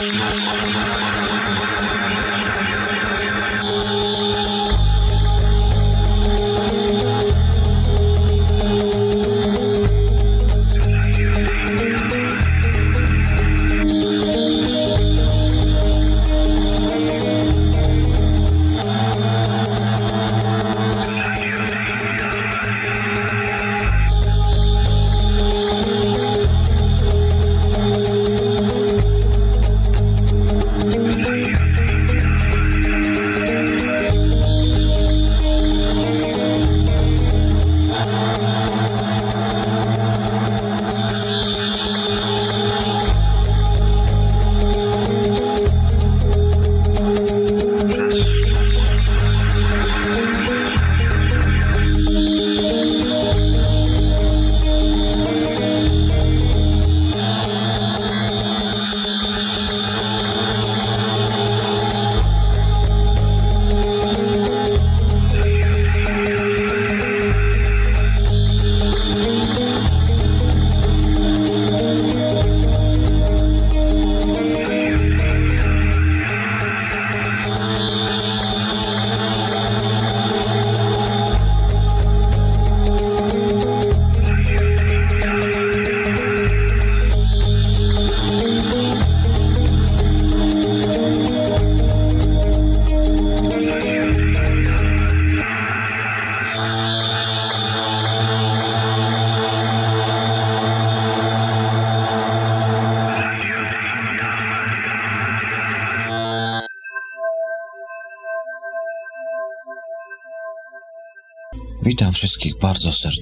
Thank you.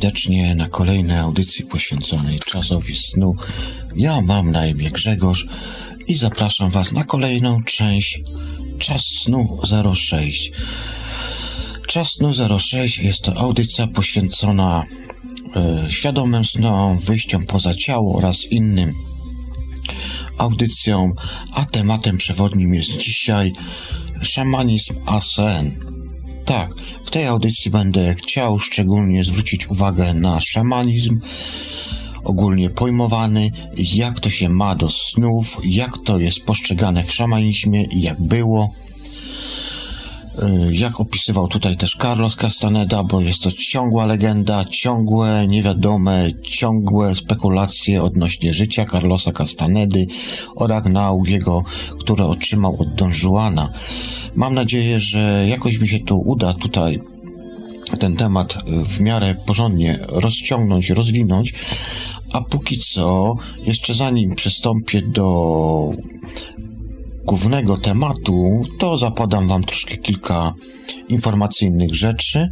Serdecznie na kolejnej audycji poświęconej czasowi snu. Ja mam na imię Grzegorz i zapraszam Was na kolejną część Czas Snu 06. Czas Snu 06 jest to audycja poświęcona y, świadomym snom, wyjściom poza ciało oraz innym audycjom, a tematem przewodnim jest dzisiaj szamanizm ASN. W tej audycji będę chciał szczególnie zwrócić uwagę na szamanizm, ogólnie pojmowany, jak to się ma do snów, jak to jest postrzegane w szamanizmie i jak było. Y, jak opisywał tutaj też Carlos Castaneda, bo jest to ciągła legenda, ciągłe, niewiadome, ciągłe spekulacje odnośnie życia Carlosa Castanedy oraz nauk jego, które otrzymał od Don Juana. Mam nadzieję, że jakoś mi się to uda tutaj ten temat y, w miarę porządnie rozciągnąć, rozwinąć, a póki co, jeszcze zanim przystąpię do głównego tematu, to zapadam Wam troszkę kilka informacyjnych rzeczy.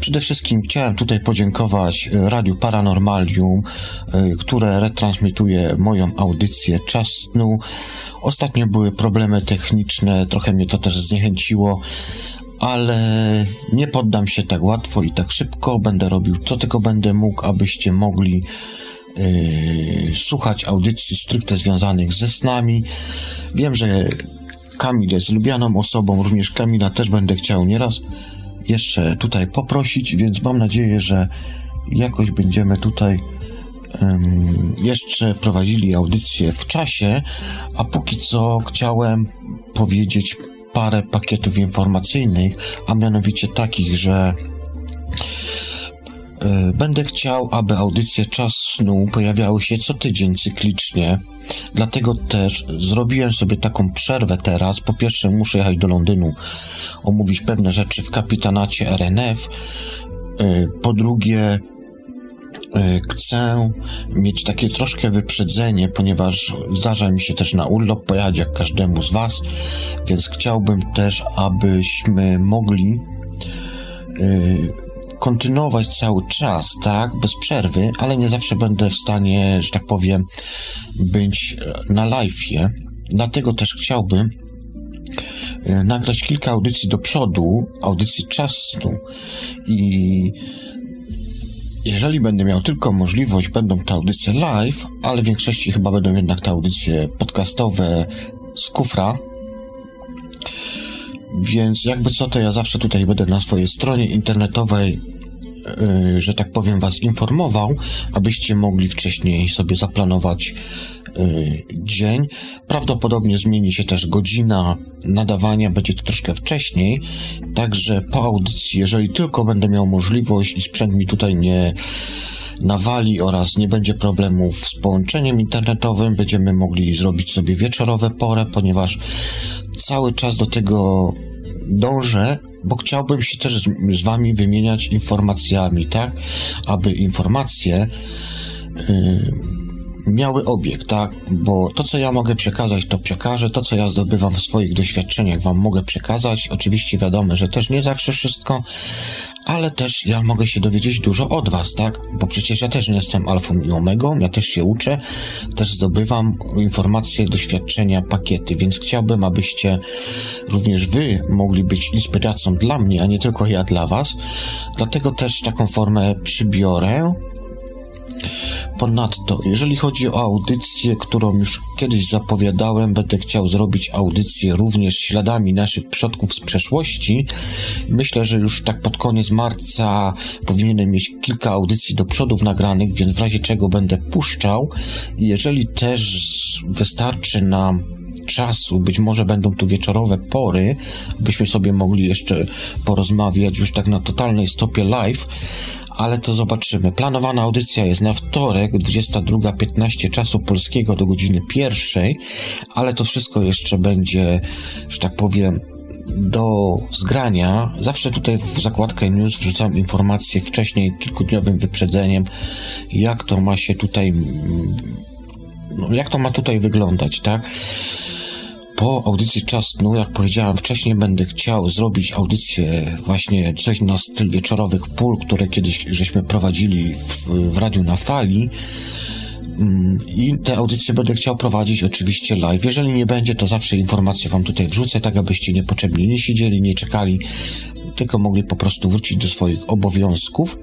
Przede wszystkim chciałem tutaj podziękować Radiu Paranormalium, y, które retransmituje moją audycję Czas Snu. Ostatnio były problemy techniczne, trochę mnie to też zniechęciło, ale nie poddam się tak łatwo i tak szybko. Będę robił co tylko będę mógł, abyście mogli yy, słuchać audycji stricte związanych ze snami. Wiem, że Kamil jest lubianą osobą, również Kamila też będę chciał nieraz jeszcze tutaj poprosić, więc mam nadzieję, że jakoś będziemy tutaj jeszcze prowadzili audycję w czasie, a póki co chciałem powiedzieć parę pakietów informacyjnych, a mianowicie takich, że e, Będę chciał, aby audycje Czas Snu pojawiały się co tydzień cyklicznie. Dlatego też zrobiłem sobie taką przerwę teraz. Po pierwsze, muszę jechać do Londynu, omówić pewne rzeczy w kapitanacie RNF. E, po drugie, chcę mieć takie troszkę wyprzedzenie, ponieważ zdarza mi się też na urlop pojechać jak każdemu z Was, więc chciałbym też, abyśmy mogli yy, kontynuować cały czas, tak, bez przerwy, ale nie zawsze będę w stanie, że tak powiem, być na live'ie. Dlatego też chciałbym yy, nagrać kilka audycji do przodu, audycji czasu i jeżeli będę miał tylko możliwość, będą te audycje live, ale w większości chyba będą jednak te audycje podcastowe z kufra. Więc jakby co, to ja zawsze tutaj będę na swojej stronie internetowej że tak powiem, Was informował, abyście mogli wcześniej sobie zaplanować yy, dzień. Prawdopodobnie zmieni się też godzina nadawania, będzie to troszkę wcześniej, także po audycji, jeżeli tylko będę miał możliwość i sprzęt mi tutaj nie nawali oraz nie będzie problemów z połączeniem internetowym. Będziemy mogli zrobić sobie wieczorowe porę, ponieważ cały czas do tego dążę, bo chciałbym się też z, z wami wymieniać informacjami, tak? Aby informacje yy, miały obiekt, tak? Bo to, co ja mogę przekazać, to przekażę. To, co ja zdobywam w swoich doświadczeniach, wam mogę przekazać. Oczywiście wiadomo, że też nie zawsze wszystko, ale też ja mogę się dowiedzieć dużo od was, tak? Bo przecież ja też nie jestem alfą i omegą, ja też się uczę, też zdobywam informacje, doświadczenia, pakiety, więc chciałbym, abyście również wy mogli być inspiracją dla mnie, a nie tylko ja dla was. Dlatego też taką formę przybiorę Ponadto, jeżeli chodzi o audycję, którą już kiedyś zapowiadałem, będę chciał zrobić audycję również śladami naszych przodków z przeszłości. Myślę, że już tak pod koniec marca powinienem mieć kilka audycji do przodów nagranych, więc w razie czego będę puszczał. Jeżeli też wystarczy nam czasu, być może będą tu wieczorowe pory, byśmy sobie mogli jeszcze porozmawiać już tak na totalnej stopie live, ale to zobaczymy. Planowana audycja jest na wtorek, 22.15 czasu polskiego do godziny pierwszej, ale to wszystko jeszcze będzie, że tak powiem, do zgrania. Zawsze tutaj w zakładkę news wrzucam informacje wcześniej, kilkudniowym wyprzedzeniem, jak to ma się tutaj, no, jak to ma tutaj wyglądać, tak? Po audycji Czas Snu, jak powiedziałem wcześniej, będę chciał zrobić audycję właśnie coś na styl wieczorowych pól, które kiedyś żeśmy prowadzili w, w radiu na fali. Mm, I te audycje będę chciał prowadzić oczywiście live. Jeżeli nie będzie, to zawsze informacje wam tutaj wrzucę, tak abyście niepotrzebnie nie siedzieli, nie czekali, tylko mogli po prostu wrócić do swoich obowiązków.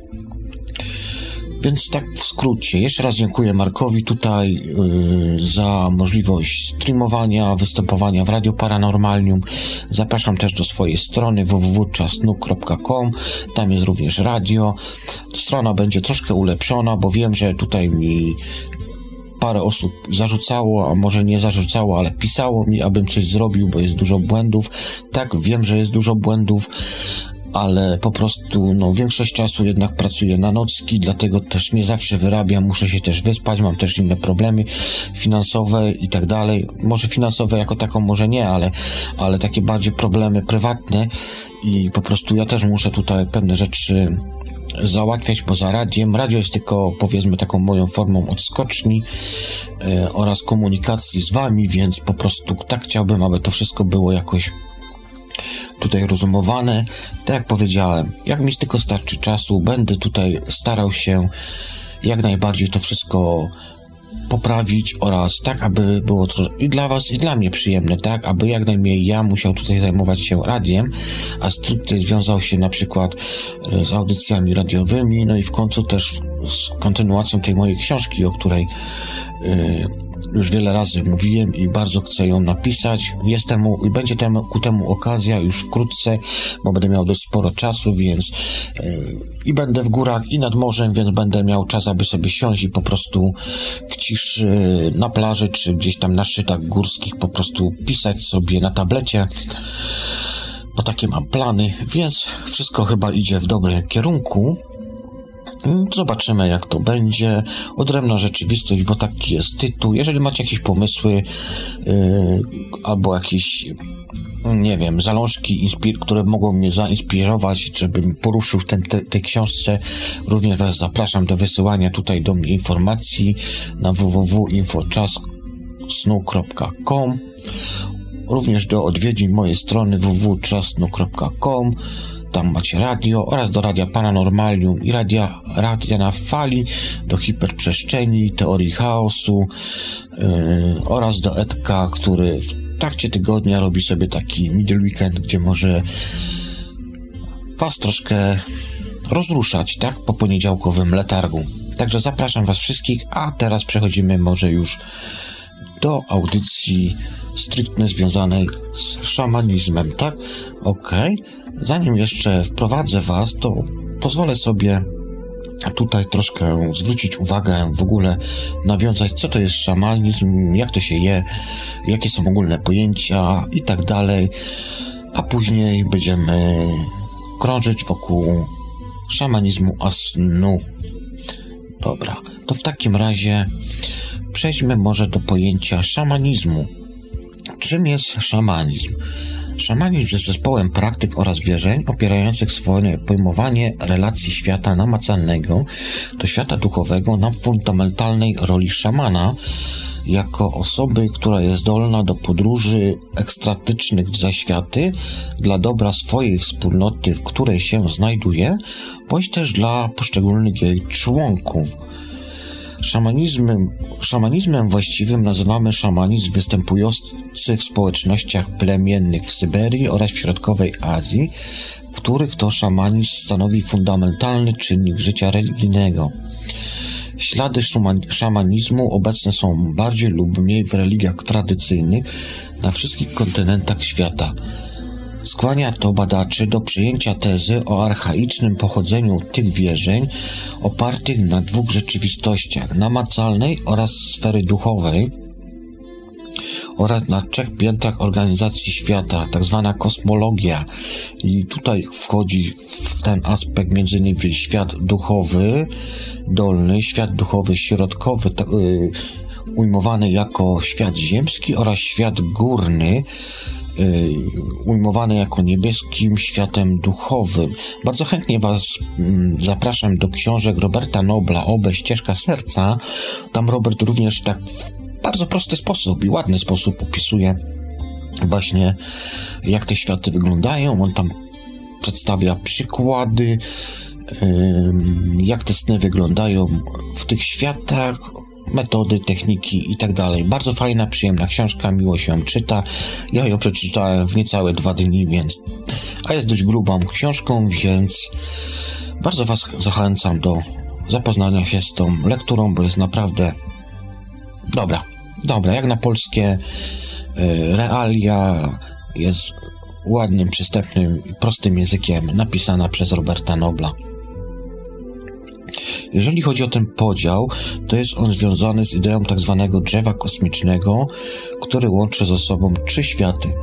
Więc tak w skrócie, jeszcze raz dziękuję Markowi tutaj yy, za możliwość streamowania, występowania w Radio Paranormalium. Zapraszam też do swojej strony www.czasnu.com. Tam jest również radio. Strona będzie troszkę ulepszona, bo wiem, że tutaj mi parę osób zarzucało, a może nie zarzucało, ale pisało mi, abym coś zrobił, bo jest dużo błędów. Tak, wiem, że jest dużo błędów, ale po prostu no, większość czasu jednak pracuję na nocki, dlatego też nie zawsze wyrabiam, muszę się też wyspać, mam też inne problemy finansowe i tak dalej. Może finansowe jako taką, może nie, ale, ale takie bardziej problemy prywatne i po prostu ja też muszę tutaj pewne rzeczy załatwiać poza radiem. Radio jest tylko powiedzmy taką moją formą odskoczni e, oraz komunikacji z wami, więc po prostu tak chciałbym, aby to wszystko było jakoś tutaj rozumowane. Tak jak powiedziałem, jak mi tylko starczy czasu, będę tutaj starał się jak najbardziej to wszystko poprawić oraz tak, aby było to i dla Was, i dla mnie przyjemne, tak, aby jak najmniej ja musiał tutaj zajmować się radiem, a stricte związał się na przykład e, z audycjami radiowymi, no i w końcu też z kontynuacją tej mojej książki, o której yy, już wiele razy mówiłem i bardzo chcę ją napisać. Jest temu, i będzie temu, ku temu okazja już wkrótce, bo będę miał dość sporo czasu, więc yy, i będę w górach i nad morzem, więc będę miał czas, aby sobie siąść i po prostu w ciszy na plaży, czy gdzieś tam na szczytach górskich po prostu pisać sobie na tablecie bo takie mam plany, więc wszystko chyba idzie w dobrym kierunku. Zobaczymy, jak to będzie. Odrębna rzeczywistość, bo taki jest tytuł. Jeżeli macie jakieś pomysły yy, albo jakieś, nie wiem, zalążki, które mogą mnie zainspirować, żebym poruszył w tym, te, tej książce, również Was zapraszam do wysyłania tutaj do mnie informacji na www.infoczasnu.com również do odwiedzin mojej strony www.czasnu.com tam macie radio oraz do radia Paranormalium i radia, radia na fali, do hiperprzestrzeni, teorii chaosu yy, oraz do Edka, który w trakcie tygodnia robi sobie taki middle weekend, gdzie może was troszkę rozruszać, tak? Po poniedziałkowym letargu. Także zapraszam was wszystkich, a teraz przechodzimy może już do audycji stricte związanej z szamanizmem, tak? Okej. Okay. Zanim jeszcze wprowadzę Was, to pozwolę sobie tutaj troszkę zwrócić uwagę, w ogóle nawiązać, co to jest szamanizm, jak to się je, jakie są ogólne pojęcia i tak dalej, a później będziemy krążyć wokół szamanizmu asnu. Dobra, to w takim razie przejdźmy może do pojęcia szamanizmu. Czym jest szamanizm? Szamanizm jest zespołem praktyk oraz wierzeń opierających swoje pojmowanie relacji świata namacalnego do świata duchowego na fundamentalnej roli szamana jako osoby, która jest zdolna do podróży ekstratycznych w zaświaty dla dobra swojej wspólnoty, w której się znajduje, bądź też dla poszczególnych jej członków. Szamanizmem, szamanizmem właściwym nazywamy szamanizm występujący w społecznościach plemiennych w Syberii oraz w środkowej Azji, w których to szamanizm stanowi fundamentalny czynnik życia religijnego. Ślady szamanizmu obecne są bardziej lub mniej w religiach tradycyjnych na wszystkich kontynentach świata. Skłania to badaczy do przyjęcia tezy o archaicznym pochodzeniu tych wierzeń opartych na dwóch rzeczywistościach namacalnej oraz sfery duchowej oraz na trzech piętrach organizacji świata, tak zwana kosmologia. I tutaj wchodzi w ten aspekt między innymi świat duchowy, dolny, świat duchowy środkowy, y, ujmowany jako świat ziemski oraz świat górny, Y, ujmowany jako niebieskim światem duchowym. Bardzo chętnie Was mm, zapraszam do książek Roberta Nobla Obe Ścieżka Serca. Tam Robert również tak w bardzo prosty sposób i ładny sposób opisuje właśnie jak te światy wyglądają. On tam przedstawia przykłady, jak te sny wyglądają w tych światach, metody, techniki i tak dalej. Bardzo fajna, przyjemna książka, miło się ją czyta. Ja ją przeczytałem w niecałe dwa dni, więc... A jest dość grubą książką, więc bardzo Was zachęcam do zapoznania się z tą lekturą, bo jest naprawdę dobra. Dobra, jak na polskie y, realia jest ładnym, przystępnym i prostym językiem napisana przez Roberta Nobla. Jeżeli chodzi o ten podział, to jest on związany z ideą tak zwanego drzewa kosmicznego, który łączy ze sobą trzy światy.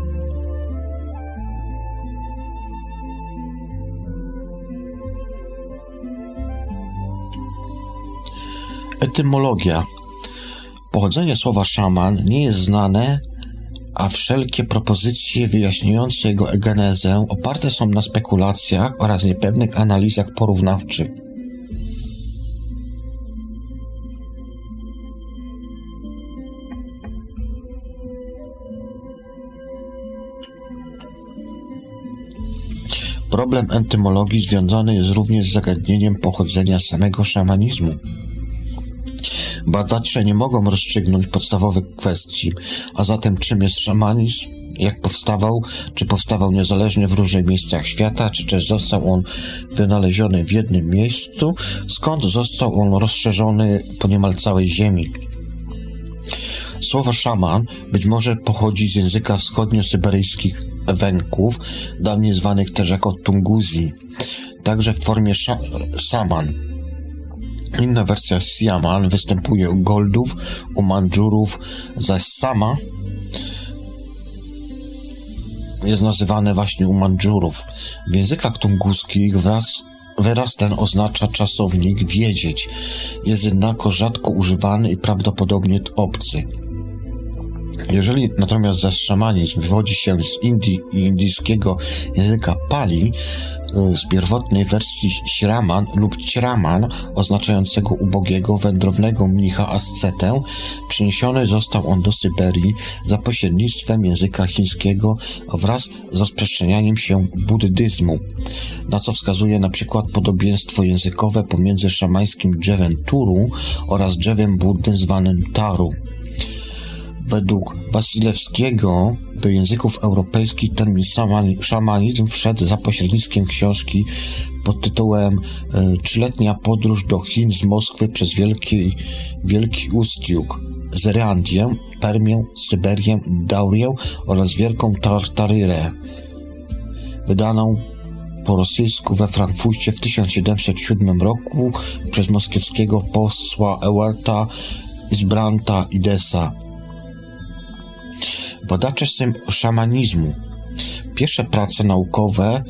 Etymologia. Pochodzenie słowa szaman nie jest znane, a wszelkie propozycje wyjaśniające jego genezę oparte są na spekulacjach oraz niepewnych analizach porównawczych. Problem entymologii związany jest również z zagadnieniem pochodzenia samego szamanizmu. Badacze nie mogą rozstrzygnąć podstawowych kwestii, a zatem czym jest szamanizm, jak powstawał, czy powstawał niezależnie w różnych miejscach świata, czy też został on wynaleziony w jednym miejscu, skąd został on rozszerzony po niemal całej Ziemi. Słowo szaman być może pochodzi z języka wschodnio-syberyjskich Węków, dawniej zwanych też jako Tunguzi, także w formie saman. Inna wersja Siaman występuje u Goldów, u Mandżurów, zaś Sama jest nazywane właśnie u Mandżurów. W językach tunguskich wraz Wyraz ten oznacza czasownik wiedzieć, jest jednako rzadko używany i prawdopodobnie obcy. Jeżeli natomiast zaś szamanizm wywodzi się z Indii i indyjskiego języka Pali, y, z pierwotnej wersji śraman lub ćraman, oznaczającego ubogiego, wędrownego mnicha ascetę, przeniesiony został on do Syberii za pośrednictwem języka chińskiego wraz z rozprzestrzenianiem się buddyzmu, na co wskazuje na przykład podobieństwo językowe pomiędzy szamańskim drzewem Turu oraz drzewem Buddy zwanym Taru. Według Wasilewskiego do języków europejskich termin szamanizm wszedł za pośrednictwem książki pod tytułem e, Trzyletnia podróż do Chin z Moskwy przez Wielki, Wielki Ustiuk, Zerandię, Permię, Syberię, Daurię oraz Wielką Tartaryrę, wydaną po rosyjsku we Frankfurcie w 1707 roku przez moskiewskiego posła Ewerta Zbranta Idesa. Badacze szamanizmu Pierwsze prace naukowe,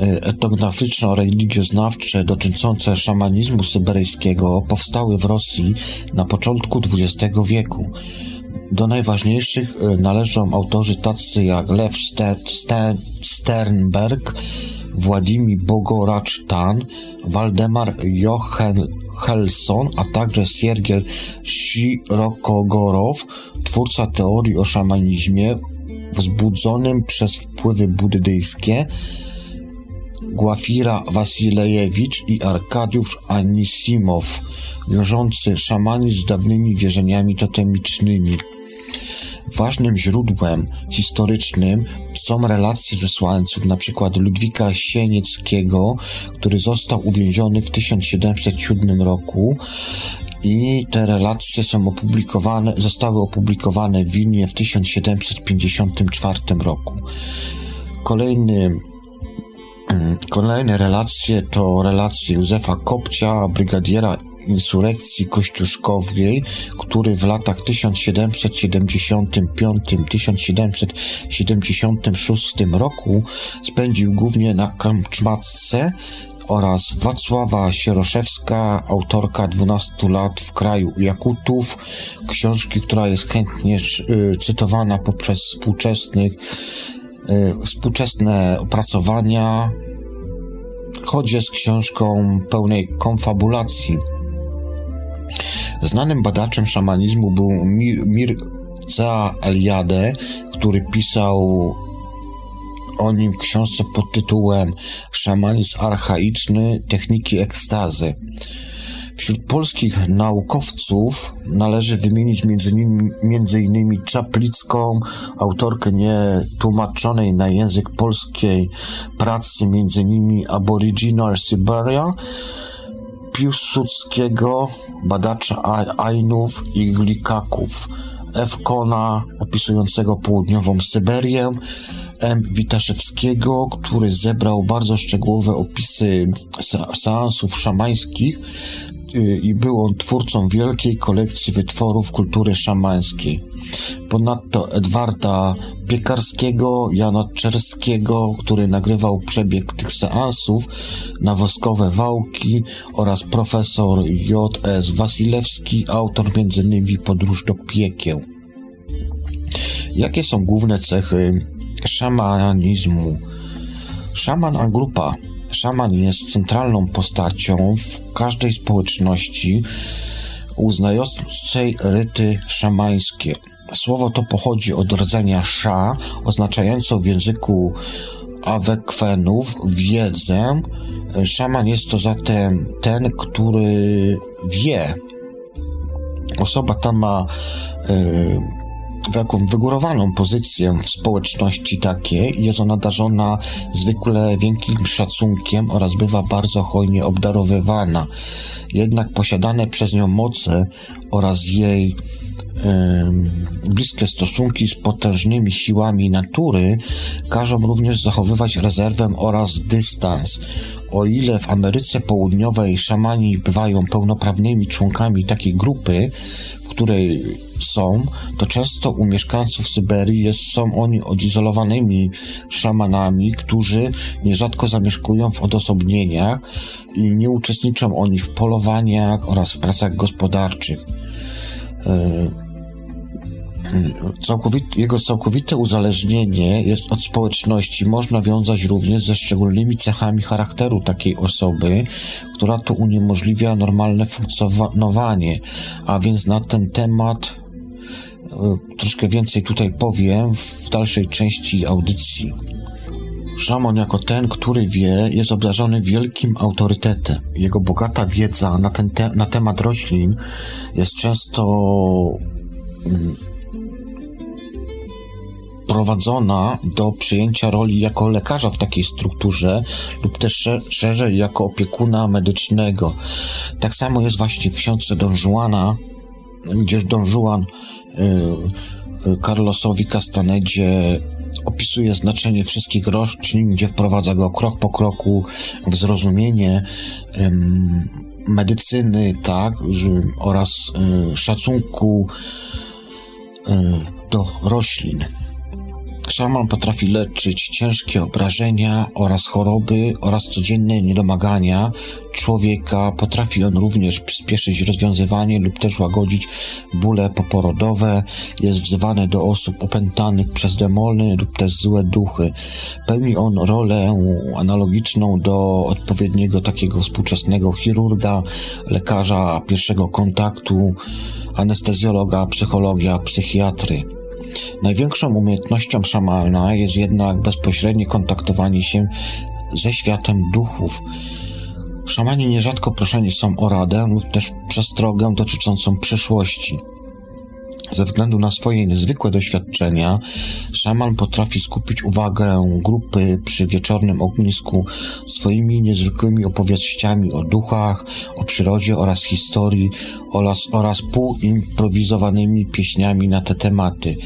e, etnograficzno-religioznawcze dotyczące szamanizmu syberyjskiego powstały w Rosji na początku XX wieku. Do najważniejszych e, należą autorzy tacy jak Lew Sternberg, Władimir Bogoracz-Tan, Waldemar Jochel-Helson, a także Siergiel Sirokogorow, twórca teorii o szamanizmie wzbudzonym przez wpływy buddyjskie, Głafira Wasilejewicz i Arkadiusz Anisimow, wiążący szamanizm z dawnymi wierzeniami totemicznymi. Ważnym źródłem historycznym są relacje zesłańców, np. Ludwika Sienieckiego, który został uwięziony w 1707 roku i te relacje są opublikowane, zostały opublikowane w Wilnie w 1754 roku. Kolejny mm, Kolejne relacje to relacje Józefa Kopcia, brygadiera insurekcji kościuszkowej, który w latach 1775-1776 roku spędził głównie na Kamczmatce oraz Wacława Sieroszewska, autorka 12 lat w kraju Jakutów, książki, która jest chętnie y, cytowana poprzez współczesnych, y, współczesne opracowania, choć jest książką pełnej konfabulacji. Znanym badaczem szamanizmu był Mirza Eliade, który pisał o nim w książce pod tytułem Szamanizm archaiczny, techniki ekstazy. Wśród polskich naukowców należy wymienić między, innymi, między innymi Czaplicką, autorkę nietłumaczonej na język polskiej pracy między innymi Aboriginal Siberia, Piłsudskiego, badacza Ainów i Glikaków, F. Kona opisującego południową Syberię, M. Witaszewskiego, który zebrał bardzo szczegółowe opisy seansów szamańskich i był on twórcą wielkiej kolekcji wytworów kultury szamańskiej. Ponadto Edwarda Piekarskiego, Jana Czerskiego, który nagrywał przebieg tych seansów na woskowe wałki oraz profesor J.S. Wasilewski, autor m.in. Podróż do piekieł. Jakie są główne cechy szamanizmu. Szaman a grupa. Szaman jest centralną postacią w każdej społeczności uznającej ryty szamańskie. Słowo to pochodzi od rdzenia sza, oznaczająco w języku awekwenów wiedzę. Szaman jest to zatem ten, który wie. Osoba ta ma y, taką wygórowaną pozycję w społeczności takiej jest ona darzona zwykle wielkim szacunkiem oraz bywa bardzo hojnie obdarowywana. Jednak posiadane przez nią moce oraz jej bliskie stosunki z potężnymi siłami natury każą również zachowywać rezerwę oraz dystans. O ile w Ameryce Południowej szamani bywają pełnoprawnymi członkami takiej grupy, w której są, to często u mieszkańców Syberii jest, są oni odizolowanymi szamanami, którzy nierzadko zamieszkują w odosobnieniach i nie uczestniczą oni w polowaniach oraz w pracach gospodarczych. E, Całkowite, jego całkowite uzależnienie jest od społeczności można wiązać również ze szczególnymi cechami charakteru takiej osoby, która to uniemożliwia normalne funkcjonowanie. A więc na ten temat troszkę więcej tutaj powiem w dalszej części audycji. Szamon jako ten, który wie, jest obdarzony wielkim autorytetem. Jego bogata wiedza na, ten te na temat roślin jest często mm, prowadzona do przyjęcia roli jako lekarza w takiej strukturze lub też szerzej jako opiekuna medycznego. Tak samo jest właśnie w książce Don Juana gdzież Don Juan Carlosowi Castanedzie opisuje znaczenie wszystkich roślin, gdzie wprowadza go krok po kroku w zrozumienie medycyny, tak, oraz szacunku do roślin. Szaman potrafi leczyć ciężkie obrażenia oraz choroby oraz codzienne niedomagania człowieka. Potrafi on również przyspieszyć rozwiązywanie lub też łagodzić bóle poporodowe. Jest wzywany do osób opętanych przez demony lub też złe duchy. Pełni on rolę analogiczną do odpowiedniego takiego współczesnego chirurga, lekarza pierwszego kontaktu, anestezjologa, psychologa, psychiatry. Największą umiejętnością szamana jest jednak bezpośrednie kontaktowanie się ze światem duchów. Szamani nierzadko proszeni są o radę lub też przestrogę dotyczącą przyszłości. Ze względu na swoje niezwykłe doświadczenia, szaman potrafi skupić uwagę grupy przy wieczornym ognisku swoimi niezwykłymi opowieściami o duchach, o przyrodzie oraz historii oraz, oraz półimprowizowanymi pieśniami na te tematy.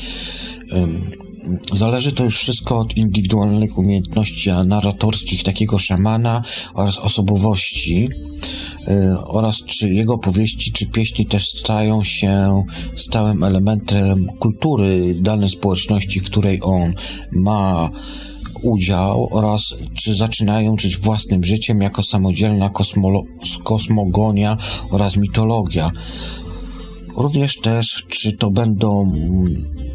Zależy to już wszystko od indywidualnych umiejętności narratorskich takiego szamana oraz osobowości y, oraz czy jego powieści czy pieśni też stają się stałym elementem kultury danej społeczności, w której on ma udział oraz czy zaczynają żyć własnym życiem jako samodzielna kosmogonia oraz mitologia. Również też, czy to będą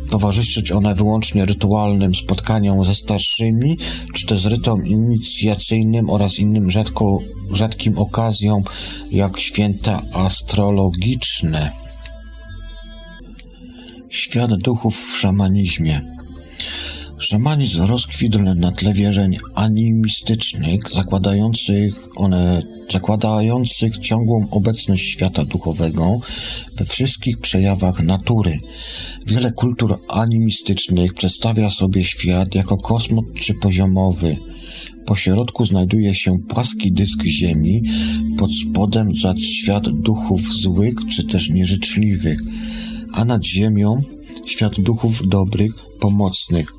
towarzyszyć one wyłącznie rytualnym spotkaniom ze starszymi, czy też rytom inicjacyjnym oraz innym rzadko, rzadkim okazjom, jak święta astrologiczne. Świat duchów w szamanizmie. Szamanizm rozkwitł na tle wierzeń animistycznych, zakładających one zakładających ciągłą obecność świata duchowego we wszystkich przejawach natury. Wiele kultur animistycznych przedstawia sobie świat jako kosmos czy poziomowy. Po środku znajduje się płaski dysk Ziemi, pod spodem zaś świat duchów złych czy też nieżyczliwych, a nad Ziemią świat duchów dobrych, pomocnych.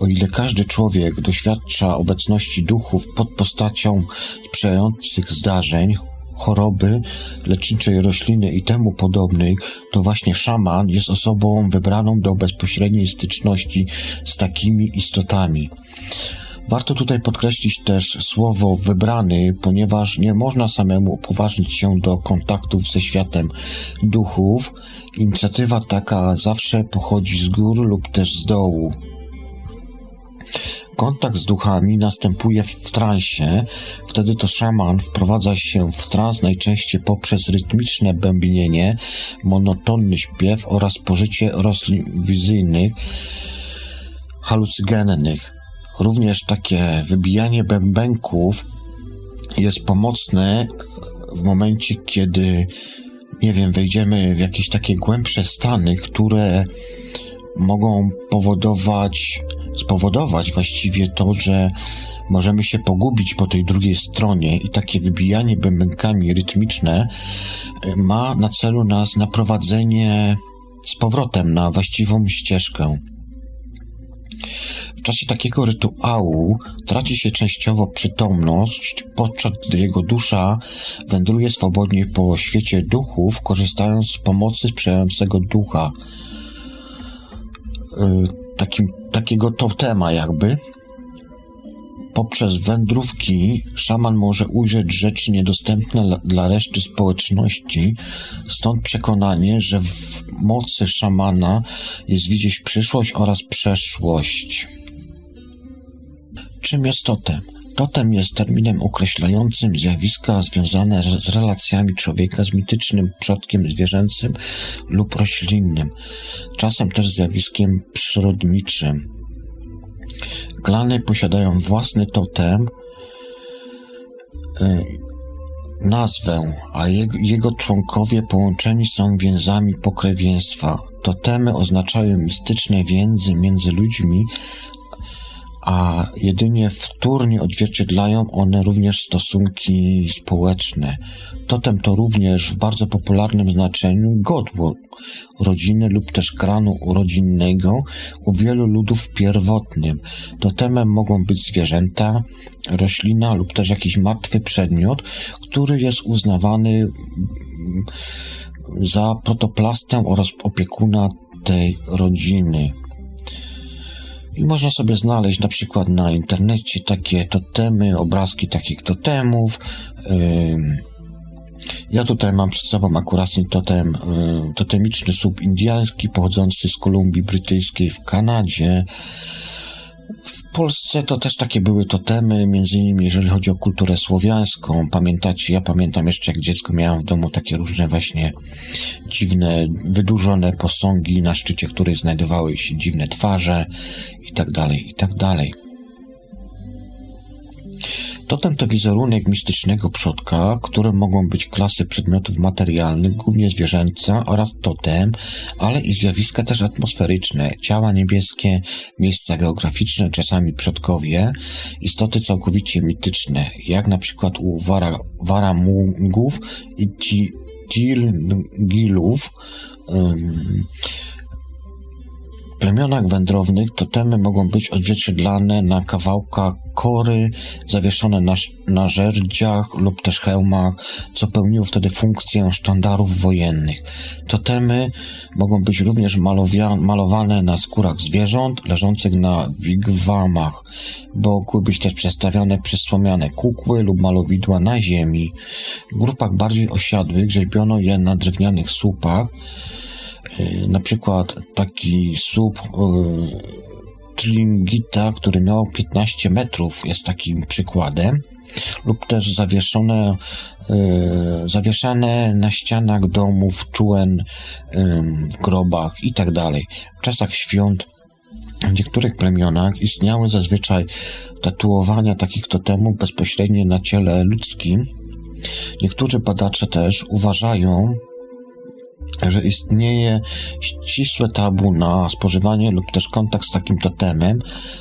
O ile każdy człowiek doświadcza obecności duchów pod postacią sprzyjających zdarzeń, choroby, leczniczej rośliny i temu podobnej, to właśnie szaman jest osobą wybraną do bezpośredniej styczności z takimi istotami. Warto tutaj podkreślić też słowo wybrany, ponieważ nie można samemu upoważnić się do kontaktów ze światem duchów. Inicjatywa taka zawsze pochodzi z gór lub też z dołu. Kontakt z duchami następuje w transie, wtedy to szaman wprowadza się w trans najczęściej poprzez rytmiczne bębnienie, monotonny śpiew oraz pożycie roślin wizyjnych, halucygennych. Również takie wybijanie bębenków jest pomocne w momencie, kiedy, nie wiem, wejdziemy w jakieś takie głębsze stany, które mogą powodować spowodować właściwie to, że możemy się pogubić po tej drugiej stronie i takie wybijanie bębenkami rytmiczne e, ma na celu nas naprowadzenie z powrotem na właściwą ścieżkę. W czasie takiego rytuału traci się częściowo przytomność, podczas gdy jego dusza wędruje swobodnie po świecie duchów, korzystając z pomocy sprzyjającego ducha. E, takim, takiego totema jakby. Poprzez wędrówki szaman może ujrzeć rzeczy niedostępne dla reszty społeczności, stąd przekonanie, że w mocy szamana jest widzieć przyszłość oraz przeszłość. Czym jest totem? Totem jest terminem określającym zjawiska związane z relacjami człowieka z mitycznym przodkiem zwierzęcym lub roślinnym, czasem też zjawiskiem przyrodniczym. Klany posiadają własny totem, y, nazwę, a jego członkowie połączeni są więzami pokrewieństwa. Totemy oznaczają mistyczne więzy między ludźmi a jedynie wtórnie odzwierciedlają one również stosunki społeczne. Totem to również w bardzo popularnym znaczeniu godło rodziny lub też kranu rodzinnego u wielu ludów pierwotnym. Totemem mogą być zwierzęta, roślina lub też jakiś martwy przedmiot, który jest uznawany za protoplastę oraz opiekuna tej rodziny. I można sobie znaleźć na przykład na internecie takie totemy, obrazki takich totemów. Ja tutaj mam przed sobą akurat totem, totemiczny słup indiański pochodzący z Kolumbii Brytyjskiej w Kanadzie. W Polsce to też takie były totemy, między innymi jeżeli chodzi o kulturę słowiańską. Pamiętacie, ja pamiętam jeszcze jak dziecko miałem w domu takie różne właśnie dziwne, wydłużone posągi, na szczycie których znajdowały się dziwne twarze i tak dalej, i tak dalej. Totem to wizerunek mistycznego przodka, którym mogą być klasy przedmiotów materialnych, głównie zwierzęca oraz totem, ale i zjawiska też atmosferyczne, ciała niebieskie, miejsca geograficzne, czasami przodkowie, istoty całkowicie mityczne, jak na przykład u wara, waramungów i tilgilów, um, plemionach wędrownych totemy mogą być odzwierciedlane na kawałkach kory, zawieszone na, na żerdziach lub też hełmach, co pełniło wtedy funkcję sztandarów wojennych. Totemy mogą być również malowane na skórach zwierząt leżących na wigwamach. Mogły być też przedstawiane przez słomiane kukły lub malowidła na ziemi. W grupach bardziej osiadłych rzeźbiono je na drewnianych słupach, na przykład taki słup y, Tlingita, który miał 15 metrów, jest takim przykładem, lub też zawieszone, y, zawieszane na ścianach domów, czuen, w grobach i tak. W czasach świąt w niektórych plemionach istniały zazwyczaj tatuowania takich totemów bezpośrednio na ciele ludzkim. Niektórzy badacze też uważają, że istnieje ścisłe tabu na spożywanie lub też kontakt z takim totemem,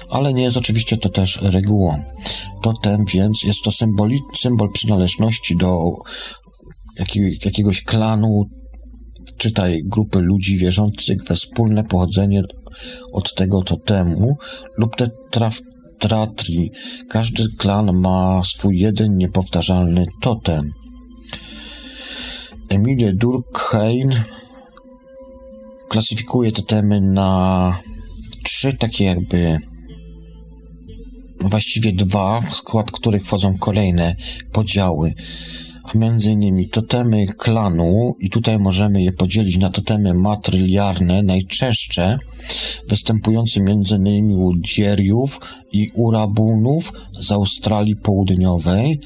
ale nie jest oczywiście to też regułą. Totem więc jest to symboli, symbol przynależności do jakiegoś klanu, czytaj grupy ludzi wierzących we wspólne pochodzenie od tego totemu lub te traf tratri. Każdy klan ma swój jeden niepowtarzalny totem. Emilie Durkheim klasyfikuje te temy na trzy takie jakby właściwie dwa, w skład których wchodzą kolejne podziały, a między innymi totemy klanu i tutaj możemy je podzielić na totemy matryliarne, najczęstsze występujące między innymi u dzieriów i urabunów z Australii Południowej,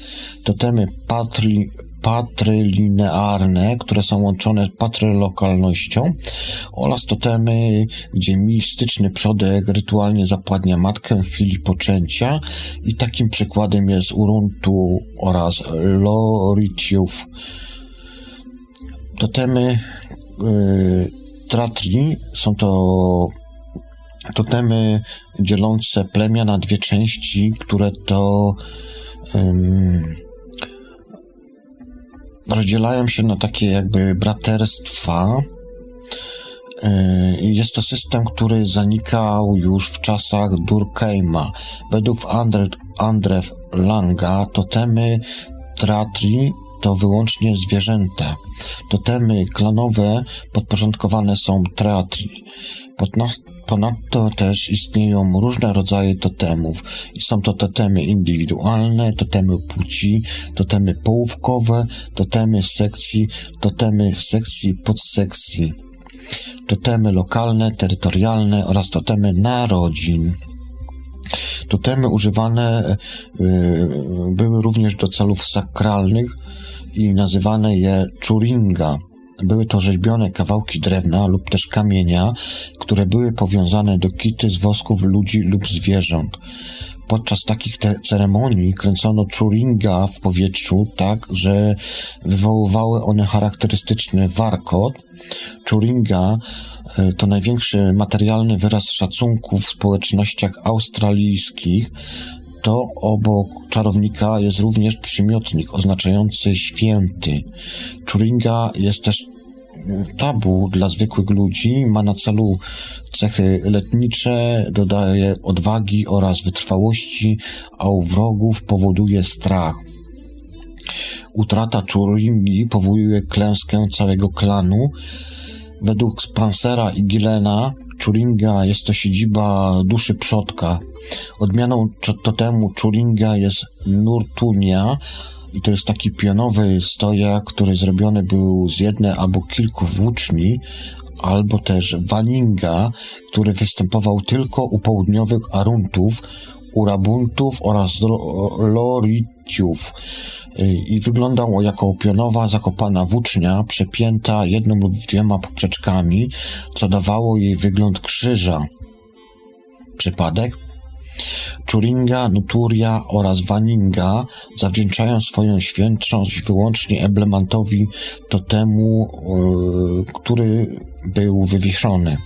totemy patri patrylinearne, które są łączone patrylokalnością oraz totemy, gdzie mistyczny przodek rytualnie zapładnia matkę w chwili poczęcia i takim przykładem jest Uruntu oraz Loritiów. Totemy yy, Tratri są to totemy dzielące plemię na dwie części, które to rozdzielają się na takie jakby braterstwa. E, jest to system, który zanikał już w czasach Durkheima. Według Andre, Andrew Langa totemy Tratri to wyłącznie zwierzęta. Totemy klanowe podporządkowane są Tratri. Ponadto też istnieją różne rodzaje totemów są to totemy indywidualne, totemy płci, totemy połówkowe, totemy sekcji, totemy sekcji podsekcji, totemy lokalne, terytorialne oraz totemy narodzin. Totemy używane y, były również do celów sakralnych i nazywane je churinga. Były to rzeźbione kawałki drewna lub też kamienia, które były powiązane do kity z wosków ludzi lub zwierząt. podczas takich ceremonii kręcono Turinga w powietrzu tak, że wywoływały one charakterystyczny warkot. Turinga e, to największy materialny wyraz szacunku w społecznościach australijskich. To obok czarownika jest również przymiotnik oznaczający święty. Turinga jest też tabu dla zwykłych ludzi, ma na celu cechy letnicze, dodaje odwagi oraz wytrwałości, a u wrogów powoduje strach. Utrata Turingi powoduje klęskę całego klanu. Według Spansera i Gilena Turinga jest to siedziba duszy przodka. Odmianą totemu Turinga jest Nurtunia, i to jest taki pionowy stojak, który zrobiony był z jednej albo kilku włóczni, albo też waninga, który występował tylko u południowych Aruntów, Urabuntów oraz Loritiów i wyglądał jako pionowa zakopana włócznia przepięta jedną lub dwiema poprzeczkami, co dawało jej wygląd krzyża. Przypadek? Turinga, Nuturia oraz Waninga zawdzięczają swoją świętość wyłącznie emblemantowi totemu, yy, który był wywieszony.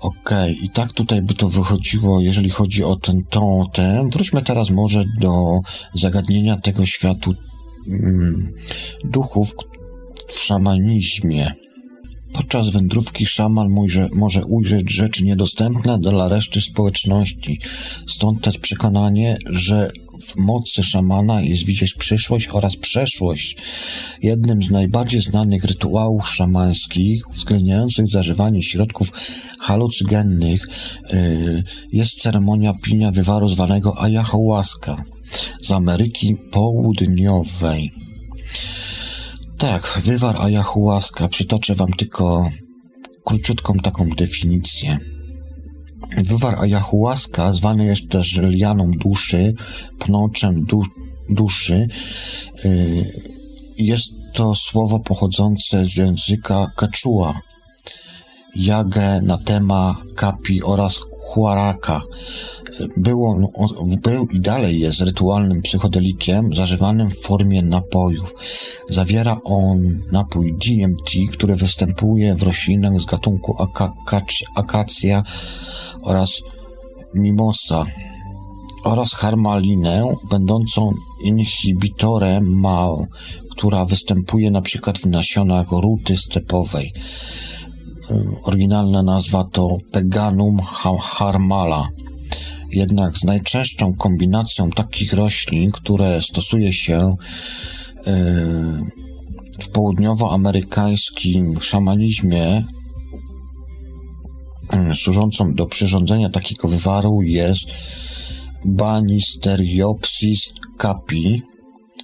Okej, okay. i tak tutaj by to wychodziło, jeżeli chodzi o ten totem. Wróćmy teraz może do zagadnienia tego światu mm, duchów w szamanizmie. Podczas wędrówki szaman może, ujrzeć rzeczy niedostępne dla reszty społeczności. Stąd też przekonanie, że w mocy szamana jest widzieć przyszłość oraz przeszłość. Jednym z najbardziej znanych rytuałów szamańskich, uwzględniających zażywanie środków halucygennych, yy, jest ceremonia pinia wywaru zwanego ayahuasca z Ameryki Południowej. Tak, wywar ayahuasca. Przytoczę wam tylko króciutką taką definicję. Wywar ayahuasca, zwany jest też lianą duszy, pnączem du duszy, yy, jest to słowo pochodzące z języka quechua, jagę, natema, kapi oraz huaraka. Był, on, był i dalej jest rytualnym psychodelikiem zażywanym w formie napojów. Zawiera on napój DMT, który występuje w roślinach z gatunku akacja oraz mimosa oraz harmalinę, będącą inhibitorem MAO, która występuje przykład w nasionach ruty stepowej. Oryginalna nazwa to Peganum harmala. Jednak z najczęstszą kombinacją takich roślin, które stosuje się yy, w południowoamerykańskim szamanizmie, yy, służącą do przyrządzenia takiego wywaru jest Banisteriopsis capi,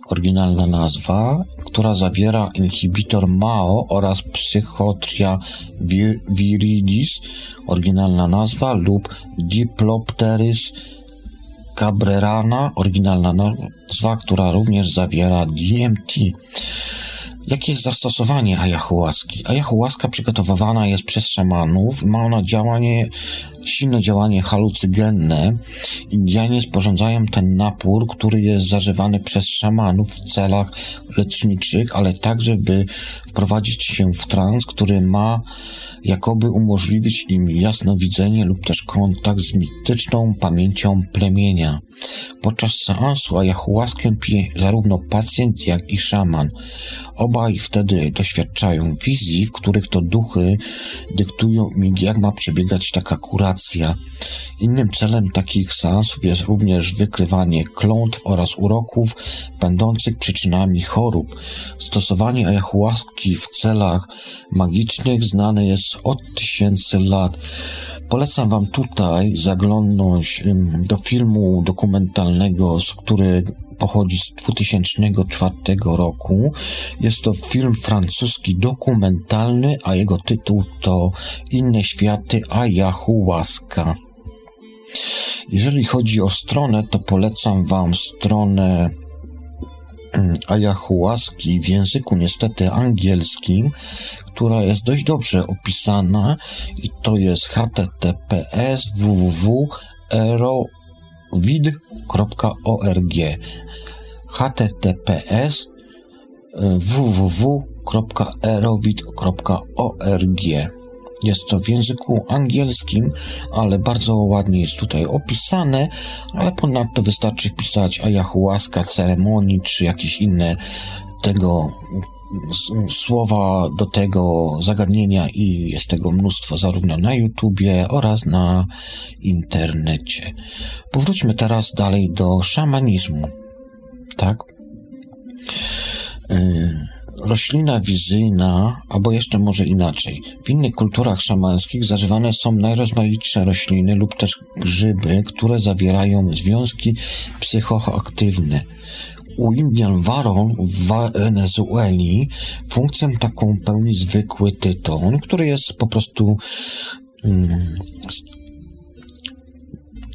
oryginalna nazwa, która zawiera inhibitor MAO oraz psychotria vir viridis, oryginalna nazwa, lub Diplopteris cabrerana, oryginalna nazwa, która również zawiera DMT. Jakie jest zastosowanie ayahuaski? Ayahuaska przygotowywana jest przez szamanów ma ona działanie, silne działanie halucygenne. Indianie sporządzają ten napór, który jest zażywany przez szamanów w celach leczniczych, ale także by wprowadzić się w trans, który ma jakoby umożliwić im jasnowidzenie lub też kontakt z mityczną pamięcią plemienia. Podczas seansu ayahuaskę pije zarówno pacjent, jak i szaman. Obaj wtedy doświadczają wizji, w których to duchy dyktują im, jak ma przebiegać taka kuracja. Innym celem takich seansów jest również wykrywanie klątw oraz uroków będących przyczynami chorób. Stosowanie ayahuaski w celach magicznych znane jest od tysięcy lat. Polecam Wam tutaj zaglądnąć do filmu dokumentalnego, z którego pochodzi z 2004 roku. Jest to film francuski dokumentalny, a jego tytuł to Inne światy Ayahuasca. Jeżeli chodzi o stronę, to polecam Wam stronę mm, ayahuaski w języku niestety angielskim, która jest dość dobrze opisana i to jest https www www.erowid.org https www.erowid.org jest to w języku angielskim, ale bardzo ładnie jest tutaj opisane, ale ponadto wystarczy wpisać ayahuasca, ceremonii czy jakieś inne tego słowa do tego zagadnienia i jest tego mnóstwo zarówno na YouTubie oraz na internecie. Powróćmy teraz dalej do szamanizmu. Tak? Yy, roślina wizyjna, albo jeszcze może inaczej. W innych kulturach szamańskich zażywane są najrozmaitsze rośliny lub też grzyby, które zawierają związki psychoaktywne u Indian Waron w Wenezueli funkcję taką pełni zwykły tyton, który jest po prostu mm,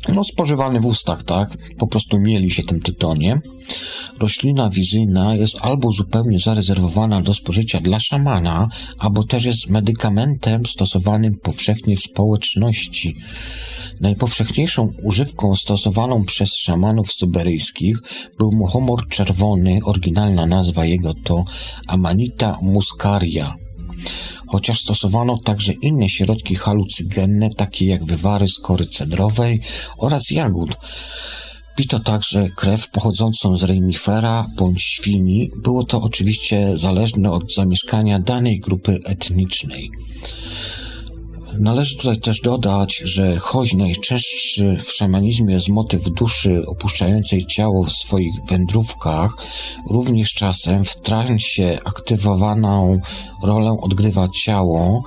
no, spożywany w ustach, tak? Po prostu mieli się tym tytonie. Roślina wizyjna jest albo zupełnie zarezerwowana do spożycia dla szamana, albo też jest medykamentem stosowanym powszechnie w społeczności. Najpowszechniejszą używką stosowaną przez szamanów syberyjskich był muchomor czerwony, oryginalna nazwa jego to Amanita muscaria. Chociaż stosowano także inne środki halucygenne, takie jak wywary z kory cedrowej oraz jagód. Pito także krew pochodzącą z renifera bądź świni. Było to oczywiście zależne od zamieszkania danej grupy etnicznej. Należy tutaj też dodać, że choć najczęstszy w szamanizmie jest motyw duszy opuszczającej ciało w swoich wędrówkach, również czasem w transie aktywowaną rolę odgrywa ciało,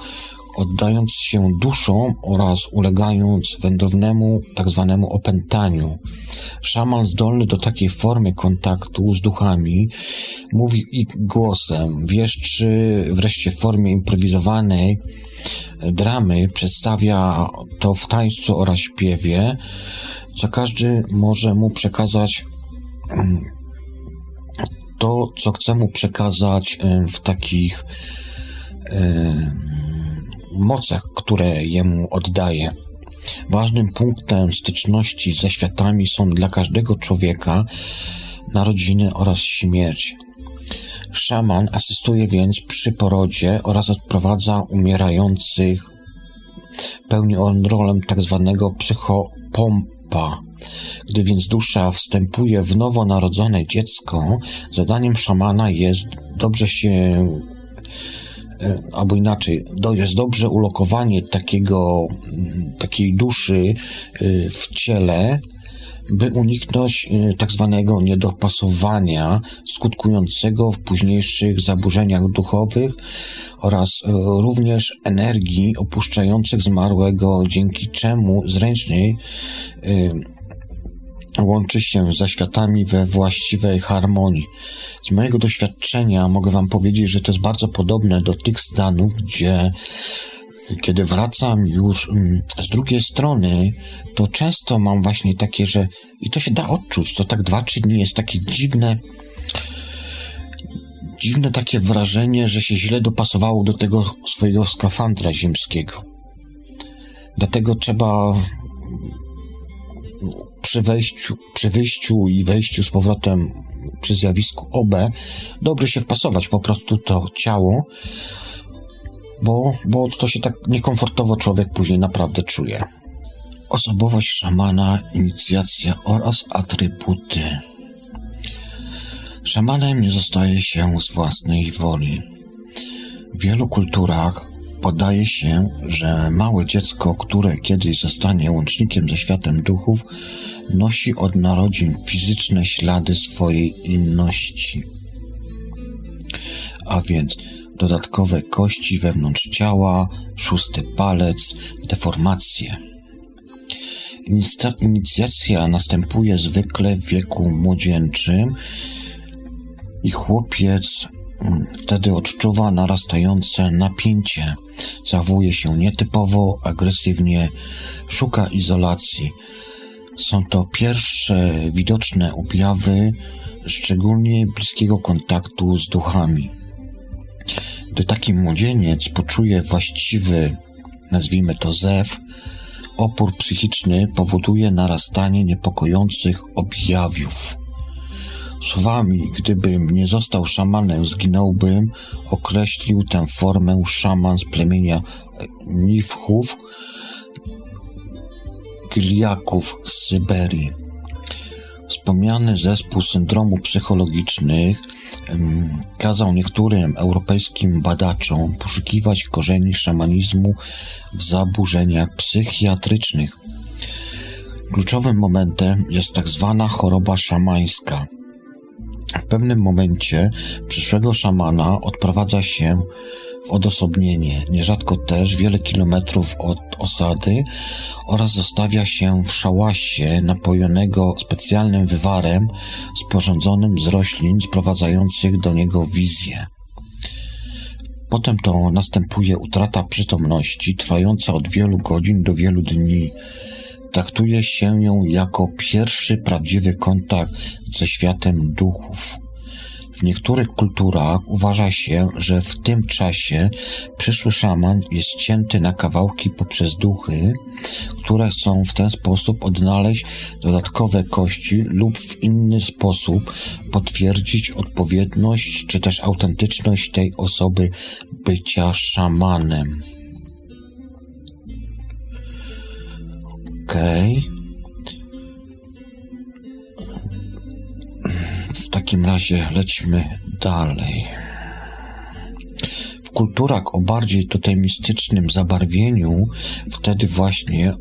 oddając się duszą oraz ulegając wędrownemu. Tak opętaniu. Szaman zdolny do takiej formy kontaktu z duchami mówi ich głosem, wieszczy wreszcie w formie improwizowanej dramy, przedstawia to w tańcu oraz śpiewie, co każdy może mu przekazać mm, to, co chce mu przekazać w takich mocach, które jemu oddaje. Ważnym punktem styczności ze światami są dla każdego człowieka narodziny oraz śmierć. Szaman asystuje więc przy porodzie oraz odprowadza umierających. Pełni on rolę tak zwanego psychopompa. Gdy więc dusza wstępuje w nowonarodzone dziecko, zadaniem szamana jest dobrze się albo inaczej, jest dobrze ulokowanie takiego, mm, takiej duszy e, w ciele, by uniknąć e, tak zwanego niedopasowania skutkującego w późniejszych zaburzeniach duchowych oraz również energii opuszczających zmarłego, dzięki czemu zręczniej łączy się ze światami we właściwej harmonii. Z mojego doświadczenia mogę Wam powiedzieć, że to jest bardzo podobne do tych stanów, gdzie kiedy wracam już mm, z drugiej strony, to często mam właśnie takie, że i to się da odczuć, to tak dwa, trzy dni jest takie dziwne, dziwne takie wrażenie, że się źle dopasowało do tego swojego skafandra ziemskiego. Dlatego trzeba przy wejściu, przy wyjściu i wejściu z powrotem przy zjawisku OB dobrze się wpasować po prostu to ciało, bo, bo to się tak niekomfortowo człowiek później naprawdę czuje. Osobowość szamana, inicjacja oraz atrybuty. Szamanem nie zostaje się z własnej woli. W wielu kulturach podaje się, że małe dziecko, które kiedyś zostanie łącznikiem ze światem duchów, nosi od narodzin fizyczne ślady swojej inności. A więc dodatkowe kości wewnątrz ciała, szósty palec, deformacje. Inicjacja następuje zwykle w wieku młodzieńczym i chłopiec wtedy odczuwa narastające napięcie. Zachowuje się nietypowo, agresywnie, szuka izolacji, są to pierwsze widoczne objawy szczególnie bliskiego kontaktu z duchami. Gdy taki młodzieniec poczuje właściwy, nazwijmy to zew, opór psychiczny powoduje narastanie niepokojących objawiów. Słowami, gdybym nie został szamanem, zginąłbym, określił tę formę szaman z plemienia Nifchów, Giliaków z Syberii. Wspomniany zespół syndromu psychologicznych kazał niektórym europejskim badaczom poszukiwać korzeni szamanizmu w zaburzeniach psychiatrycznych. Kluczowym momentem jest tak zwana choroba szamańska. W pewnym momencie przyszłego szamana odprowadza się w odosobnienie, nierzadko też wiele kilometrów od osady oraz zostawia się w szałasie napojonego specjalnym wywarem sporządzonym z roślin sprowadzających do niego wizję. Potem to następuje utrata przytomności trwająca od wielu godzin do wielu dni. Traktuje się ją jako pierwszy prawdziwy kontakt ze światem duchów. W niektórych kulturach uważa się, że w tym czasie przyszły szaman jest cięty na kawałki poprzez duchy, które chcą w ten sposób odnaleźć dodatkowe kości lub w inny sposób potwierdzić odpowiedność czy też autentyczność tej osoby bycia szamanem. Okej. Okay. W takim razie lećmy dalej. W kulturach o bardziej totemistycznym zabarwieniu wtedy właśnie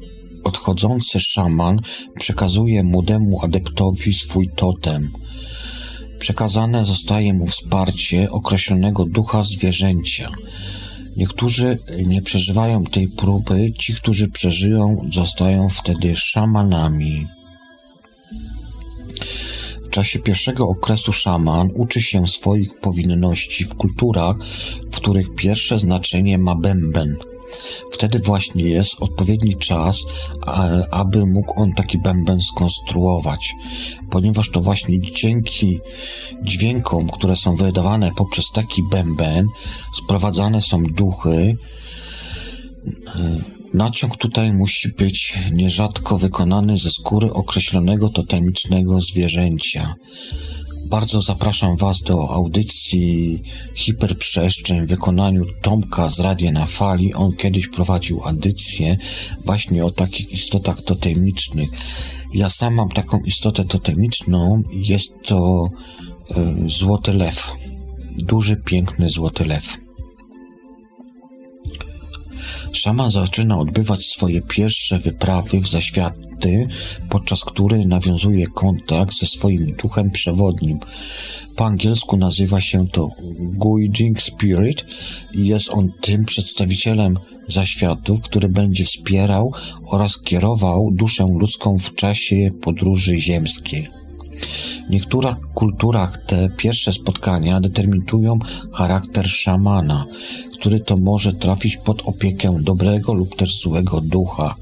odchodzący szaman przekazuje młodemu adeptowi swój totem. Przekazane zostaje mu wsparcie określonego ducha zwierzęcia. Niektórzy nie przeżywają tej próby, ci, którzy przeżyją, zostają wtedy szamanami czasie pierwszego okresu szaman uczy się swoich powinności w kulturach, w których pierwsze znaczenie ma bęben. Wtedy właśnie jest odpowiedni czas, aby mógł on taki bęben skonstruować, ponieważ to właśnie dzięki dźwiękom, które są wydawane poprzez taki bęben, sprowadzane są duchy, Naciąg tutaj musi być nierzadko wykonany ze skóry określonego totemicznego zwierzęcia. Bardzo zapraszam Was do audycji Hiperprzestrzeń w wykonaniu Tomka z Radia na Fali. On kiedyś prowadził audycję właśnie o takich istotach totemicznych. Ja sam mam taką istotę totemiczną. Jest to y, złoty lew. Duży, piękny złoty lew. Szaman zaczyna odbywać swoje pierwsze wyprawy w zaświaty, podczas których nawiązuje kontakt ze swoim duchem przewodnim. Po angielsku nazywa się to Guiding Spirit i jest on tym przedstawicielem zaświatów, który będzie wspierał oraz kierował duszę ludzką w czasie podróży ziemskiej. W niektórych kulturach te pierwsze spotkania determinują charakter szamana, który to może trafić pod opiekę dobrego lub też złego ducha.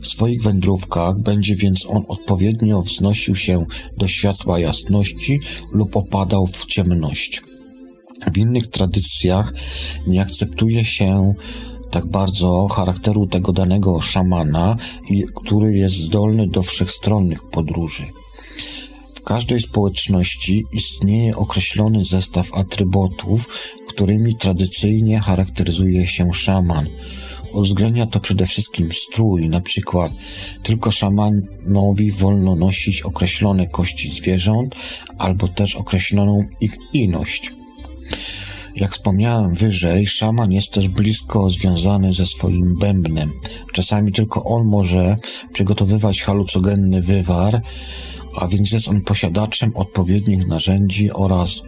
W swoich wędrówkach będzie więc on odpowiednio wznosił się do światła jasności lub opadał w ciemność. W innych tradycjach nie akceptuje się tak bardzo charakteru tego danego szamana, który jest zdolny do wszechstronnych podróży. Każdej społeczności istnieje określony zestaw atrybutów, którymi tradycyjnie charakteryzuje się szaman. Uwzględnia to przede wszystkim strój, na przykład tylko szamanowi wolno nosić określone kości zwierząt albo też określoną ich ilość. Jak wspomniałem wyżej, szaman jest też blisko związany ze swoim bębnem. Czasami tylko on może przygotowywać halucogenny wywar, a więc jest on posiadaczem odpowiednich narzędzi oraz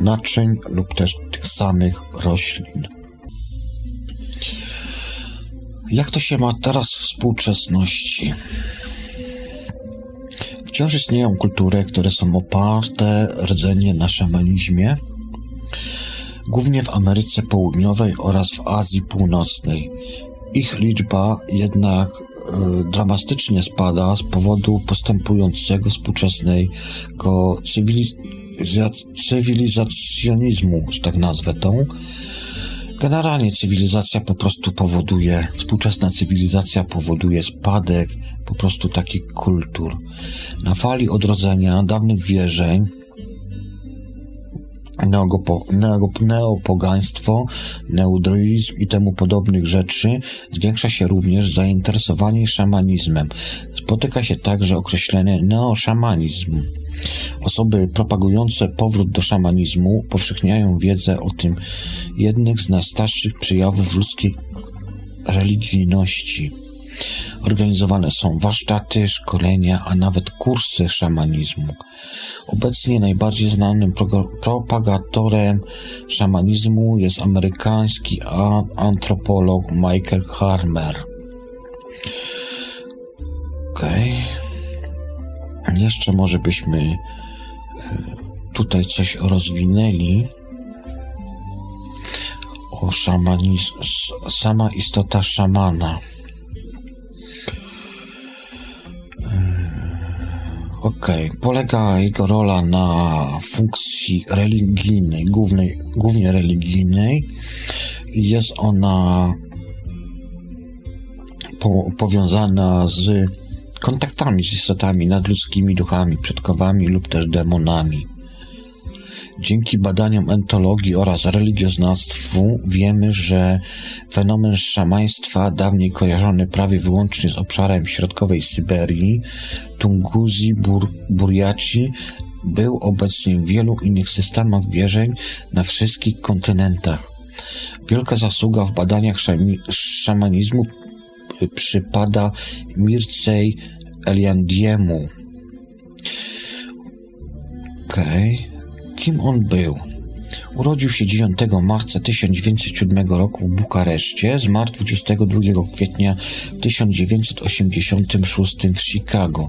naczyń lub też tych samych roślin. Jak to się ma teraz w współczesności? Wciąż istnieją kultury, które są oparte rdzenie na szamanizmie, głównie w Ameryce Południowej oraz w Azji Północnej. Ich liczba jednak e, dramatycznie spada z powodu postępującego współczesnego cywiliz cywilizacjonizmu, że tak nazwę tą, Generalnie cywilizacja po prostu powoduje, współczesna cywilizacja powoduje spadek po prostu takich kultur. Na fali odrodzenia dawnych wierzeń, neogopo, neopogaństwo, neudroizm i temu podobnych rzeczy, zwiększa się również zainteresowanie szamanizmem. Spotyka się także określenie neoszamanizm. Osoby propagujące powrót do szamanizmu powszechniają wiedzę o tym jednych z najstarszych przejawów ludzkiej religijności. Organizowane są warsztaty, szkolenia, a nawet kursy szamanizmu. Obecnie najbardziej znanym propagatorem szamanizmu jest amerykański antropolog Michael Harmer. Okej. Okay. Jeszcze może byśmy e, tutaj coś rozwinęli o szamanizm, sama istota szamana. Okej, okay. polega jego rola na funkcji religijnej, głównej, głównie religijnej. Jest ona po, powiązana z kontaktami z istotami nadludzkimi, duchami, przodkowami lub też demonami. Dzięki badaniom entologii oraz religioznawstwu wiemy, że fenomen szamaństwa, dawniej kojarzony prawie wyłącznie z obszarem środkowej Syberii, Tunguzji, Bur Burjaci, był obecny w wielu innych systemach wierzeń na wszystkich kontynentach. Wielka zasługa w badaniach szamanizmu przypada Mircej Eliandiemu. Okej. Okay. Kim on był? Urodził się 9 marca 1907 roku w Bukareszcie, zmarł 22 kwietnia 1986 w Chicago.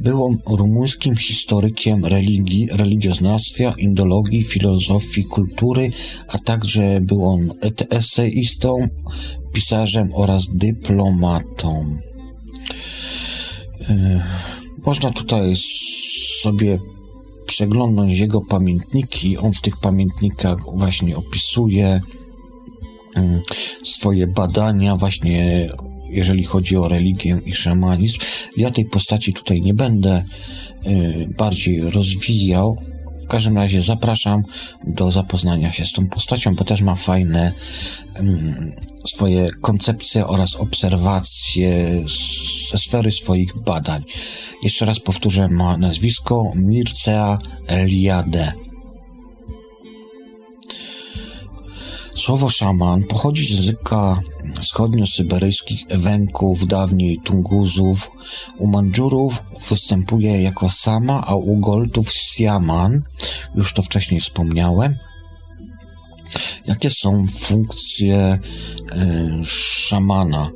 Był rumuńskim historykiem religii, religioznawstwa, indologii, filozofii, kultury, a także był on eseistą, pisarzem oraz dyplomatą. Yy, można tutaj sobie przeglądnąć jego pamiętniki. On w tych pamiętnikach właśnie opisuje mm, swoje badania, właśnie jeżeli chodzi o religię i szamanizm. Ja tej postaci tutaj nie będę y, bardziej rozwijał. W każdym razie zapraszam do zapoznania się z tą postacią, bo też ma fajne mm, swoje koncepcje oraz obserwacje ze sfery swoich badań. Jeszcze raz powtórzę, ma nazwisko Mircea Eliade. Słowo szaman pochodzi z języka wschodnio-syberyjskich Ewenków, dawniej Tunguzów. U Mandżurów występuje jako sama, a u Goltów siaman, już to wcześniej wspomniałem. Jakie są funkcje y, szamana?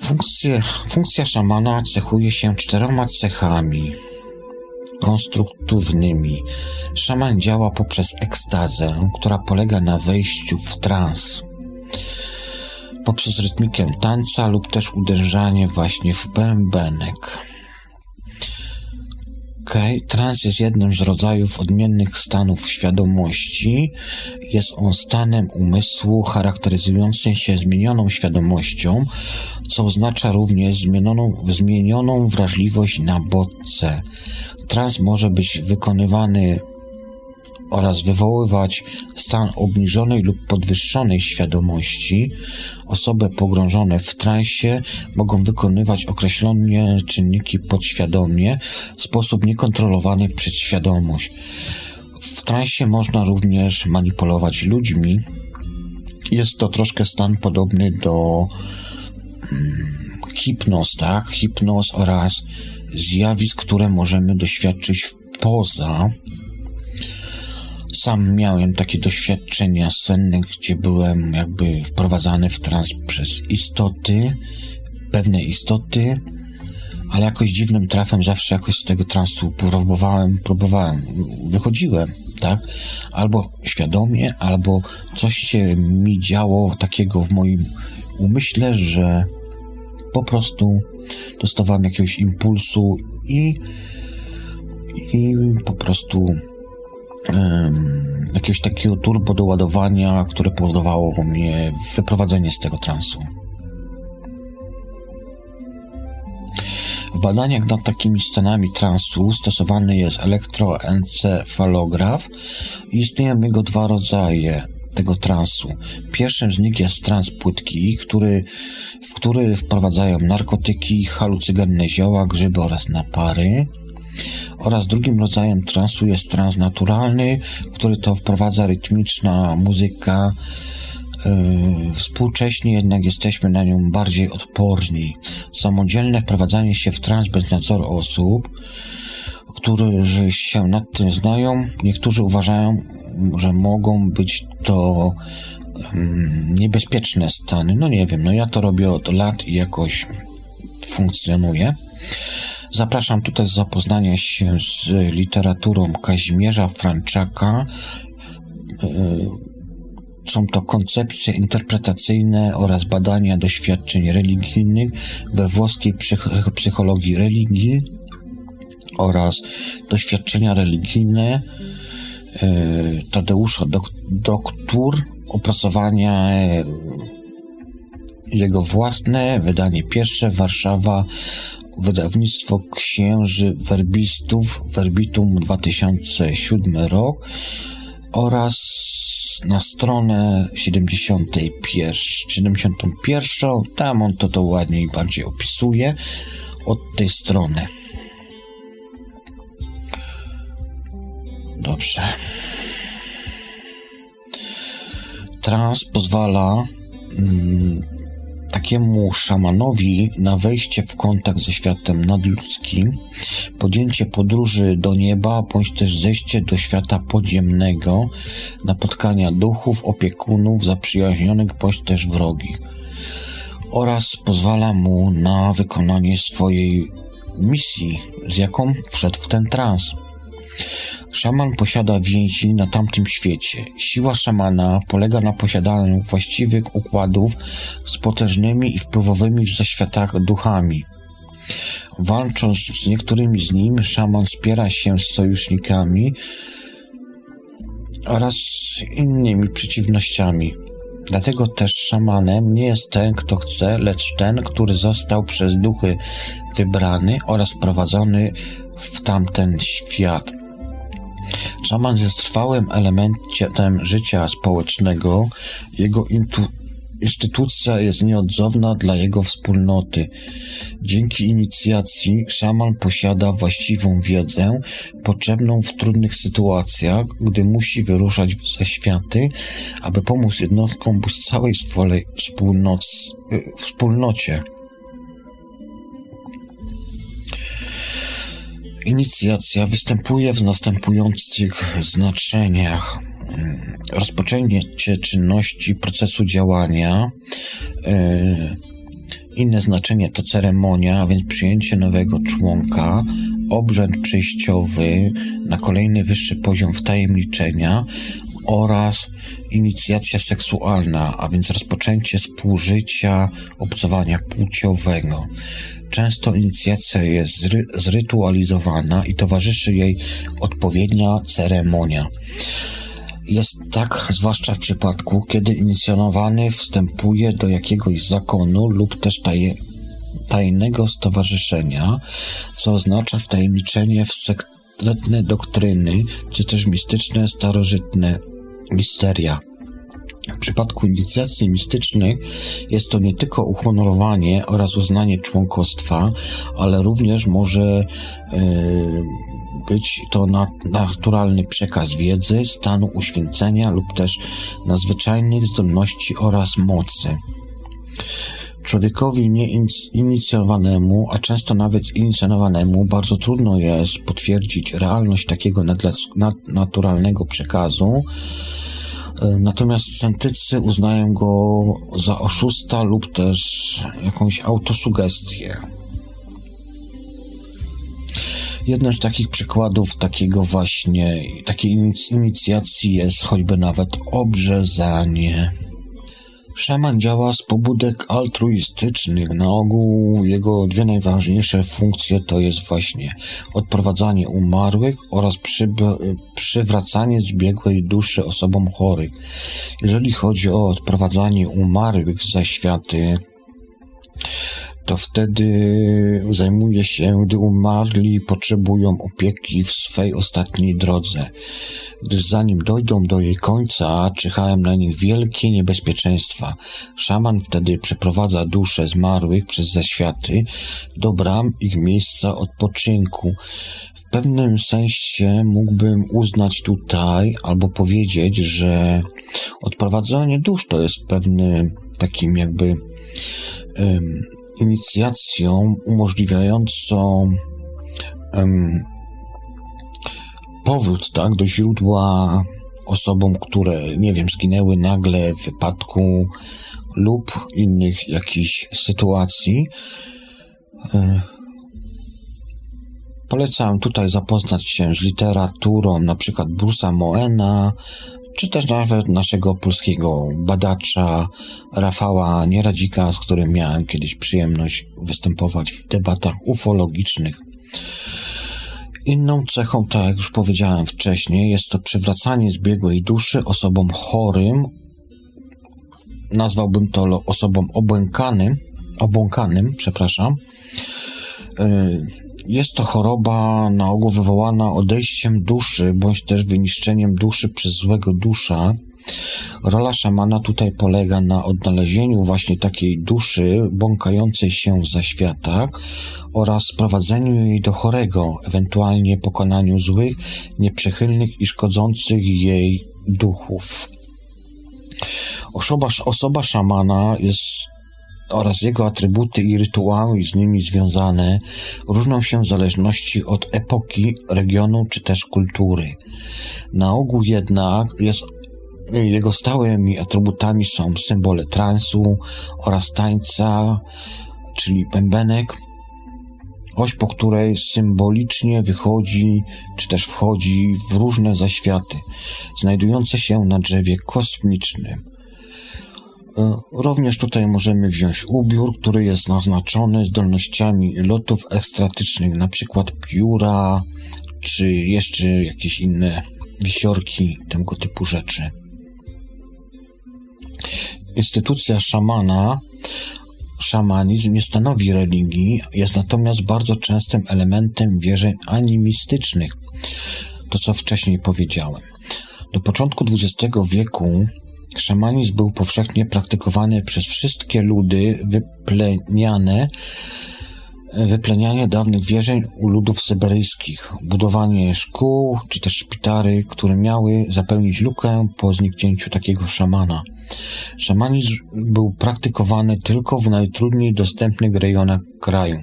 Funkcje, funkcja szamana cechuje się czterema cechami konstruktywnymi. Szaman działa poprzez ekstazę, która polega na wejściu w trans. Poprzez rytmikę tańca lub też uderzanie właśnie w bębenek. Trans jest jednym z rodzajów odmiennych stanów świadomości. Jest on stanem umysłu charakteryzującym się zmienioną świadomością, co oznacza również zmienioną, zmienioną wrażliwość na bodźce. Trans może być wykonywany oraz wywoływać stan obniżonej lub podwyższonej świadomości. Osoby pogrążone w transie mogą wykonywać określone czynniki podświadomie w sposób niekontrolowany przez świadomość. W transie można również manipulować ludźmi. Jest to troszkę stan podobny do hmm, hipnoz, tak? Hipnoz oraz zjawisk, które możemy doświadczyć poza sam miałem takie doświadczenia senne, gdzie byłem jakby wprowadzany w trans przez istoty, pewne istoty, ale jakoś dziwnym trafem zawsze jakoś z tego transu próbowałem, próbowałem, wychodziłem, tak? Albo świadomie, albo coś się mi działo takiego w moim umyśle, że po prostu dostawałem jakiegoś impulsu i, i po prostu um, jakiegoś takiego turbo doładowania, które powodowało mnie wyprowadzenie z tego transu. W badaniach nad takimi scenami transu stosowany jest elektroencefalograf. Istnieją jego dwa rodzaje tego transu. Pierwszym z nich jest trans płytki, który, w który wprowadzają narkotyki, halucygenne zioła, grzyby oraz napary. Oraz drugim rodzajem transu jest trans naturalny, który to wprowadza rytmiczna muzyka, Yy, współcześnie jednak jesteśmy na nią bardziej odporni. Samodzielne wprowadzanie się w trans bez nadzoru osób, którzy się nad tym znają, niektórzy uważają, że mogą być to niebezpieczne stany. No nie wiem, no ja to robię od lat i jakoś funkcjonuje. Zapraszam tutaj do zapoznania się z literaturą Kazimierza Franczaka. Yy, są to koncepcje interpretacyjne oraz badania doświadczeń religijnych we włoskiej psychologii religii oraz doświadczenia religijne e, Tadeusza Dok Doktur, opracowania e, jego własne, wydanie pierwsze, Warszawa, wydawnictwo księży werbistów, Verbitum 2007 rok oraz na stronę 71, 71, tam on to, to ładniej bardziej opisuje od tej strony. Dobrze. Trans pozwala mm, takiemu szamanowi na wejście w kontakt ze światem nadludzkim, podjęcie podróży do nieba, bądź też zejście do świata podziemnego, napotkania duchów, opiekunów, zaprzyjaźnionych, bądź też wrogich. Oraz pozwala mu na wykonanie swojej misji, z jaką wszedł w ten trans. Szaman posiada więzi na tamtym świecie. Siła szamana polega na posiadaniu właściwych układów z potężnymi i wpływowymi w zaświatach duchami. Walcząc z niektórymi z nim, szaman wspiera się z sojusznikami oraz innymi przeciwnościami. Dlatego też szamanem nie jest ten, kto chce, lecz ten, który został przez duchy wybrany oraz wprowadzony w tamten świat. Szaman jest trwałym elementem życia społecznego. Jego instytucja jest nieodzowna dla jego wspólnoty. Dzięki inicjacji szaman posiada właściwą wiedzę, potrzebną w trudnych sytuacjach, gdy musi wyruszać w zaświaty, aby pomóc jednostkom z całej swojej wspólnocie. Inicjacja występuje w następujących znaczeniach. Rozpoczęcie czynności procesu działania. E, inne znaczenie to ceremonia, a więc przyjęcie nowego członka, obrzęd przejściowy na kolejny wyższy poziom wtajemniczenia oraz inicjacja seksualna, a więc rozpoczęcie współżycia, obcowania płciowego. Często inicjacja jest zry zrytualizowana i towarzyszy jej odpowiednia ceremonia. Jest tak zwłaszcza w przypadku, kiedy inicjonowany wstępuje do jakiegoś zakonu lub też taje, tajnego stowarzyszenia, co oznacza wtajemniczenie w sekretne doktryny, czy też mistyczne, starożytne misteria. W przypadku inicjacji mistycznej jest to nie tylko uhonorowanie oraz uznanie członkostwa, ale również może yy, być to naturalny przekaz wiedzy, stanu uświęcenia lub też nadzwyczajnych zdolności oraz mocy. Człowiekowi nieinicjowanemu, a często nawet inicjowanemu, bardzo trudno jest potwierdzić realność takiego nadnaturalnego przekazu, E, natomiast scentycy uznają go za oszusta lub też jakąś autosugestię. Jednym z takich przykładów takiego właśnie, takiej inicjacji jest choćby nawet obrzezanie. Szaman działa z pobudek altruistycznych. Na ogół jego dwie najważniejsze funkcje to jest właśnie odprowadzanie umarłych oraz przywracanie zbiegłej duszy osobom chorych. Jeżeli chodzi o odprowadzanie umarłych za światy, to wtedy zajmuje się, gdy umarli potrzebują opieki w swej ostatniej drodze, gdyż zanim dojdą do jej końca, czyhają na nich wielkie niebezpieczeństwa. Szaman wtedy przeprowadza dusze zmarłych przez zaświaty do bram ich miejsca odpoczynku. W pewnym sensie mógłbym uznać tutaj albo powiedzieć, że odprowadzanie dusz to jest pewnym takim jakby inicjacją umożliwiającą um, powrót tak, do źródła osobom, które, nie wiem, zginęły nagle w wypadku lub innych jakichś sytuacji. E, polecam tutaj zapoznać się z literaturą, na przykład Brusa Moena, czy też nawet naszego polskiego badacza Rafała Nieradzika, z którym miałem kiedyś przyjemność występować w debatach ufologicznych. Inną cechą, tak jak już powiedziałem wcześniej, jest to przywracanie zbiegłej duszy osobom chorym, nazwałbym to osobom obłękanym, obłąkanym, przepraszam, yy, jest to choroba na ogół wywołana odejściem duszy, bądź też wyniszczeniem duszy przez złego dusza. Rola szamana tutaj polega na odnalezieniu właśnie takiej duszy bąkającej w zaświatach oraz sprowadzeniu jej do chorego, ewentualnie pokonaniu złych, nieprzychylnych i szkodzących jej duchów. Osoba, osoba szamana jest oraz jego atrybuty i rytuały z nimi związane różnią się w zależności od epoki, regionu czy też kultury. Na ogół jednak jest jego stałymi atrybutami są symbole transu oraz tańca, czyli bębenek, oś po której symbolicznie wychodzi czy też wchodzi w różne zaświaty, znajdujące się na drzewie kosmicznym. E, również tutaj możemy wziąć ubiór, który jest naznaczony zdolnościami lotów ekstratycznych, na przykład pióra, czy jeszcze jakieś inne wisiorki, tego typu rzeczy. Instytucja szamana, szamanizm nie stanowi religii, jest natomiast bardzo częstym elementem wierzeń animistycznych. To, co wcześniej powiedziałem. Do początku XX wieku Szamanizm był powszechnie praktykowany przez wszystkie ludy wypleniane, wyplenianie dawnych wierzeń u ludów syberyjskich, budowanie szkół czy też szpitary, które miały zapełnić lukę po zniknięciu takiego szamana. Szamanizm był praktykowany tylko w najtrudniej dostępnych rejonach kraju.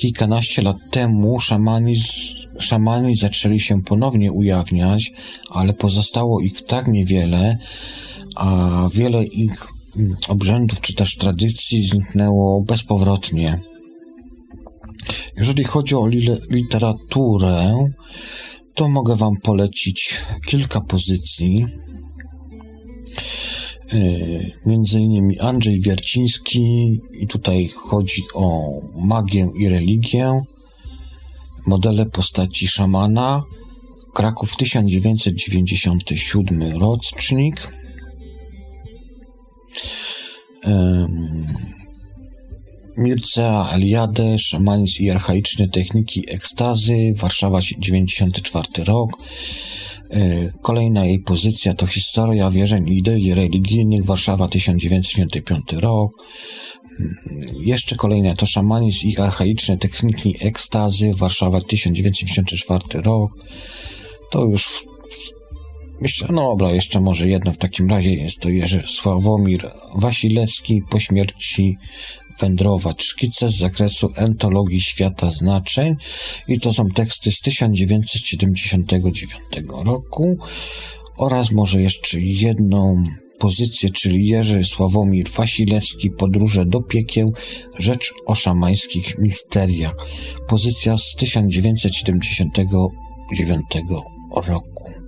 Kilkanaście lat temu szamanizm, szamani zaczęli się ponownie ujawniać, ale pozostało ich tak niewiele, a wiele ich mm, obrzędów czy też tradycji zniknęło bezpowrotnie. Jeżeli chodzi o literaturę, to mogę Wam polecić kilka pozycji. Yy, między innymi Andrzej Wierciński, i tutaj chodzi o magię i religię, modele postaci szamana, Kraków 1997 rocznik. Mircea Eliade, szamanizm i archaiczne techniki ekstazy, Warszawa 94 rok. E, kolejna jej pozycja to historia wierzeń i idei religijnych, Warszawa 1995 rok. Mm, jeszcze kolejna to szamanizm i archaiczne techniki ekstazy, Warszawa 1994 rok. To już Myślę, no dobra, jeszcze może jedno w takim razie jest to Jerzy Sławomir Wasilewski po śmierci wędrować. Szkice z zakresu entologii świata znaczeń i to są teksty z 1979 roku oraz może jeszcze jedną pozycję, czyli Jerzy Sławomir Wasilewski Podróże do piekieł, rzecz o szamańskich misteriach. Pozycja z 1979 roku.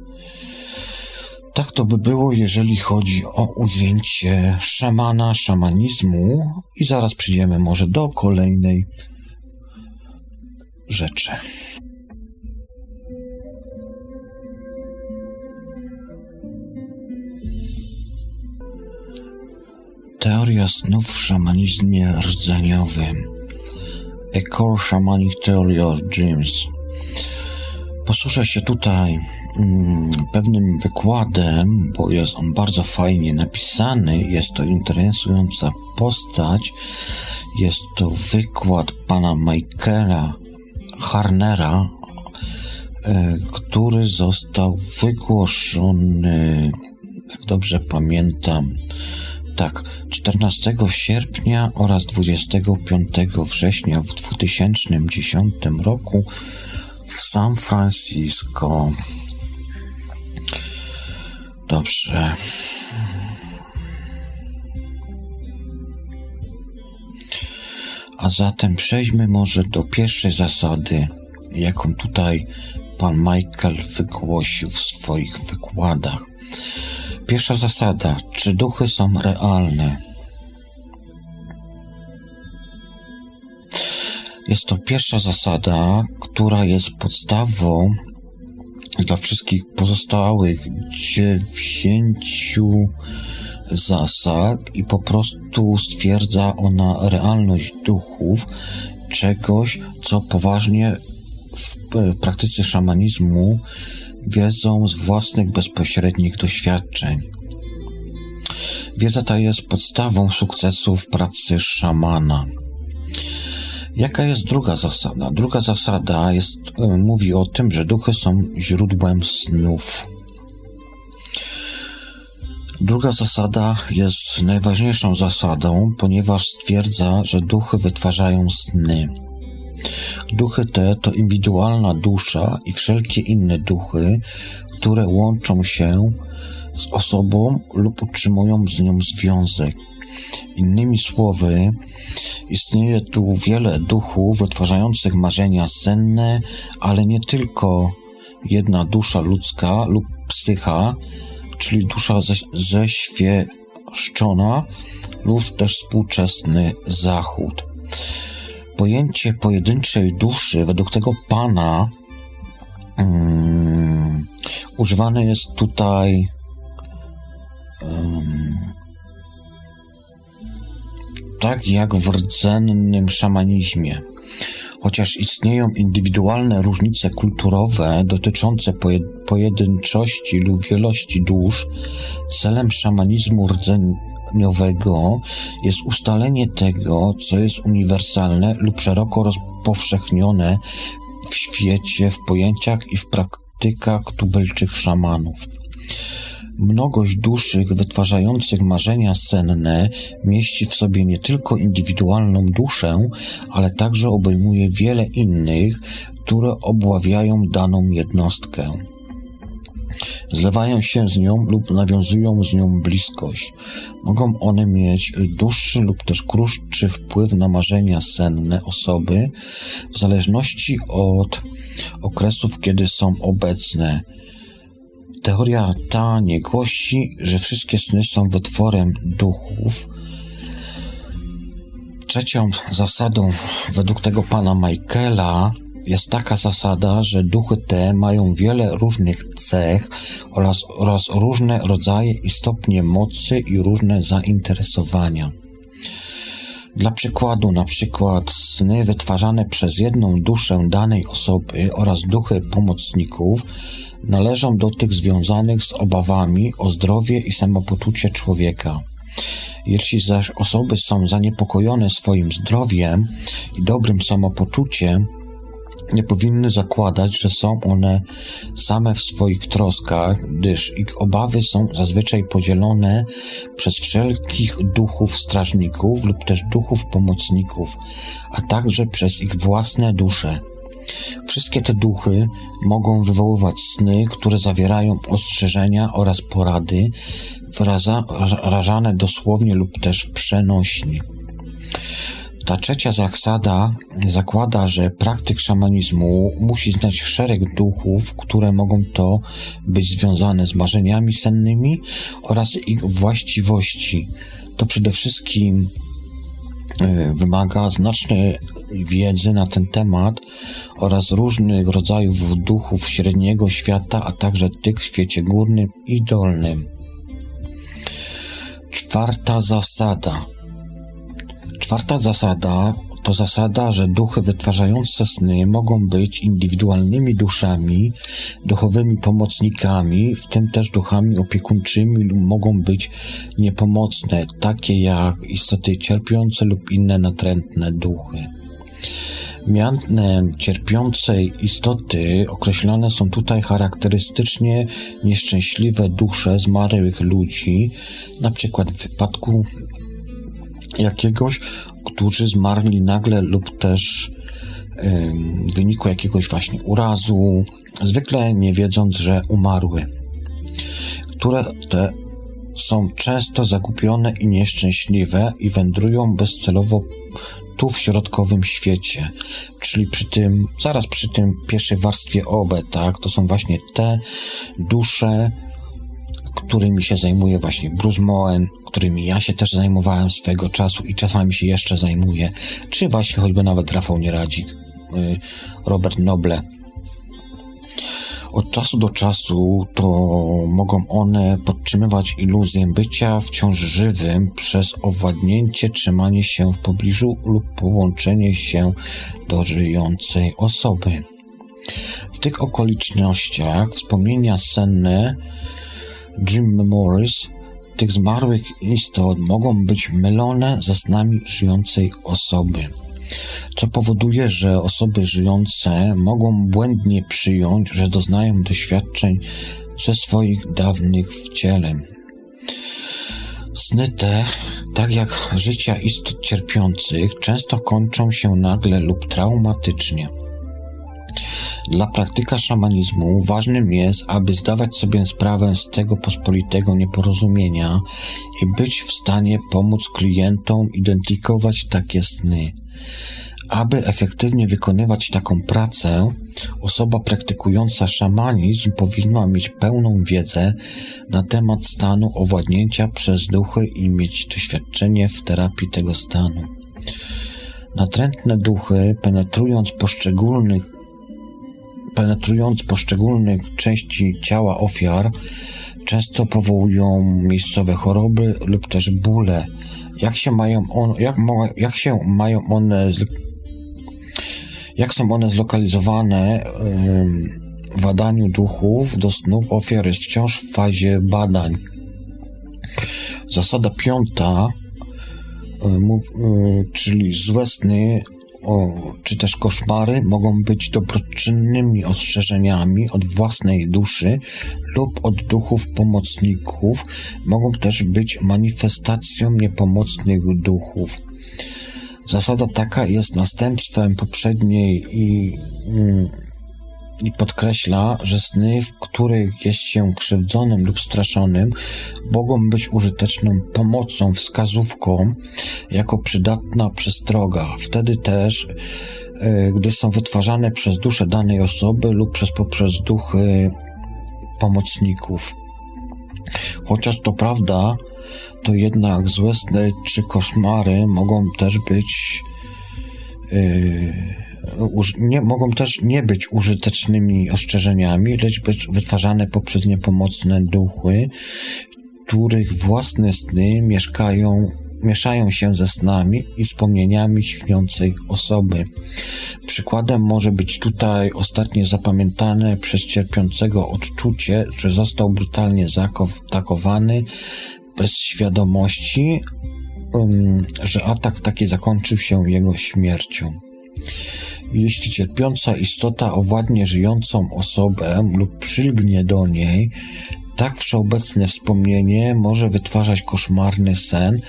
Tak to by było, jeżeli chodzi o ujęcie szamana, szamanizmu i zaraz przyjdziemy może do kolejnej rzeczy. Teoria snów w szamanizmie rdzeniowym. A Core Shamanic Theory of Dreams. Posłużę się tutaj pewnym wykładem, bo jest on bardzo fajnie napisany. Jest to interesująca postać. Jest to wykład pana Michaela Harnera, e, który został wygłoszony, jak dobrze pamiętam, tak, 14 sierpnia oraz 25 września w 2010 roku w San Francisco. Dobrze. A zatem przejdźmy może do pierwszej zasady, jaką tutaj pan Michael wygłosił w swoich wykładach. Pierwsza zasada: czy duchy są realne? Jest to pierwsza zasada, która jest podstawą dla wszystkich pozostałych dziewięciu zasad i po prostu stwierdza ona realność duchów, czegoś, co poważnie w praktyce szamanizmu wiedzą z własnych bezpośrednich doświadczeń. Wiedza ta jest podstawą sukcesu w pracy szamana. Jaka jest druga zasada? Druga zasada jest, y, mówi o tym, że duchy są źródłem snów. Druga zasada jest najważniejszą zasadą, ponieważ stwierdza, że duchy wytwarzają sny. Duchy te to indywidualna dusza i wszelkie inne duchy, które łączą się z osobą lub utrzymują z nią związek. Innymi słowy, istnieje tu wiele duchów wytwarzających marzenia senne, ale nie tylko jedna dusza ludzka lub psycha, czyli dusza ześwieszczona lub też współczesny Zachód. Pojęcie pojedynczej duszy według tego pana um, używane jest tutaj um, tak jak w rdzennym szamanizmie. Chociaż istnieją indywidualne różnice kulturowe dotyczące pojedynczości lub wielości dusz, celem szamanizmu rdzeniowego jest ustalenie tego, co jest uniwersalne lub szeroko rozpowszechnione w świecie, w pojęciach i w praktykach tubylczych szamanów. Mnogość duszych wytwarzających marzenia senne mieści w sobie nie tylko indywidualną duszę, ale także obejmuje wiele innych, które obławiają daną jednostkę. Zlewają się z nią lub nawiązują z nią bliskość. Mogą one mieć dłuższy lub też krótszy wpływ na marzenia senne osoby, w zależności od okresów, kiedy są obecne Teoria ta nie głosi, że wszystkie sny są wytworem duchów. Trzecią zasadą według tego pana Michaela jest taka zasada, że duchy te mają wiele różnych cech oraz, oraz różne rodzaje i stopnie mocy i różne zainteresowania. Dla przykładu, na przykład sny wytwarzane przez jedną duszę danej osoby oraz duchy pomocników należą do tych związanych z obawami o zdrowie i samopoczucie człowieka. Jeśli zaś osoby są zaniepokojone swoim zdrowiem i dobrym samopoczuciem, nie powinny zakładać, że są one same w swoich troskach, gdyż ich obawy są zazwyczaj podzielone przez wszelkich duchów strażników lub też duchów pomocników, a także przez ich własne dusze. Wszystkie te duchy mogą wywoływać sny, które zawierają ostrzeżenia oraz porady, wyrażane dosłownie lub też przenośni. Ta trzecia zasada zakłada, że praktyk szamanizmu musi znać szereg duchów, które mogą to być związane z marzeniami sennymi oraz ich właściwości. To przede wszystkim e, wymaga znacznej wiedzy na ten temat oraz różnych rodzajów duchów średniego świata, a także tych w świecie górnym i dolnym. Czwarta zasada. Czwarta zasada to zasada, że duchy wytwarzające sny mogą być indywidualnymi duszami, duchowymi pomocnikami, w tym też duchami opiekuńczymi lub mogą być niepomocne, takie jak istoty cierpiące lub inne natrętne duchy. Mianem cierpiącej istoty określane są tutaj charakterystycznie nieszczęśliwe dusze zmarłych ludzi, na przykład w wypadku jakiegoś, którzy zmarli nagle lub też w wyniku jakiegoś właśnie urazu, zwykle nie wiedząc, że umarły, które te są często zagubione i nieszczęśliwe i wędrują bezcelowo tu w środkowym świecie, czyli przy tym, zaraz przy tym pierwszej warstwie OB, tak, to są właśnie te dusze, którymi się zajmuje właśnie Bruce Moen, którymi ja się też zajmowałem swego czasu i czasami się jeszcze zajmuję, czy właśnie choćby nawet Rafał Nieradzik, y, Robert Noble. Od czasu do czasu to mogą one podtrzymywać iluzję bycia wciąż żywym przez owładnięcie, trzymanie się w pobliżu lub połączenie się do żyjącej osoby. W tych okolicznościach wspomnienia senne Dream Memories tych zmarłych istot mogą być mylone ze snami żyjącej osoby, co powoduje, że osoby żyjące mogą błędnie przyjąć, że doznają doświadczeń ze swoich dawnych wcieleń. Sny te, tak jak życia istot cierpiących, często kończą się nagle lub traumatycznie. Dla praktyka szamanizmu ważnym jest, aby zdawać sobie sprawę z tego pospolitego nieporozumienia i być w stanie pomóc klientom identyfikować takie sny. Aby efektywnie wykonywać taką pracę, osoba praktykująca szamanizm powinna mieć pełną wiedzę na temat stanu owładnięcia przez duchy i mieć doświadczenie w terapii tego stanu. Natrętne duchy, penetrując poszczególnych penetrując poszczególne części ciała ofiar, często powołują miejscowe choroby lub też bóle. Jak się mają, on, jak, jak się mają one jak są one zlokalizowane w badaniu duchów do snów ofiar jest wciąż w fazie badań. Zasada piąta, czyli złe sny o, czy też koszmary mogą być dobroczynnymi ostrzeżeniami od własnej duszy lub od duchów pomocników, mogą też być manifestacją niepomocnych duchów. Zasada taka jest następstwem poprzedniej i mm, i podkreśla, że sny, w których jest się krzywdzonym lub straszonym, mogą być użyteczną pomocą, wskazówką, jako przydatna przestroga. Wtedy też, e, gdy są wytwarzane przez duszę danej osoby lub przez poprzez duchy pomocników. Chociaż to prawda, to jednak złe sny czy koszmary mogą też być yy, nie, mogą też nie być użytecznymi ostrzeżeniami, lecz być wytwarzane poprzez niepomocne duchy, których własne sny mieszkają mieszają się ze snami i wspomnieniami śpiącej osoby. Przykładem może być tutaj ostatnie zapamiętane przez cierpiącego odczucie, że został brutalnie zaatakowany bez świadomości, um, że atak taki zakończył się jego śmiercią. Jeśli cierpiąca istota owładnie żyjącą osobę lub przylgnie do niej, tak wszeobecne wspomnienie może wytwarzać koszmarny sen,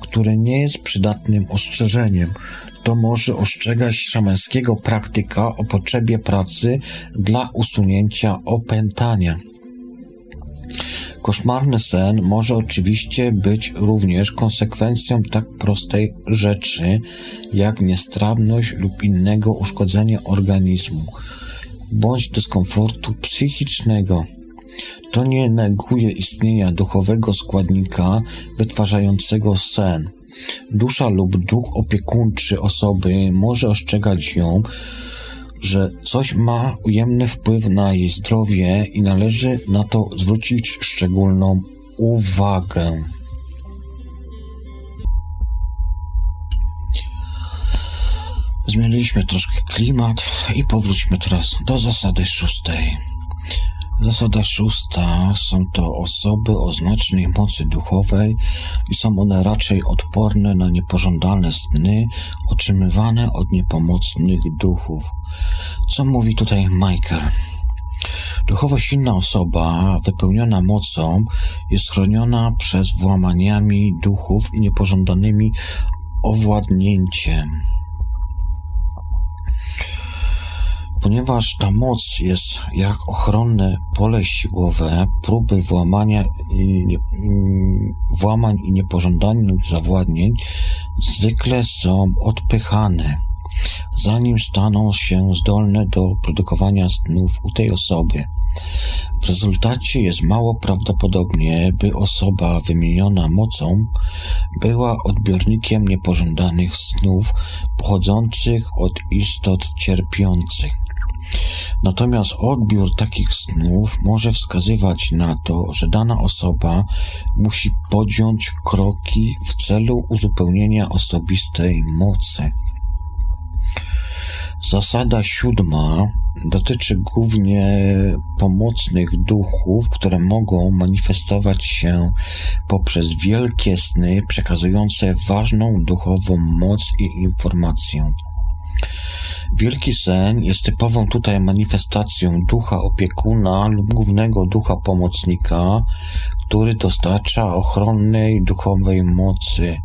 który nie jest przydatnym ostrzeżeniem. To może ostrzegać szamańskiego praktyka o potrzebie pracy dla usunięcia opętania. Koszmarny sen może oczywiście być również konsekwencją tak prostej rzeczy jak niestrawność lub innego uszkodzenia organizmu bądź dyskomfortu psychicznego. To nie neguje istnienia duchowego składnika wytwarzającego sen. Dusza lub duch opiekuńczy osoby może ostrzegać ją, że coś ma ujemny wpływ na jej zdrowie i należy na to zwrócić szczególną uwagę. Zmieniliśmy troszkę klimat i powróćmy teraz do zasady szóstej. Zasada szósta są to osoby o znacznej mocy duchowej i są one raczej odporne na niepożądane sny otrzymywane od niepomocnych duchów. Co mówi tutaj Michael? Duchowo silna osoba, wypełniona mocą, jest chroniona przez włamaniami duchów i niepożądanymi owładnięciem. Ponieważ ta moc jest jak ochronne pole siłowe, próby włamania i nie, mm, włamań i niepożądanych zawładnień zwykle są odpychane, zanim staną się zdolne do produkowania snów u tej osoby. W rezultacie jest mało prawdopodobnie, by osoba wymieniona mocą była odbiornikiem niepożądanych snów pochodzących od istot cierpiących. Natomiast odbiór takich snów może wskazywać na to, że dana osoba musi podjąć kroki w celu uzupełnienia osobistej mocy. Zasada siódma dotyczy głównie pomocnych duchów, które mogą manifestować się poprzez wielkie sny przekazujące ważną duchową moc i informację. Wielki sen jest typową tutaj manifestacją ducha opiekuna lub głównego ducha pomocnika, który dostarcza ochronnej duchowej mocy.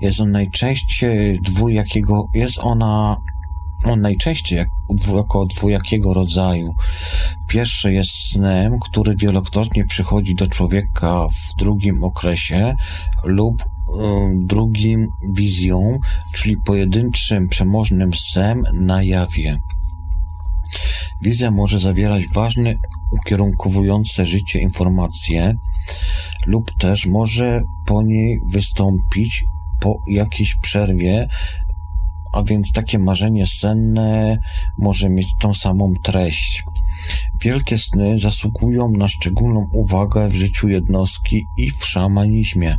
Jest on najczęściej dwujakiego, jest ona on najczęściej jak, jako dwujakiego rodzaju. Pierwszy jest snem, który wielokrotnie przychodzi do człowieka w drugim okresie lub drugim wizją, czyli pojedynczym przemożnym snem na jawie. Wizja może zawierać ważne, ukierunkowujące życie informacje lub też może po niej wystąpić po jakiejś przerwie, a więc takie marzenie senne może mieć tą samą treść. Wielkie sny zasługują na szczególną uwagę w życiu jednostki i w szamanizmie.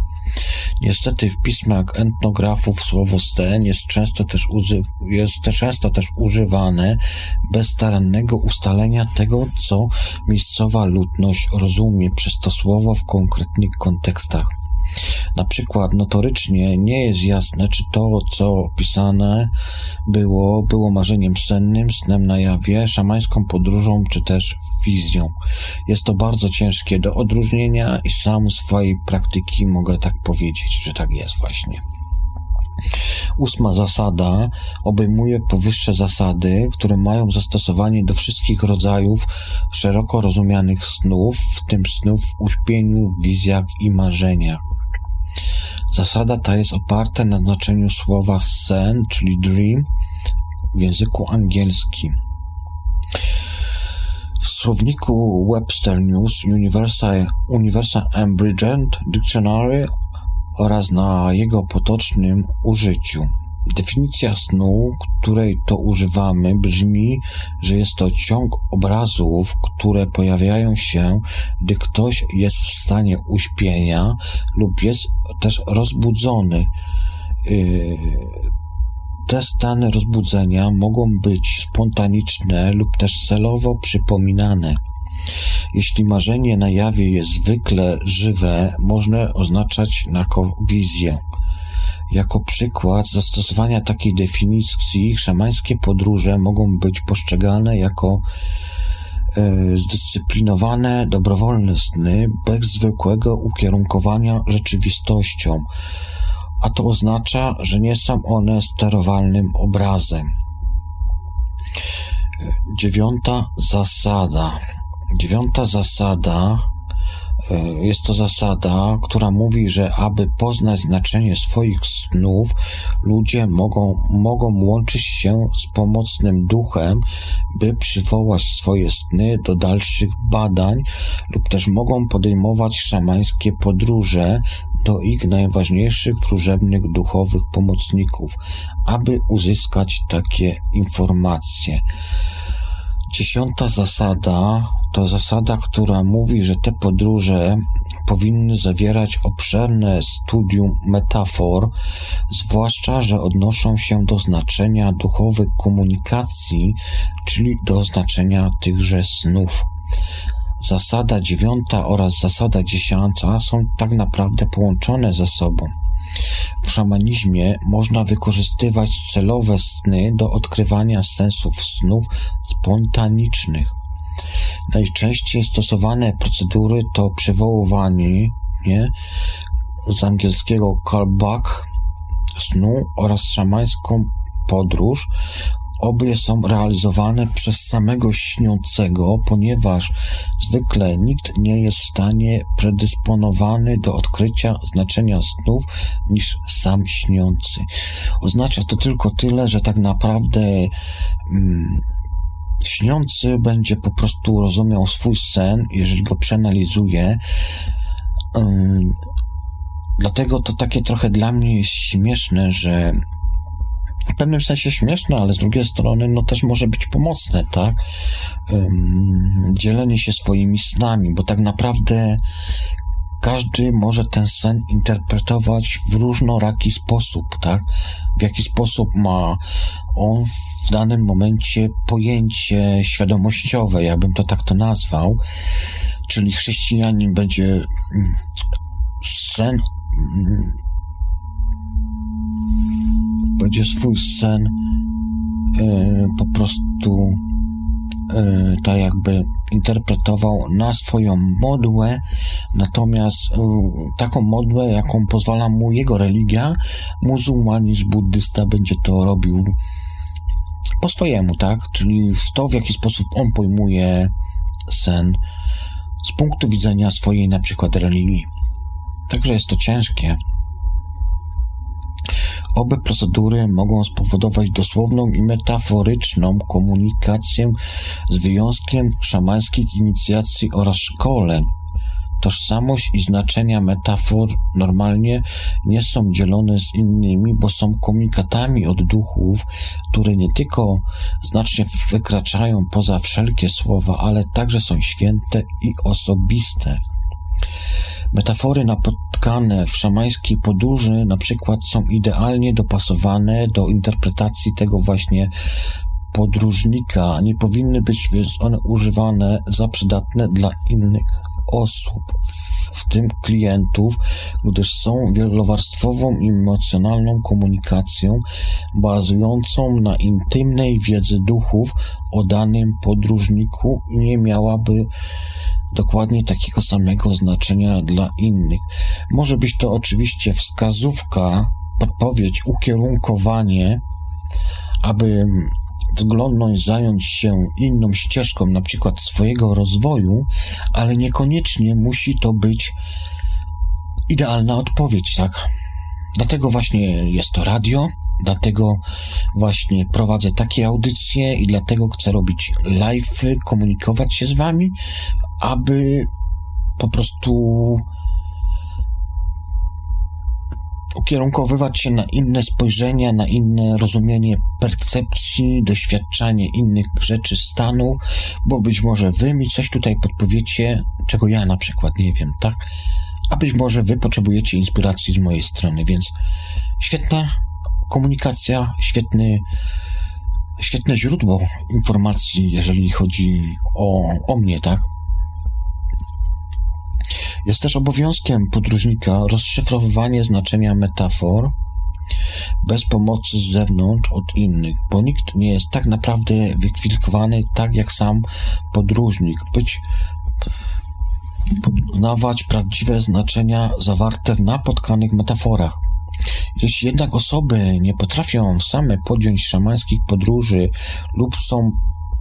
Niestety w pismach etnografów słowo sten jest często też, jest często też używane bez starannego ustalenia tego, co miejscowa ludność rozumie przez to słowo w konkretnych kontekstach. Na przykład notorycznie nie jest jasne, czy to, co opisane było, było marzeniem sennym, snem na jawie, szamańską podróżą, czy też wizją. Jest to bardzo ciężkie do odróżnienia i sam swojej praktyki mogę tak powiedzieć, że tak jest właśnie. Ósma zasada obejmuje powyższe zasady, które mają zastosowanie do wszystkich rodzajów szeroko rozumianych snów, w tym snów w uśpieniu, wizjach i marzeniach. Zasada ta jest oparta na znaczeniu słowa sen, czyli dream w języku angielskim. W słowniku Webster News Universal, Universal Abridged Dictionary oraz na jego potocznym użyciu. Definicja snu, której to używamy, brzmi, że jest to ciąg obrazów, które pojawiają się, gdy ktoś jest w stanie uśpienia lub jest też rozbudzony. Yy, te stany rozbudzenia mogą być spontaniczne lub też celowo przypominane. Jeśli marzenie na jawie jest zwykle żywe, można oznaczać jako wizję. Jako przykład zastosowania takiej definicji szamańskie podróże mogą być postrzegane jako e, zdyscyplinowane, dobrowolne sny bez zwykłego ukierunkowania rzeczywistością, a to oznacza, że nie są one sterowalnym obrazem. E, dziewiąta zasada. Dziewiąta zasada jest to zasada, która mówi, że aby poznać znaczenie swoich snów, ludzie mogą, mogą łączyć się z pomocnym duchem, by przywołać swoje sny do dalszych badań, lub też mogą podejmować szamańskie podróże do ich najważniejszych wróżebnych duchowych pomocników, aby uzyskać takie informacje. Dziesiąta zasada to zasada, która mówi, że te podróże powinny zawierać obszerne studium metafor, zwłaszcza, że odnoszą się do znaczenia duchowych komunikacji, czyli do znaczenia tychże snów. Zasada dziewiąta oraz zasada dziesiąta są tak naprawdę połączone ze sobą. W szamanizmie można wykorzystywać celowe sny do odkrywania sensów snów spontanicznych. Najczęściej stosowane procedury to przywoływanie nie, z angielskiego callback snu oraz szamańską podróż. Obie są realizowane przez samego śniącego, ponieważ zwykle nikt nie jest w stanie predysponowany do odkrycia znaczenia snów niż sam śniący. Oznacza to tylko tyle, że tak naprawdę mm, Śniący będzie po prostu rozumiał swój sen, jeżeli go przeanalizuje. Dlatego to takie trochę dla mnie jest śmieszne, że w pewnym sensie śmieszne, ale z drugiej strony no też może być pomocne, tak? dzielenie się swoimi snami, bo tak naprawdę każdy może ten sen interpretować w różnoraki sposób, tak? W jaki sposób ma on w danym momencie pojęcie świadomościowe, ja bym to tak to nazwał, czyli chrześcijanin będzie mm, sen mm, będzie swój sen yy, po prostu yy, tak jakby interpretował na swoją modłę, natomiast yy, taką modłę, jaką pozwala mu jego religia, muzułmanizm, buddysta będzie to robił po swojemu, tak? Czyli w to, w jaki sposób on pojmuje sen z punktu widzenia swojej na przykład religii. Także jest to ciężkie. Obe procedury mogą spowodować dosłowną i metaforyczną komunikację z wyjątkiem szamańskich inicjacji oraz szkoleń. Tożsamość i znaczenia metafor normalnie nie są dzielone z innymi, bo są komunikatami od duchów, które nie tylko znacznie wykraczają poza wszelkie słowa, ale także są święte i osobiste. Metafory napotkane w szamańskiej podróży na przykład są idealnie dopasowane do interpretacji tego właśnie podróżnika. Nie powinny być więc one używane za przydatne dla innych osób, w tym klientów, gdyż są wielowarstwową emocjonalną komunikacją bazującą na intymnej wiedzy duchów o danym podróżniku i nie miałaby dokładnie takiego samego znaczenia dla innych. Może być to oczywiście wskazówka, podpowiedź, ukierunkowanie, aby wzglądność zająć się inną ścieżką, na przykład swojego rozwoju, ale niekoniecznie musi to być idealna odpowiedź, tak? Dlatego właśnie jest to radio, dlatego właśnie prowadzę takie audycje i dlatego chcę robić live, komunikować się z wami, aby po prostu ukierunkowywać się na inne spojrzenia, na inne rozumienie percepcji, doświadczanie innych rzeczy stanu, bo być może wy mi coś tutaj podpowiecie, czego ja na przykład nie wiem, tak? A być może wy potrzebujecie inspiracji z mojej strony, więc świetna komunikacja, świetny, świetne źródło informacji, jeżeli chodzi o, o mnie, tak? Jest też obowiązkiem podróżnika rozszyfrowywanie znaczenia metafor bez pomocy z zewnątrz od innych, bo nikt nie jest tak naprawdę wykwalifikowany tak jak sam podróżnik. Być poznawać prawdziwe znaczenia zawarte w napotkanych metaforach. Jeśli jednak osoby nie potrafią same podjąć szamańskich podróży lub są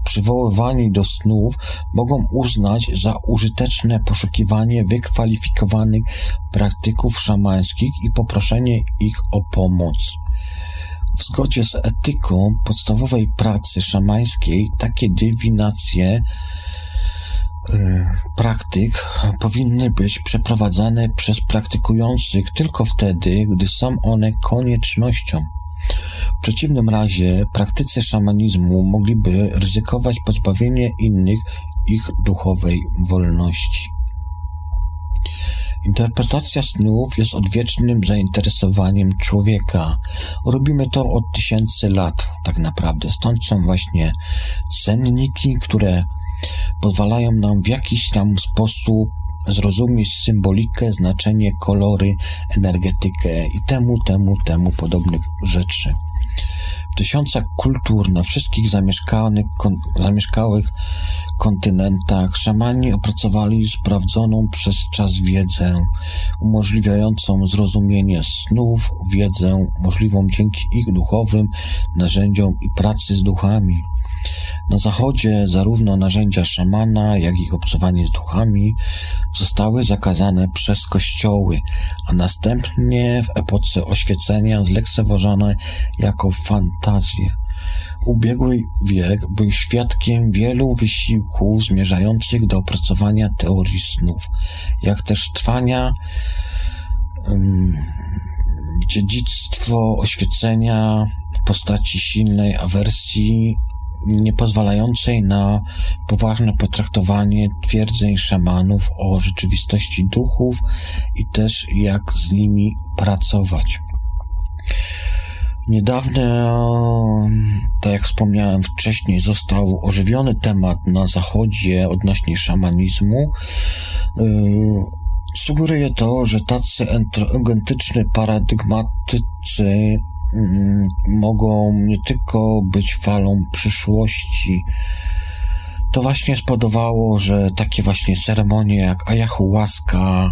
przywoływani do snów mogą uznać za użyteczne poszukiwanie wykwalifikowanych praktyków szamańskich i poproszenie ich o pomoc. W zgodzie z etyką podstawowej pracy szamańskiej takie dywinacje y, praktyk powinny być przeprowadzane przez praktykujących tylko wtedy, gdy są one koniecznością. W przeciwnym razie praktycy szamanizmu mogliby ryzykować pozbawienie innych ich duchowej wolności. Interpretacja snów jest odwiecznym zainteresowaniem człowieka. Robimy to od tysięcy lat, tak naprawdę. Stąd są właśnie senniki, które pozwalają nam w jakiś tam sposób zrozumieć symbolikę, znaczenie, kolory, energetykę i temu, temu, temu podobnych rzeczy. W tysiącach kultur na wszystkich zamieszkanych, kon, zamieszkałych kontynentach szamani opracowali sprawdzoną przez czas wiedzę, umożliwiającą zrozumienie snów, wiedzę możliwą dzięki ich duchowym narzędziom i pracy z duchami. Na zachodzie zarówno narzędzia szamana, jak i obcowanie z duchami zostały zakazane przez kościoły, a następnie w epoce oświecenia zlekceważone jako fantazje. Ubiegły wiek był świadkiem wielu wysiłków zmierzających do opracowania teorii snów, jak też trwania um, dziedzictwo oświecenia w postaci silnej awersji nie pozwalającej na poważne potraktowanie twierdzeń szamanów o rzeczywistości duchów i też jak z nimi pracować. Niedawno, tak jak wspomniałem wcześniej, został ożywiony temat na zachodzie odnośnie szamanizmu. Yy, sugeruje to, że tacy autentyczni paradygmatycy mogą nie tylko być falą przyszłości. To właśnie spowodowało, że takie właśnie ceremonie jak ayahuasca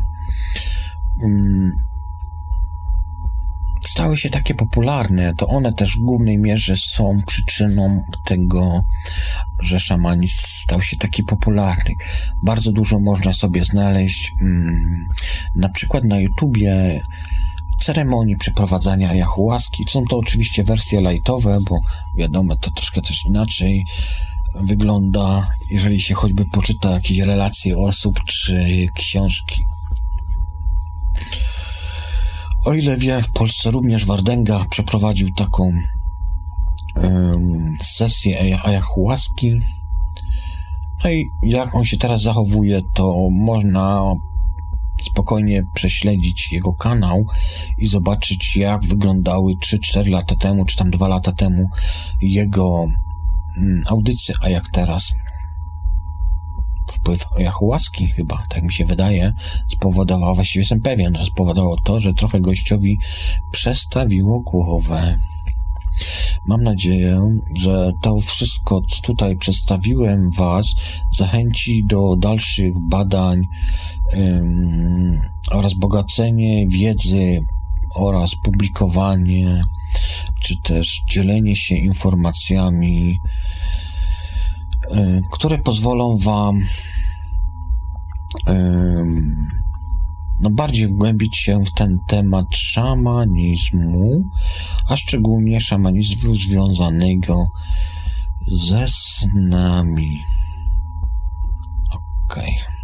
stały się takie popularne. To one też w głównej mierze są przyczyną tego, że szamanizm stał się taki popularny. Bardzo dużo można sobie znaleźć, na przykład na YouTubie ceremonii przeprowadzania jahułaski. Są to oczywiście wersje lightowe, bo wiadomo, to troszkę też inaczej wygląda, jeżeli się choćby poczyta jakieś relacje osób czy książki. O ile wie, w Polsce również Wardenga przeprowadził taką sesję ayahuaski. No i jak on się teraz zachowuje, to można spokojnie prześledzić jego kanał i zobaczyć, jak wyglądały 3-4 lata temu, czy tam 2 lata temu jego mm, audycje, a jak teraz. Wpływ jachułaski chyba, tak mi się wydaje, spowodował, właściwie jestem pewien, że spowodowało to, że trochę gościowi przestawiło głowę. Mam nadzieję, że to wszystko, co tutaj przedstawiłem Was, zachęci do dalszych badań oraz bogacenie wiedzy oraz publikowanie, czy też dzielenie się informacjami, które pozwolą Wam no bardziej wgłębić się w ten temat szamanizmu, a szczególnie szamanizmu związanego ze snami. Okej. Okay.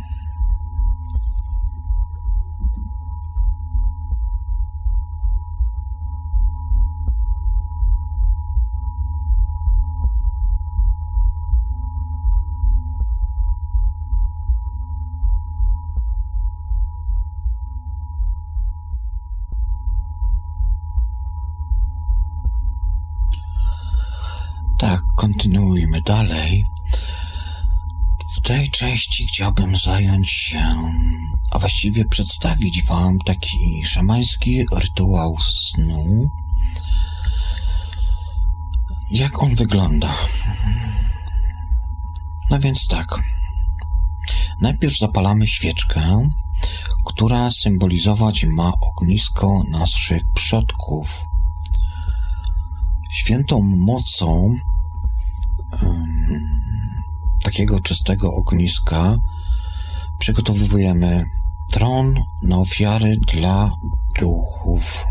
Kontynuujmy dalej. W tej części chciałbym zająć się, a właściwie przedstawić Wam taki szamański rytuał snu. Jak on wygląda? No więc tak. Najpierw zapalamy świeczkę, która symbolizować ma ognisko naszych przodków. Świętą mocą takiego czystego ogniska przygotowujemy tron na ofiary dla duchów.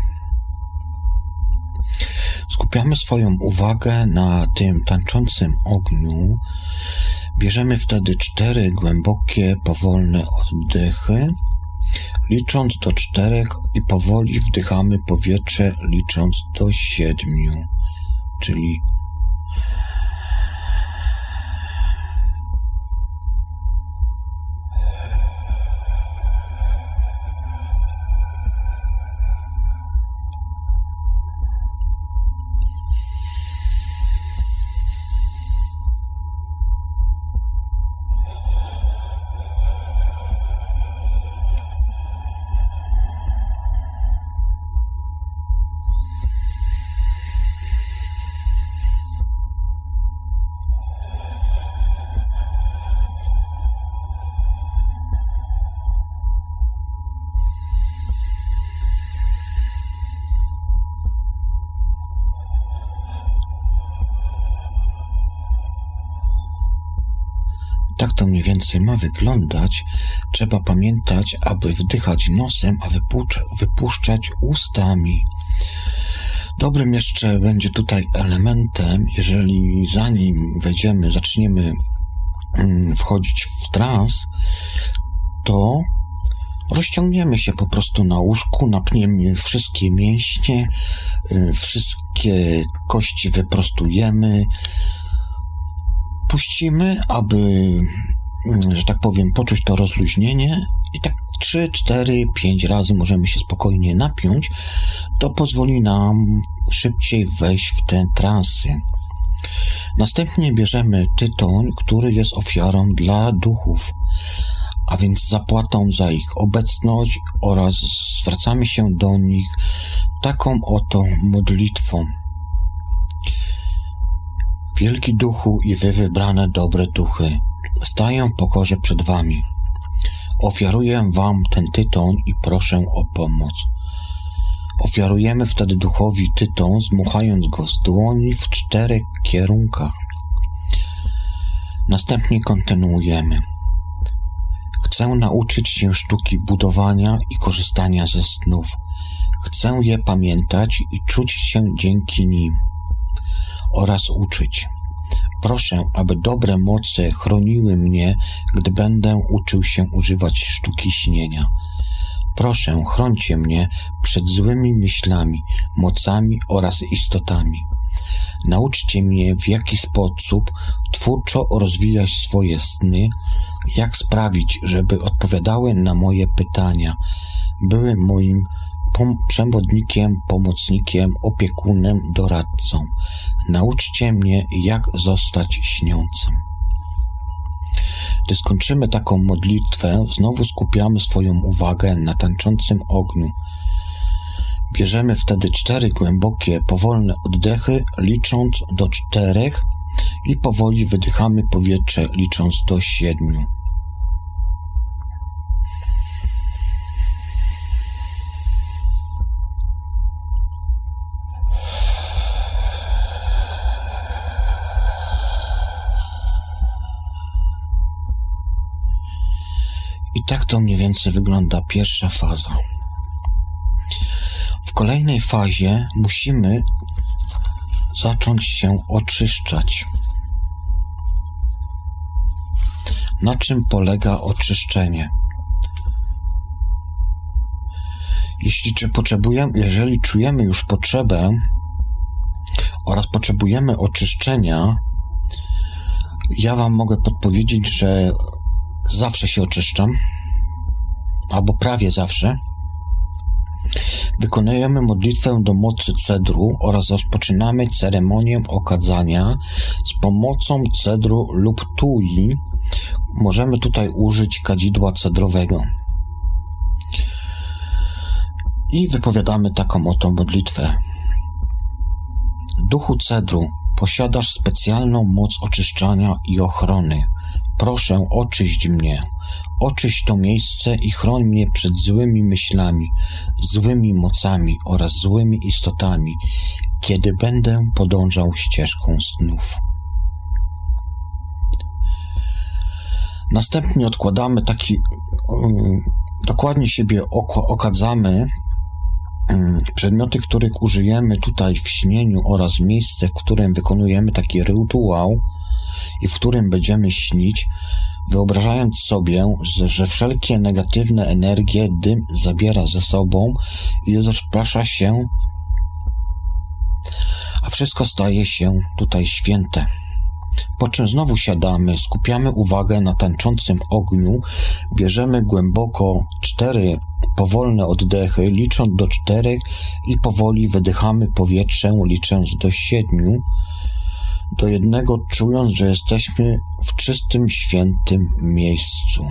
Skupiamy swoją uwagę na tym tańczącym ogniu. Bierzemy wtedy cztery głębokie, powolne oddechy, licząc do czterech i powoli wdychamy powietrze, licząc do siedmiu, czyli mniej więcej ma wyglądać. Trzeba pamiętać, aby wdychać nosem, a wypuszczać ustami. Dobrym jeszcze będzie tutaj elementem, jeżeli zanim wejdziemy, zaczniemy mm, wchodzić w trans, to rozciągniemy się po prostu na łóżku, napniemy wszystkie mięśnie, y, wszystkie kości wyprostujemy, puścimy, aby, mm, że tak powiem, poczuć to rozluźnienie i tak 3, 4, 5 razy możemy się spokojnie napiąć, to pozwoli nam szybciej wejść w te transy. Następnie bierzemy tytoń, który jest ofiarą dla duchów, a więc zapłatą za ich obecność oraz zwracamy się do nich taką oto modlitwą. Wielki duchu i wy wybrane dobre duchy, staję w pokorze przed wami. Ofiaruję wam ten tytoń i proszę o pomoc. Ofiarujemy wtedy duchowi tytoń, zmuchając go z dłoni w czterech kierunkach. Następnie kontynuujemy. Chcę nauczyć się sztuki budowania i korzystania ze snów. Chcę je pamiętać i czuć się dzięki nim oraz uczyć. Proszę, aby dobre moce chroniły mnie, gdy będę uczył się używać sztuki śnienia. Proszę, chroncie mnie przed złymi myślami, mocami oraz istotami. Nauczcie mnie, w jaki sposób twórczo rozwijać swoje sny, jak sprawić, żeby odpowiadały na moje pytania, były moim przewodnikiem, pomocnikiem, opiekunem, doradcą. Nauczcie mnie, jak zostać śniącym. Gdy skończymy taką modlitwę, znowu skupiamy swoją uwagę na tańczącym ogniu. Bierzemy wtedy cztery głębokie, powolne oddechy, licząc do czterech i powoli wydychamy powietrze, licząc do siedmiu. I tak to mniej więcej wygląda pierwsza faza. W kolejnej fazie musimy zacząć się oczyszczać. Na czym polega oczyszczenie? Jeśli czy potrzebujemy, jeżeli czujemy już potrzebę oraz potrzebujemy oczyszczenia, ja Wam mogę podpowiedzieć, że zawsze się oczyszczam, albo prawie zawsze. Wykonujemy modlitwę do mocy cedru oraz rozpoczynamy ceremonię okadzania z pomocą cedru lub tui. Możemy tutaj użyć kadzidła cedrowego. I wypowiadamy taką oto modlitwę. Duchu cedru, posiadasz specjalną moc oczyszczania i ochrony. Proszę, oczyść mnie, oczyść to miejsce i chroń mnie przed złymi myślami, złymi mocami oraz złymi istotami, kiedy będę podążał ścieżką snów. Następnie odkładamy taki, um, dokładnie siebie okadzamy um, przedmioty, których użyjemy tutaj w śnieniu oraz miejsce, w którym wykonujemy taki rytuał i w którym będziemy śnić, wyobrażając sobie, że wszelkie negatywne energie dym zabiera ze sobą i rozprasza się, a wszystko staje się tutaj święte. Po czym znowu siadamy, skupiamy uwagę na tańczącym ogniu, bierzemy głęboko cztery powolne oddechy, licząc do czterech i powoli wydychamy powietrze, licząc do siedmiu, do jednego, czując, że jesteśmy w czystym, świętym miejscu.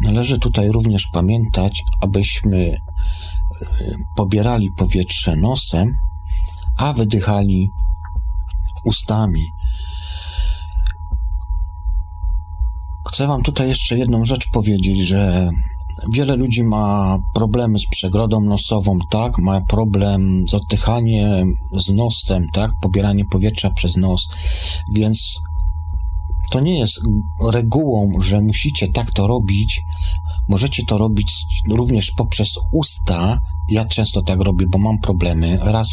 Należy tutaj również pamiętać, abyśmy e, pobierali powietrze nosem, a wydychali ustami. Chcę Wam tutaj jeszcze jedną rzecz powiedzieć, że wiele ludzi ma problemy z przegrodą nosową, tak? Ma problem z oddychaniem z nosem, tak? Pobieranie powietrza przez nos, więc to nie jest regułą, że musicie tak to robić. Możecie to robić również poprzez usta. Ja często tak robię, bo mam problemy. Raz,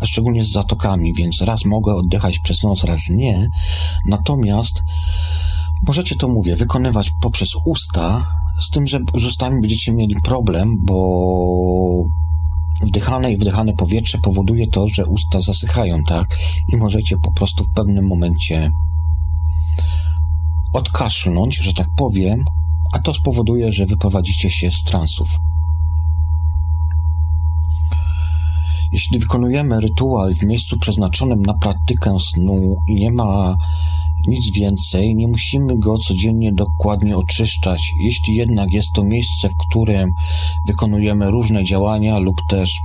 a szczególnie z zatokami, więc raz mogę oddychać przez nos, raz nie. Natomiast możecie to, mówię, wykonywać poprzez usta, z tym, że z ustami będziecie mieli problem, bo wdychane i wdychane powietrze powoduje to, że usta zasychają, tak? I możecie po prostu w pewnym momencie odkaszlnąć, że tak powiem, a to spowoduje, że wyprowadzicie się z transów. Jeśli wykonujemy rytuał w miejscu przeznaczonym na praktykę snu i nie ma nic więcej, nie musimy go codziennie dokładnie oczyszczać. Jeśli jednak jest to miejsce, w którym wykonujemy różne działania lub też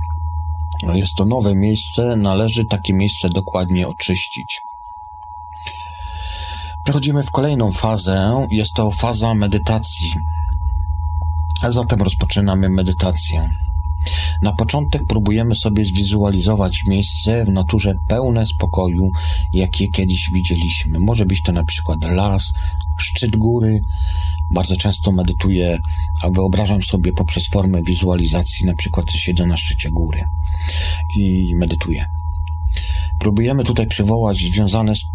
jest to nowe miejsce, należy takie miejsce dokładnie oczyścić. Przechodzimy w kolejną fazę. Jest to faza medytacji. A zatem rozpoczynamy medytację. Na początek próbujemy sobie zwizualizować miejsce w naturze pełne spokoju, jakie kiedyś widzieliśmy. Może być to na przykład las, szczyt góry. Bardzo często medytuję, a wyobrażam sobie poprzez formę wizualizacji, na przykład, siedzę na szczycie góry i medytuję. Próbujemy tutaj przywołać związane z,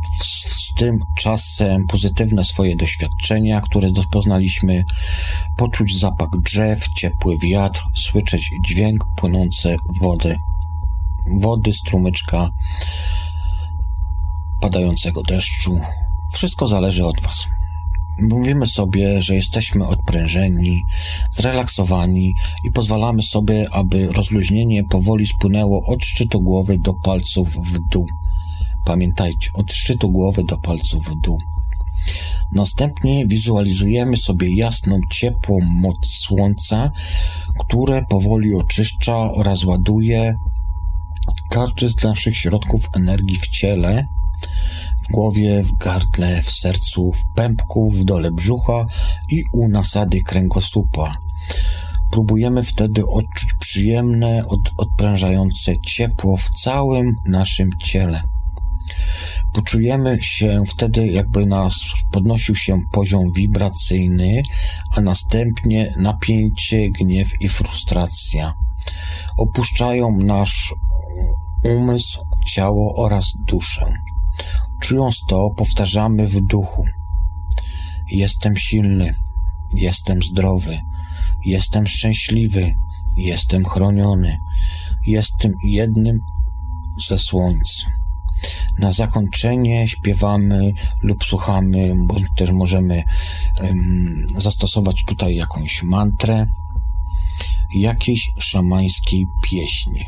z tym czasem pozytywne swoje doświadczenia, które poznaliśmy, poczuć zapach drzew, ciepły wiatr, słyszeć dźwięk płynące wody, wody, strumyczka padającego deszczu. Wszystko zależy od Was. Mówimy sobie, że jesteśmy odprężeni, zrelaksowani i pozwalamy sobie, aby rozluźnienie powoli spłynęło od szczytu głowy do palców w dół. Pamiętajcie, od szczytu głowy do palców w dół. Następnie wizualizujemy sobie jasną, ciepłą moc słońca, które powoli oczyszcza oraz ładuje każdy z naszych środków energii w ciele, w głowie, w gardle, w sercu, w pępku, w dole brzucha i u nasady kręgosłupa. Próbujemy wtedy odczuć przyjemne, od, odprężające ciepło w całym naszym ciele. Poczujemy się wtedy, jakby nas podnosił się poziom wibracyjny, a następnie napięcie, gniew i frustracja. Opuszczają nasz umysł, ciało oraz duszę. Czując to, powtarzamy w duchu: Jestem silny, jestem zdrowy, jestem szczęśliwy, jestem chroniony, jestem jednym ze słońc. Na zakończenie śpiewamy lub słuchamy, bo też możemy um, zastosować tutaj jakąś mantrę, jakiejś szamańskiej pieśni.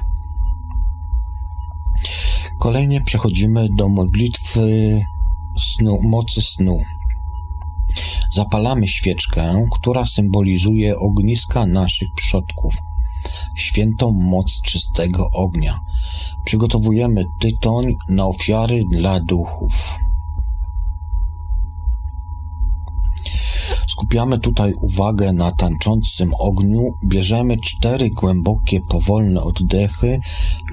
Kolejnie przechodzimy do modlitwy snu, mocy snu. Zapalamy świeczkę, która symbolizuje ogniska naszych przodków, świętą moc czystego ognia. Przygotowujemy tytoń na ofiary dla duchów. Skupiamy tutaj uwagę na tańczącym ogniu, bierzemy cztery głębokie, powolne oddechy,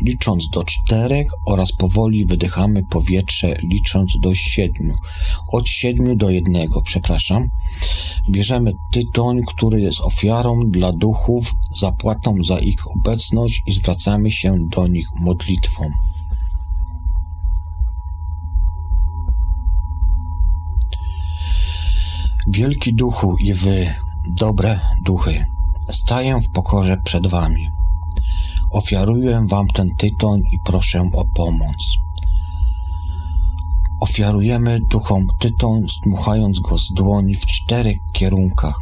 licząc do czterech oraz powoli wydychamy powietrze, licząc do siedmiu. Od siedmiu do jednego, przepraszam. Bierzemy tytoń, który jest ofiarą dla duchów, zapłatą za ich obecność i zwracamy się do nich modlitwą. Wielki duchu i wy, dobre duchy, staję w pokorze przed wami. Ofiaruję wam ten tytoń i proszę o pomoc. Ofiarujemy duchom tytoń, zdmuchając go z dłoni w czterech kierunkach.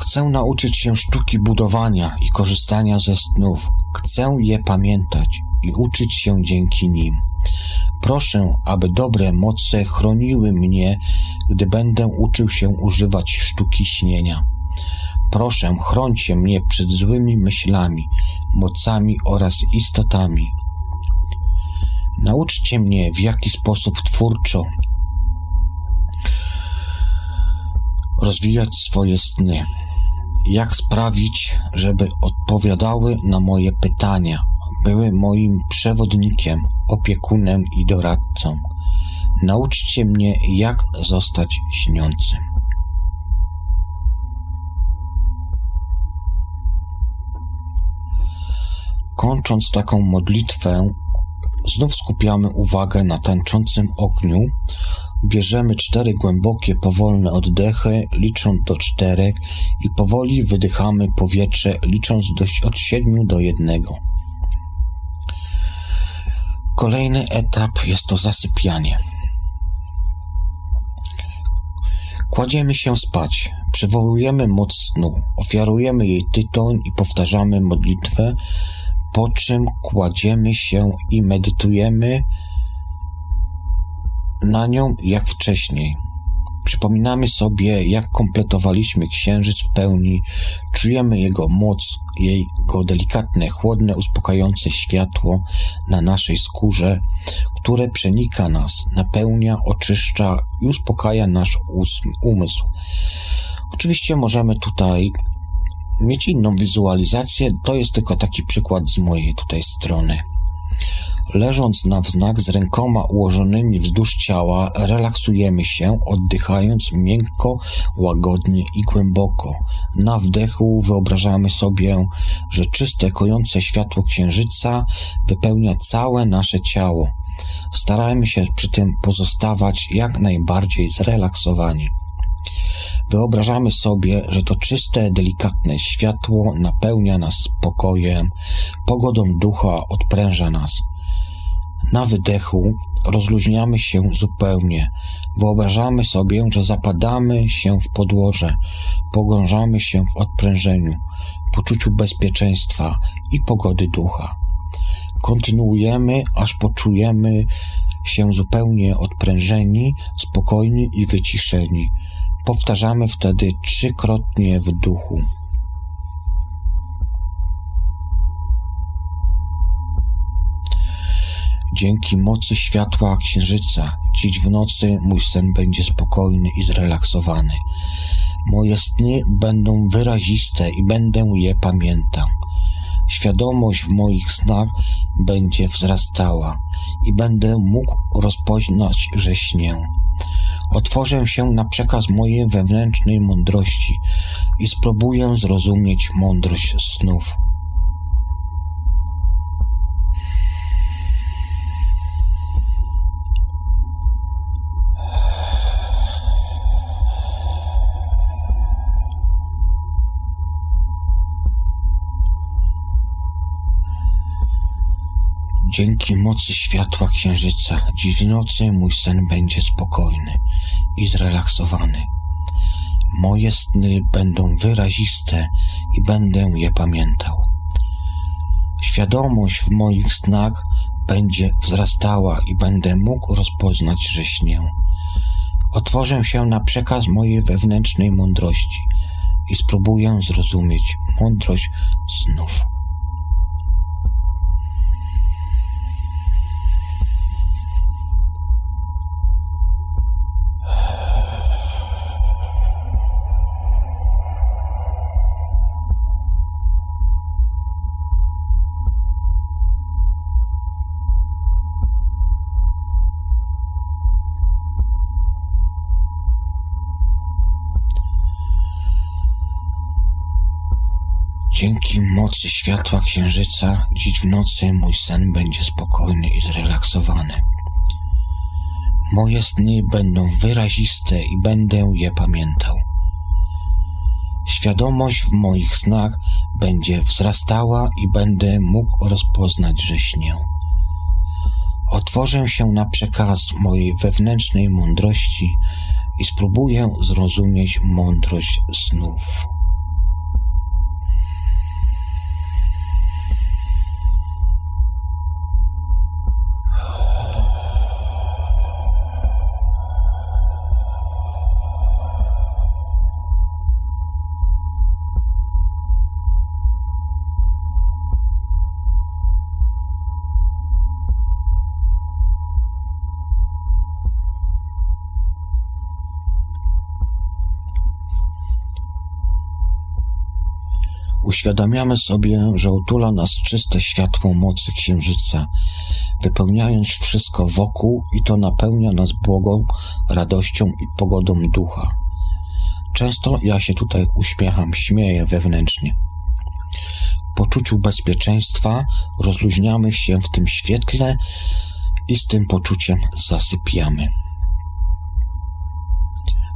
Chcę nauczyć się sztuki budowania i korzystania ze snów. Chcę je pamiętać i uczyć się dzięki nim. Proszę, aby dobre moce chroniły mnie, gdy będę uczył się używać sztuki śnienia. Proszę, chrońcie mnie przed złymi myślami, mocami oraz istotami. Nauczcie mnie, w jaki sposób twórczo rozwijać swoje sny. Jak sprawić, żeby odpowiadały na moje pytania, były moim przewodnikiem, opiekunem i doradcą. Nauczcie mnie, jak zostać śniącym. Kończąc taką modlitwę, znów skupiamy uwagę na tańczącym ogniu. Bierzemy cztery głębokie, powolne oddechy, licząc do czterech i powoli wydychamy powietrze, licząc do, od siedmiu do jednego. Kolejny etap jest to zasypianie. Kładziemy się spać, przywołujemy moc snu, ofiarujemy jej tytoń i powtarzamy modlitwę, po czym kładziemy się i medytujemy na nią jak wcześniej. Przypominamy sobie, jak kompletowaliśmy księżyc w pełni, czujemy jego moc, jego delikatne, chłodne, uspokajające światło na naszej skórze, które przenika nas, napełnia, oczyszcza i uspokaja nasz umysł. Oczywiście możemy tutaj mieć inną wizualizację, to jest tylko taki przykład z mojej tutaj strony. Leżąc na wznak z rękoma ułożonymi wzdłuż ciała, relaksujemy się, oddychając miękko, łagodnie i głęboko. Na wdechu wyobrażamy sobie, że czyste, kojące światło księżyca wypełnia całe nasze ciało. Starajmy się przy tym pozostawać jak najbardziej zrelaksowani. Wyobrażamy sobie, że to czyste, delikatne światło napełnia nas spokojem, pogodą ducha odpręża nas. Na wydechu rozluźniamy się zupełnie. Wyobrażamy sobie, że zapadamy się w podłoże, pogrążamy się w odprężeniu, poczuciu bezpieczeństwa i pogody ducha. Kontynuujemy, aż poczujemy się zupełnie odprężeni, spokojni i wyciszeni. Powtarzamy wtedy trzykrotnie w duchu. Dzięki mocy światła księżyca, dziś w nocy mój sen będzie spokojny i zrelaksowany. Moje sny będą wyraziste i będę je pamiętał. Świadomość w moich snach będzie wzrastała i będę mógł rozpoznać, że śnię. Otworzę się na przekaz mojej wewnętrznej mądrości i spróbuję zrozumieć mądrość snów. Dzięki mocy światła księżyca dziś w nocy mój sen będzie spokojny i zrelaksowany. Moje sny będą wyraziste i będę je pamiętał. Świadomość w moich snach będzie wzrastała i będę mógł rozpoznać, że śnię. Otworzę się na przekaz mojej wewnętrznej mądrości i spróbuję zrozumieć mądrość snów. Dzięki mocy światła księżyca dziś w nocy mój sen będzie spokojny i zrelaksowany. Moje sny będą wyraziste i będę je pamiętał. Świadomość w moich snach będzie wzrastała i będę mógł rozpoznać, że śnię. Otworzę się na przekaz mojej wewnętrznej mądrości i spróbuję zrozumieć mądrość snów. Uświadamiamy sobie, że otula nas czyste światło mocy księżyca, wypełniając wszystko wokół i to napełnia nas błogą, radością i pogodą ducha. Często ja się tutaj uśmiecham, śmieję wewnętrznie. W poczuciu bezpieczeństwa rozluźniamy się w tym świetle i z tym poczuciem zasypiamy.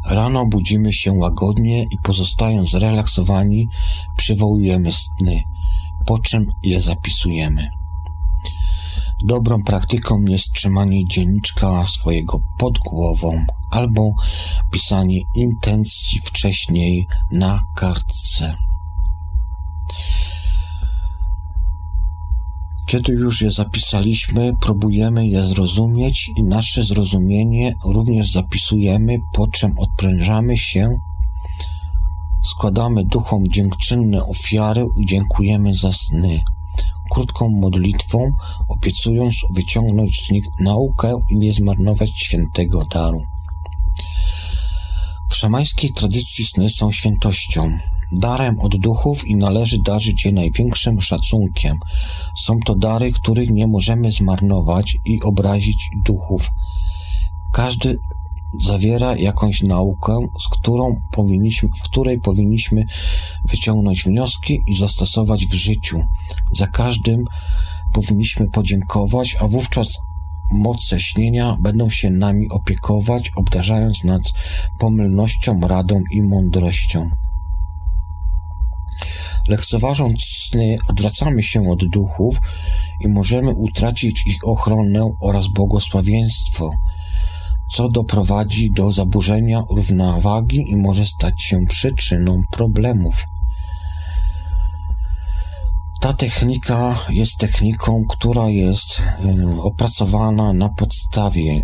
Rano budzimy się łagodnie i pozostając zrelaksowani, przywołujemy sny, po czym je zapisujemy. Dobrą praktyką jest trzymanie dzienniczka swojego pod głową albo pisanie intencji wcześniej na kartce. Kiedy już je zapisaliśmy, próbujemy je zrozumieć i nasze zrozumienie również zapisujemy, po czym odprężamy się, składamy duchom dziękczynne ofiary i dziękujemy za sny. Krótką modlitwą, obiecując wyciągnąć z nich naukę i nie zmarnować świętego daru. W szamańskiej tradycji sny są świętością darem od duchów i należy darzyć je największym szacunkiem. Są to dary, których nie możemy zmarnować i obrazić duchów. Każdy zawiera jakąś naukę, z którą powinniśmy, w której powinniśmy wyciągnąć wnioski i zastosować w życiu. Za każdym powinniśmy podziękować, a wówczas moce śnienia będą się nami opiekować, obdarzając nas pomylnością, radą i mądrością. Lekceważąc sny, odwracamy się od duchów i możemy utracić ich ochronę oraz błogosławieństwo, co doprowadzi do zaburzenia równowagi i może stać się przyczyną problemów. Ta technika jest techniką, która jest y, opracowana na podstawie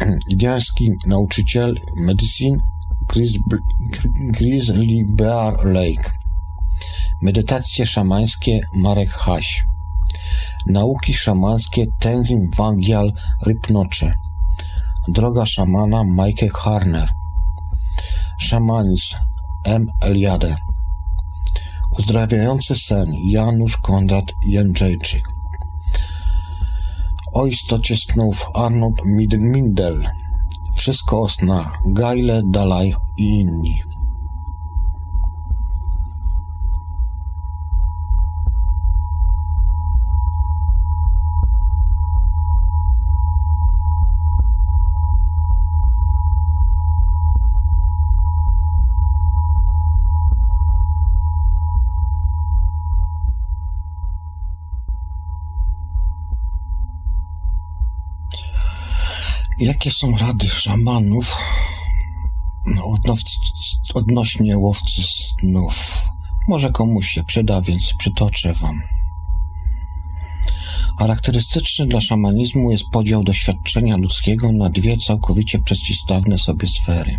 indiański nauczyciel medycyn Grizzly Bear Lake. Medytacje szamańskie Marek Haś. Nauki szamańskie Tenzin Wangyal Rypnocze. Droga szamana Michael Harner. Szamanizm M. Eliade. Uzdrawiający sen Janusz Konrad Jędrzejczyk. O istocie snów Arnold Mindel. Wszystko o snach. Dalaj i inni. Jakie są rady szamanów no, odnośnie łowcy snów? Może komuś się przyda, więc przytoczę wam. Charakterystyczny dla szamanizmu jest podział doświadczenia ludzkiego na dwie całkowicie przeciwstawne sobie sfery.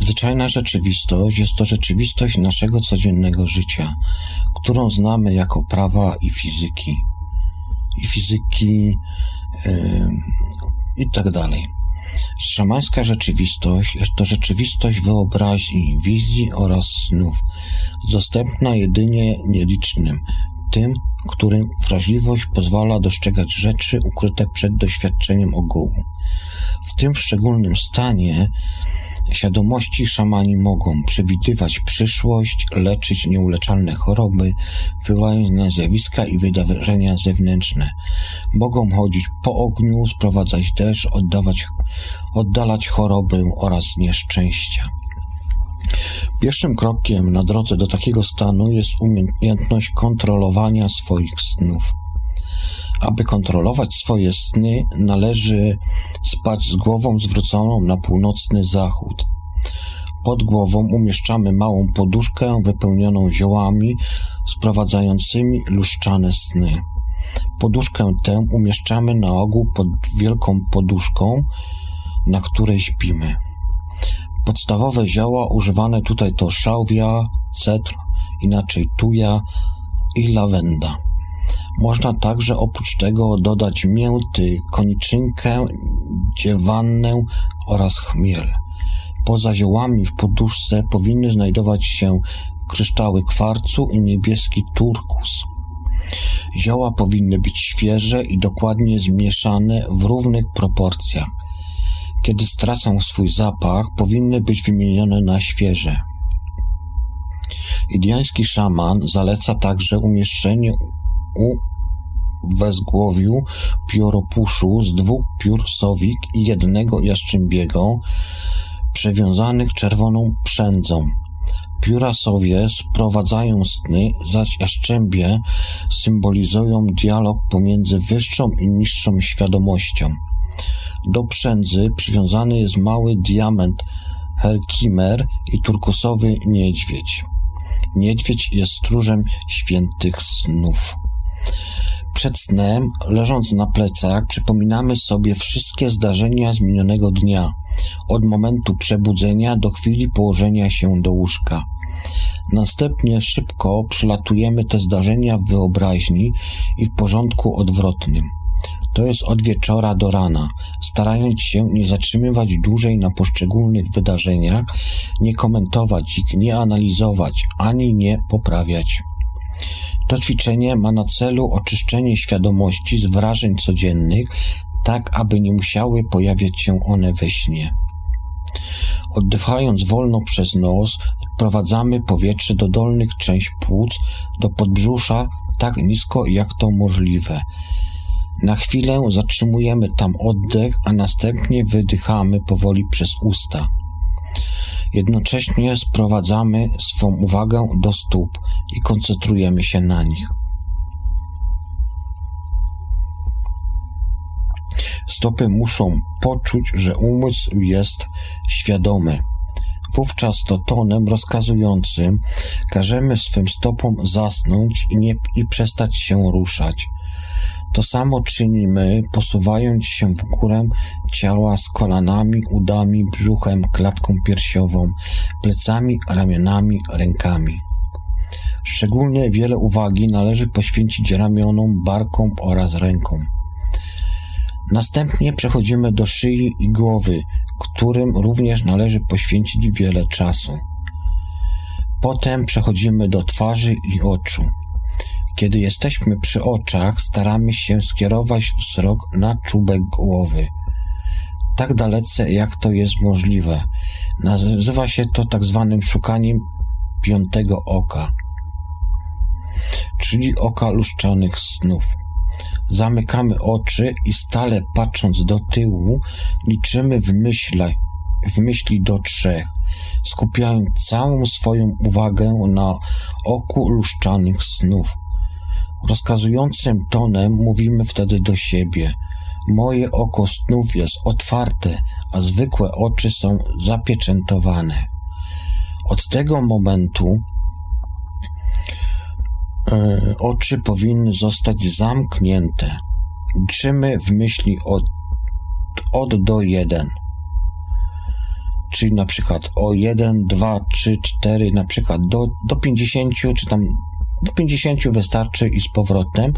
Zwyczajna rzeczywistość jest to rzeczywistość naszego codziennego życia, którą znamy jako prawa i fizyki. I fizyki yy, i tak dalej. Szamańska rzeczywistość jest to rzeczywistość wyobraźni, wizji oraz snów, dostępna jedynie nielicznym, tym, którym wrażliwość pozwala dostrzegać rzeczy ukryte przed doświadczeniem ogółu. W tym szczególnym stanie świadomości szamani mogą przewidywać przyszłość, leczyć nieuleczalne choroby, wpływając na zjawiska i wydarzenia zewnętrzne. Mogą chodzić po ogniu, sprowadzać deszcz, oddawać, oddalać chorobę oraz nieszczęścia. Pierwszym krokiem na drodze do takiego stanu jest umiejętność kontrolowania swoich snów. Aby kontrolować swoje sny, należy spać z głową zwróconą na północny zachód. Pod głową umieszczamy małą poduszkę wypełnioną ziołami sprowadzającymi luszczane sny. Poduszkę tę umieszczamy na ogół pod wielką poduszką, na której śpimy. Podstawowe zioła używane tutaj to szałwia, cetr, inaczej tuja i lawenda. Można także oprócz tego dodać mięty, koniczynkę, dziewannę oraz chmiel. Poza ziołami w poduszce powinny znajdować się kryształy kwarcu i niebieski turkus. Zioła powinny być świeże i dokładnie zmieszane w równych proporcjach. Kiedy stracą swój zapach, powinny być wymienione na świeże. Indiański szaman zaleca także umieszczenie u wezgłowiu pióropuszu z dwóch piór sowik i jednego jaszczębiego, przewiązanych czerwoną przędzą. Pióra sowie sprowadzają sny, zaś jaszczębie symbolizują dialog pomiędzy wyższą i niższą świadomością. Do przędzy przywiązany jest mały diament Herkimer i turkusowy niedźwiedź. Niedźwiedź jest stróżem świętych snów. Przed snem, leżąc na plecach, przypominamy sobie wszystkie zdarzenia z minionego dnia, od momentu przebudzenia do chwili położenia się do łóżka. Następnie szybko przelatujemy te zdarzenia w wyobraźni i w porządku odwrotnym. To jest od wieczora do rana, starając się nie zatrzymywać dłużej na poszczególnych wydarzeniach, nie komentować ich, nie analizować, ani nie poprawiać. To ćwiczenie ma na celu oczyszczenie świadomości z wrażeń codziennych, tak aby nie musiały pojawiać się one we śnie. Oddychając wolno przez nos, wprowadzamy powietrze do dolnych części płuc, do podbrzusza tak nisko jak to możliwe. Na chwilę zatrzymujemy tam oddech, a następnie wydychamy powoli przez usta. Jednocześnie sprowadzamy swą uwagę do stóp i koncentrujemy się na nich. Stopy muszą poczuć, że umysł jest świadomy. Wówczas to tonem rozkazującym każemy swym stopom zasnąć i, nie, i przestać się ruszać. To samo czynimy, posuwając się w górę ciała z kolanami, udami, brzuchem, klatką piersiową, plecami, ramionami, rękami. Szczególnie wiele uwagi należy poświęcić ramionom, barkom oraz rękom. Następnie przechodzimy do szyi i głowy, którym również należy poświęcić wiele czasu. Potem przechodzimy do twarzy i oczu. Kiedy jesteśmy przy oczach, staramy się skierować wzrok na czubek głowy. Tak dalece, jak to jest możliwe. Nazywa się to tak zwanym szukaniem piątego oka, czyli oka luszczonych snów. Zamykamy oczy i stale patrząc do tyłu, liczymy w, myśle, w myśli do trzech, skupiając całą swoją uwagę na oku luszczanych snów. Rozkazującym tonem mówimy wtedy do siebie. Moje oko snów jest otwarte, a zwykłe oczy są zapieczętowane. Od tego momentu e, oczy powinny zostać zamknięte. Liczymy w myśli od, od do jeden. Czyli na przykład o 1, 2, 3, 4, na przykład do, do 50, czy tam do 50 wystarczy i z powrotem,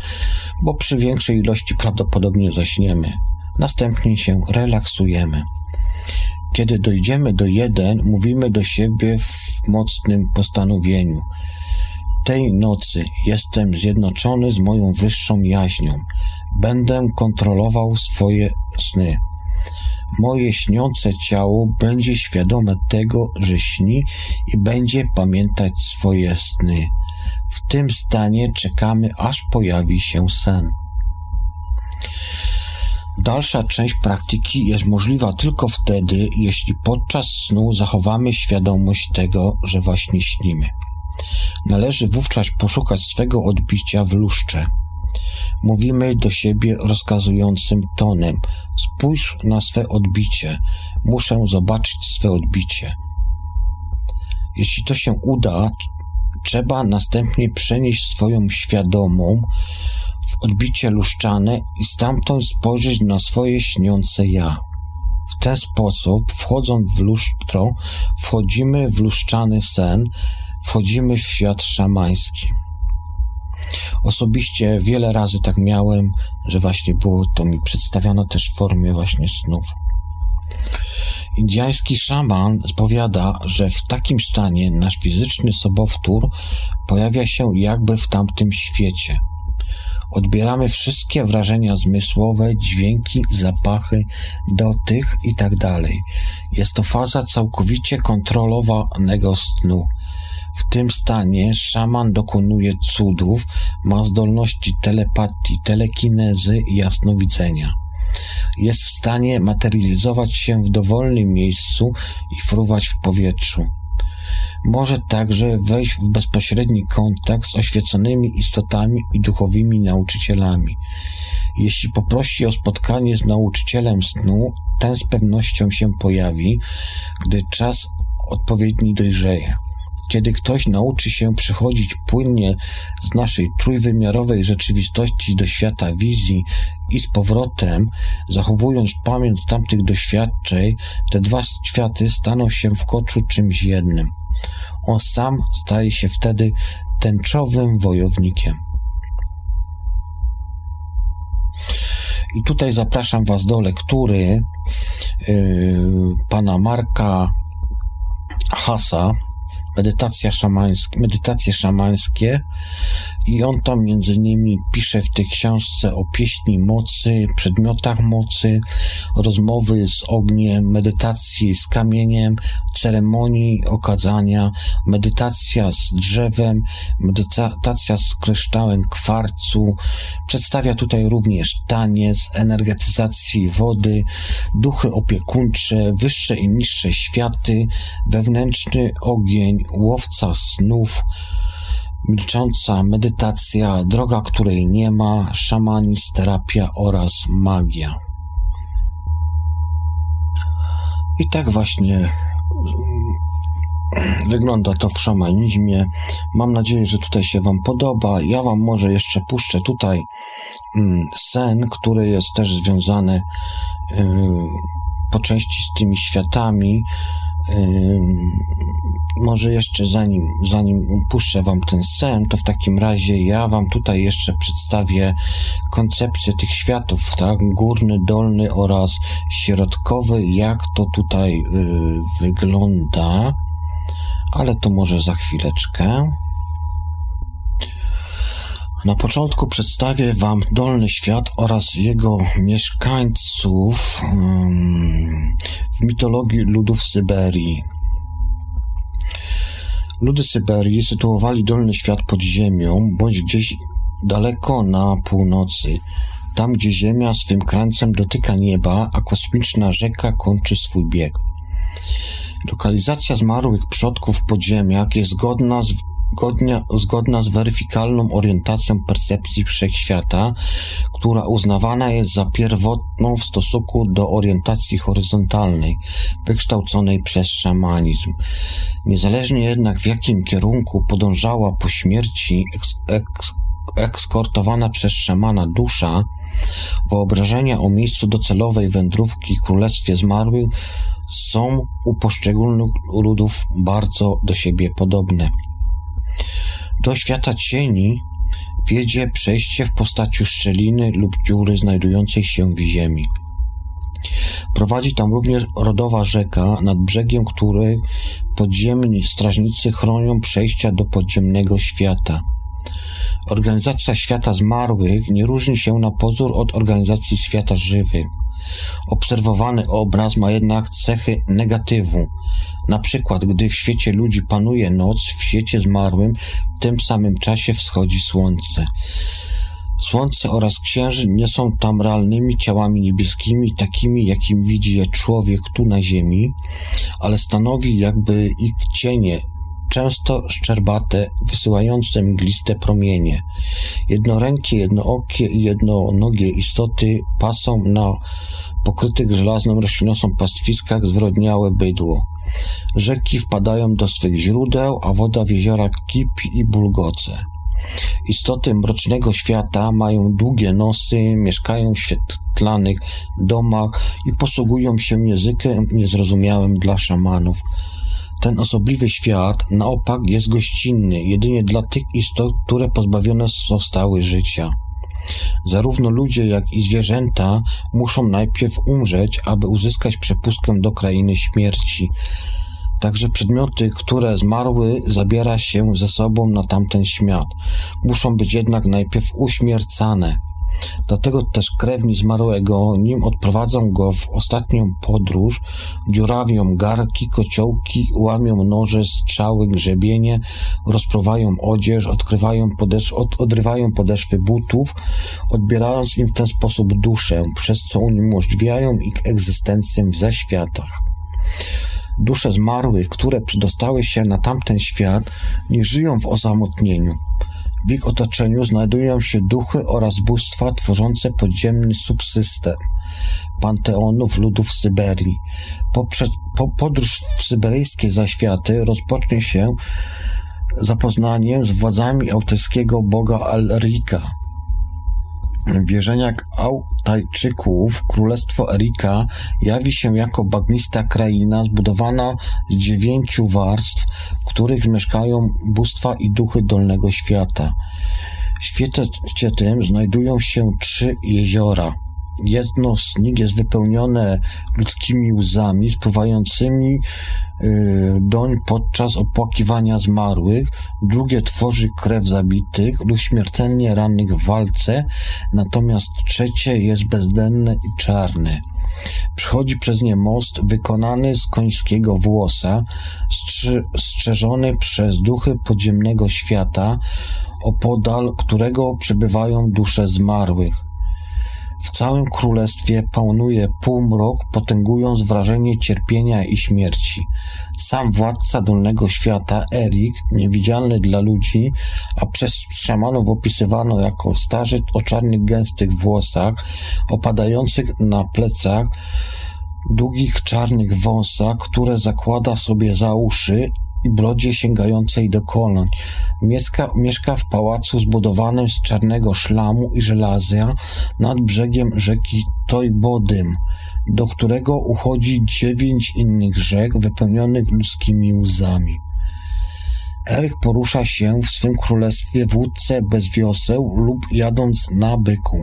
bo przy większej ilości prawdopodobnie zaśniemy. Następnie się relaksujemy. Kiedy dojdziemy do jeden, mówimy do siebie w mocnym postanowieniu. Tej nocy jestem zjednoczony z moją wyższą jaźnią. Będę kontrolował swoje sny. Moje śniące ciało będzie świadome tego, że śni i będzie pamiętać swoje sny. W tym stanie czekamy, aż pojawi się sen. Dalsza część praktyki jest możliwa tylko wtedy, jeśli podczas snu zachowamy świadomość tego, że właśnie śnimy. Należy wówczas poszukać swego odbicia w lustrze. Mówimy do siebie rozkazującym tonem: Spójrz na swe odbicie, muszę zobaczyć swe odbicie. Jeśli to się uda, trzeba następnie przenieść swoją świadomą w odbicie luszczane i stamtąd spojrzeć na swoje śniące ja. W ten sposób, wchodząc w lustro, wchodzimy w luszczany sen, wchodzimy w świat szamański. Osobiście wiele razy tak miałem, że właśnie było to mi przedstawiano też w formie właśnie snów. Indiański szaman powiada, że w takim stanie nasz fizyczny sobowtór pojawia się jakby w tamtym świecie. Odbieramy wszystkie wrażenia zmysłowe, dźwięki, zapachy, dotyk itd. Tak Jest to faza całkowicie kontrolowanego snu. W tym stanie szaman dokonuje cudów, ma zdolności telepatii, telekinezy i jasnowidzenia. Jest w stanie materializować się w dowolnym miejscu i fruwać w powietrzu. Może także wejść w bezpośredni kontakt z oświeconymi istotami i duchowymi nauczycielami. Jeśli poprosi o spotkanie z nauczycielem snu, ten z pewnością się pojawi, gdy czas odpowiedni dojrzeje. Kiedy ktoś nauczy się przychodzić płynnie z naszej trójwymiarowej rzeczywistości do świata wizji i z powrotem, zachowując pamięć tamtych doświadczeń, te dwa światy staną się w koczu czymś jednym. On sam staje się wtedy tęczowym wojownikiem. I tutaj zapraszam Was do lektury yy, pana Marka Hasa, medytacja szamańskie, medytacje szamańskie i on tam między innymi pisze w tej książce o pieśni mocy, przedmiotach mocy, rozmowy z ogniem, medytacji z kamieniem, ceremonii okadzania, medytacja z drzewem, medytacja z kryształem kwarcu. Przedstawia tutaj również taniec, energetyzacji wody, duchy opiekuńcze, wyższe i niższe światy, wewnętrzny ogień, łowca snów, milcząca medytacja, droga, której nie ma, szamanizm, terapia oraz magia. I tak właśnie mm, wygląda to w szamanizmie. Mam nadzieję, że tutaj się Wam podoba. Ja Wam może jeszcze puszczę tutaj mm, sen, który jest też związany y, po części z tymi światami może jeszcze zanim, zanim puszczę Wam ten sen, to w takim razie ja Wam tutaj jeszcze przedstawię koncepcję tych światów, tak? Górny, dolny oraz środkowy, jak to tutaj yy, wygląda, ale to może za chwileczkę. Na początku przedstawię Wam Dolny Świat oraz jego mieszkańców w mitologii ludów Syberii. Ludy Syberii sytuowali Dolny Świat pod ziemią bądź gdzieś daleko na północy, tam gdzie Ziemia swym krańcem dotyka nieba, a kosmiczna rzeka kończy swój bieg. Lokalizacja zmarłych przodków w podziemiach jest zgodna z zgodnia, zgodna z weryfikalną orientacją percepcji wszechświata, która uznawana jest za pierwotną w stosunku do orientacji horyzontalnej, wykształconej przez szamanizm. Niezależnie jednak w jakim kierunku podążała po śmierci eks, eks, ekskortowana przez szamana dusza, wyobrażenia o miejscu docelowej wędrówki Królestwie Zmarłych są u poszczególnych ludów bardzo do siebie podobne. Do świata cieni wiedzie przejście w postaci szczeliny lub dziury znajdującej się w ziemi. Prowadzi tam również rodowa rzeka, nad brzegiem której podziemni strażnicy chronią przejścia do podziemnego świata. Organizacja świata zmarłych nie różni się na pozór od organizacji świata żywych. Obserwowany obraz ma jednak cechy negatywu. Na przykład, gdy w świecie ludzi panuje noc, w świecie zmarłym w tym samym czasie wschodzi słońce. Słońce oraz księżyc nie są tam realnymi ciałami niebieskimi, takimi jakim widzi je człowiek tu na ziemi, ale stanowi jakby ich cienie, często szczerbate, wysyłające mgliste promienie. Jednorękie, jednookie i jednonogie istoty pasą na pokrytych żelazną roślinnosą pastwiskach zwrodniałe bydło. Rzeki wpadają do swych źródeł, a woda w jeziorach kipi i bulgoce. Istoty mrocznego świata mają długie nosy, mieszkają w świetlanych domach i posługują się językiem niezrozumiałym dla szamanów. Ten osobliwy świat na opak jest gościnny jedynie dla tych istot, które pozbawione zostały życia. Zarówno ludzie, jak i zwierzęta muszą najpierw umrzeć, aby uzyskać przepustkę do krainy śmierci. Także przedmioty, które zmarły, zabiera się ze sobą na tamten świat. Muszą być jednak najpierw uśmiercane. Dlatego też krewni zmarłego, nim odprowadzą go w ostatnią podróż, dziurawią garki, kociołki, łamią noże, strzały, grzebienie, rozprowają odzież, odkrywają podesz od, odrywają podeszwy butów, odbierając im w ten sposób duszę, przez co uniemożliwiają ich egzystencję w zaświatach. Dusze zmarłych, które przedostały się na tamten świat, nie żyją w osamotnieniu. W ich otoczeniu znajdują się duchy oraz bóstwa tworzące podziemny subsystem panteonów ludów Syberii. Poprzez, po podróż w syberyjskie zaświaty rozpocznie się zapoznaniem z władzami autyjskiego boga Alrika. Wierzeniach Autajczyków królestwo Erika jawi się jako bagnista kraina zbudowana z dziewięciu warstw, w których mieszkają bóstwa i duchy dolnego świata. W świecie tym znajdują się trzy jeziora – Jedno z nich jest wypełnione ludzkimi łzami spływającymi y, doń podczas opłakiwania zmarłych, drugie tworzy krew zabitych lub śmiertelnie rannych w walce, natomiast trzecie jest bezdenne i czarne. Przychodzi przez nie most wykonany z końskiego włosa, strzeżony przez duchy podziemnego świata, opodal którego przebywają dusze zmarłych. W całym królestwie panuje półmrok, potęgując wrażenie cierpienia i śmierci. Sam władca dolnego świata, Erik, niewidzialny dla ludzi, a przez szamanów opisywano jako starzec o czarnych, gęstych włosach, opadających na plecach, długich czarnych wąsach, które zakłada sobie za uszy brodzie sięgającej do kolan. Mieszka, mieszka w pałacu zbudowanym z czarnego szlamu i żelazia nad brzegiem rzeki Tojbodym, do którego uchodzi dziewięć innych rzek wypełnionych ludzkimi łzami. Eryk porusza się w swym królestwie w bez wioseł lub jadąc na byku.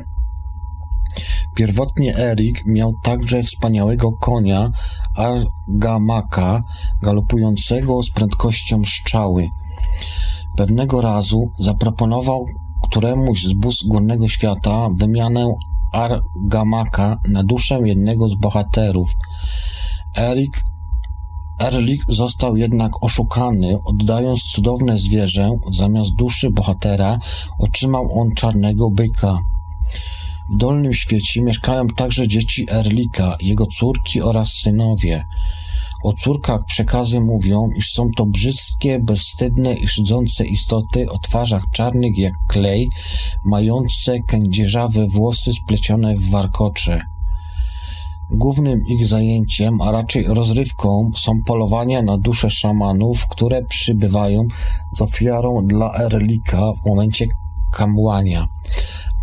Pierwotnie Erik miał także wspaniałego konia Argamaka, galopującego z prędkością strzały. Pewnego razu zaproponował któremuś z bóz górnego świata wymianę Argamaka na duszę jednego z bohaterów. Erik Erlik został jednak oszukany, oddając cudowne zwierzę, zamiast duszy bohatera otrzymał on czarnego byka. W Dolnym Świecie mieszkają także dzieci Erlika, jego córki oraz synowie. O córkach przekazy mówią, iż są to brzydkie, bezwstydne i szydzące istoty o twarzach czarnych jak klej, mające kędzierzawe włosy splecione w warkocze. Głównym ich zajęciem, a raczej rozrywką, są polowania na dusze szamanów, które przybywają z ofiarą dla Erlika w momencie kamłania.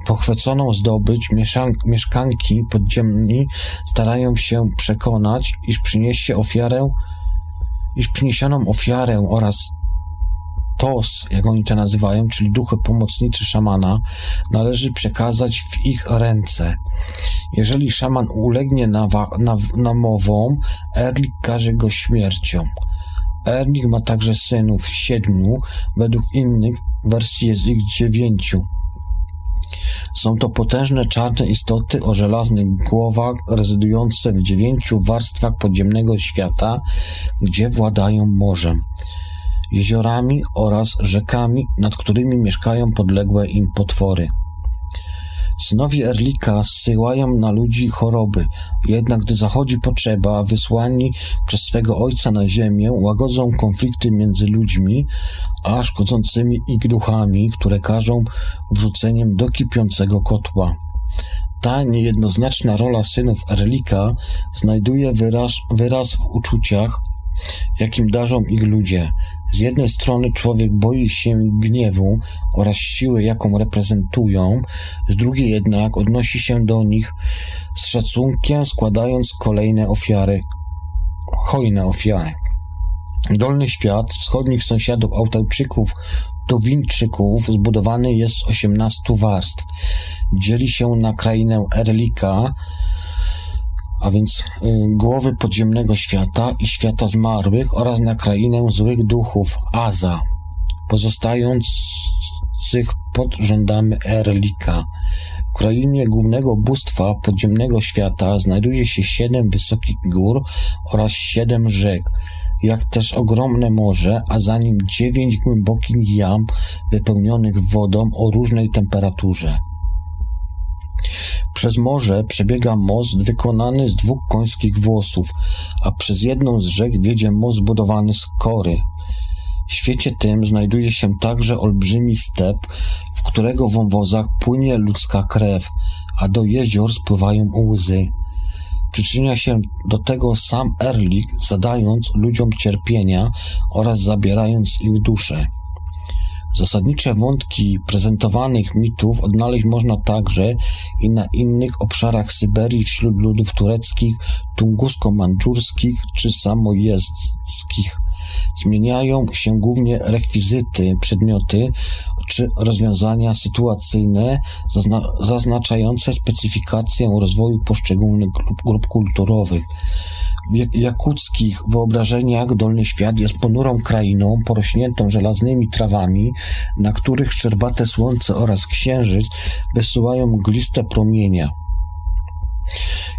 Pochwyconą zdobycz mieszkanki podziemni starają się przekonać, iż przyniesie ofiarę, iż przyniesioną ofiarę oraz tos, jak oni to nazywają, czyli duchy pomocniczy szamana, należy przekazać w ich ręce. Jeżeli szaman ulegnie namowom, Erlik każe go śmiercią. Erlik ma także synów siedmiu, według innych wersji jest ich dziewięciu. Są to potężne czarne istoty o żelaznych głowach, rezydujące w dziewięciu warstwach podziemnego świata, gdzie władają morzem, jeziorami oraz rzekami, nad którymi mieszkają podległe im potwory. Synowie Erlika zsyłają na ludzi choroby, jednak gdy zachodzi potrzeba, wysłani przez swego ojca na ziemię, łagodzą konflikty między ludźmi, a szkodzącymi ich duchami, które każą wrzuceniem do kipiącego kotła. Ta niejednoznaczna rola synów Erlika znajduje wyraz, wyraz w uczuciach, jakim darzą ich ludzie. Z jednej strony człowiek boi się gniewu oraz siły, jaką reprezentują, z drugiej jednak odnosi się do nich z szacunkiem, składając kolejne ofiary, hojne ofiary. Dolny świat wschodnich sąsiadów Autajczyków Tuwinczyków zbudowany jest z 18 warstw. Dzieli się na krainę Erlika, a więc y, głowy podziemnego świata i świata zmarłych oraz na krainę złych duchów, Aza, pozostających pod rządami Erlika. W krainie głównego bóstwa podziemnego świata znajduje się siedem wysokich gór oraz siedem rzek, jak też ogromne morze, a za nim dziewięć głębokich jam wypełnionych wodą o różnej temperaturze. Przez morze przebiega most wykonany z dwóch końskich włosów, a przez jedną z rzek wiedzie most zbudowany z kory. W świecie tym znajduje się także olbrzymi step, w którego wąwozach płynie ludzka krew, a do jezior spływają łzy. Przyczynia się do tego sam Erlik, zadając ludziom cierpienia oraz zabierając ich duszę. Zasadnicze wątki prezentowanych mitów odnaleźć można także i na innych obszarach Syberii wśród ludów tureckich, tungusko-mandżurskich czy samojezdskich. Zmieniają się głównie rekwizyty, przedmioty czy rozwiązania sytuacyjne zazna zaznaczające specyfikację rozwoju poszczególnych grup, grup kulturowych. Jakuckich wyobrażeniach Dolny Świat jest ponurą krainą porośniętą żelaznymi trawami, na których szczerbate słońce oraz księżyc wysyłają mgliste promienia.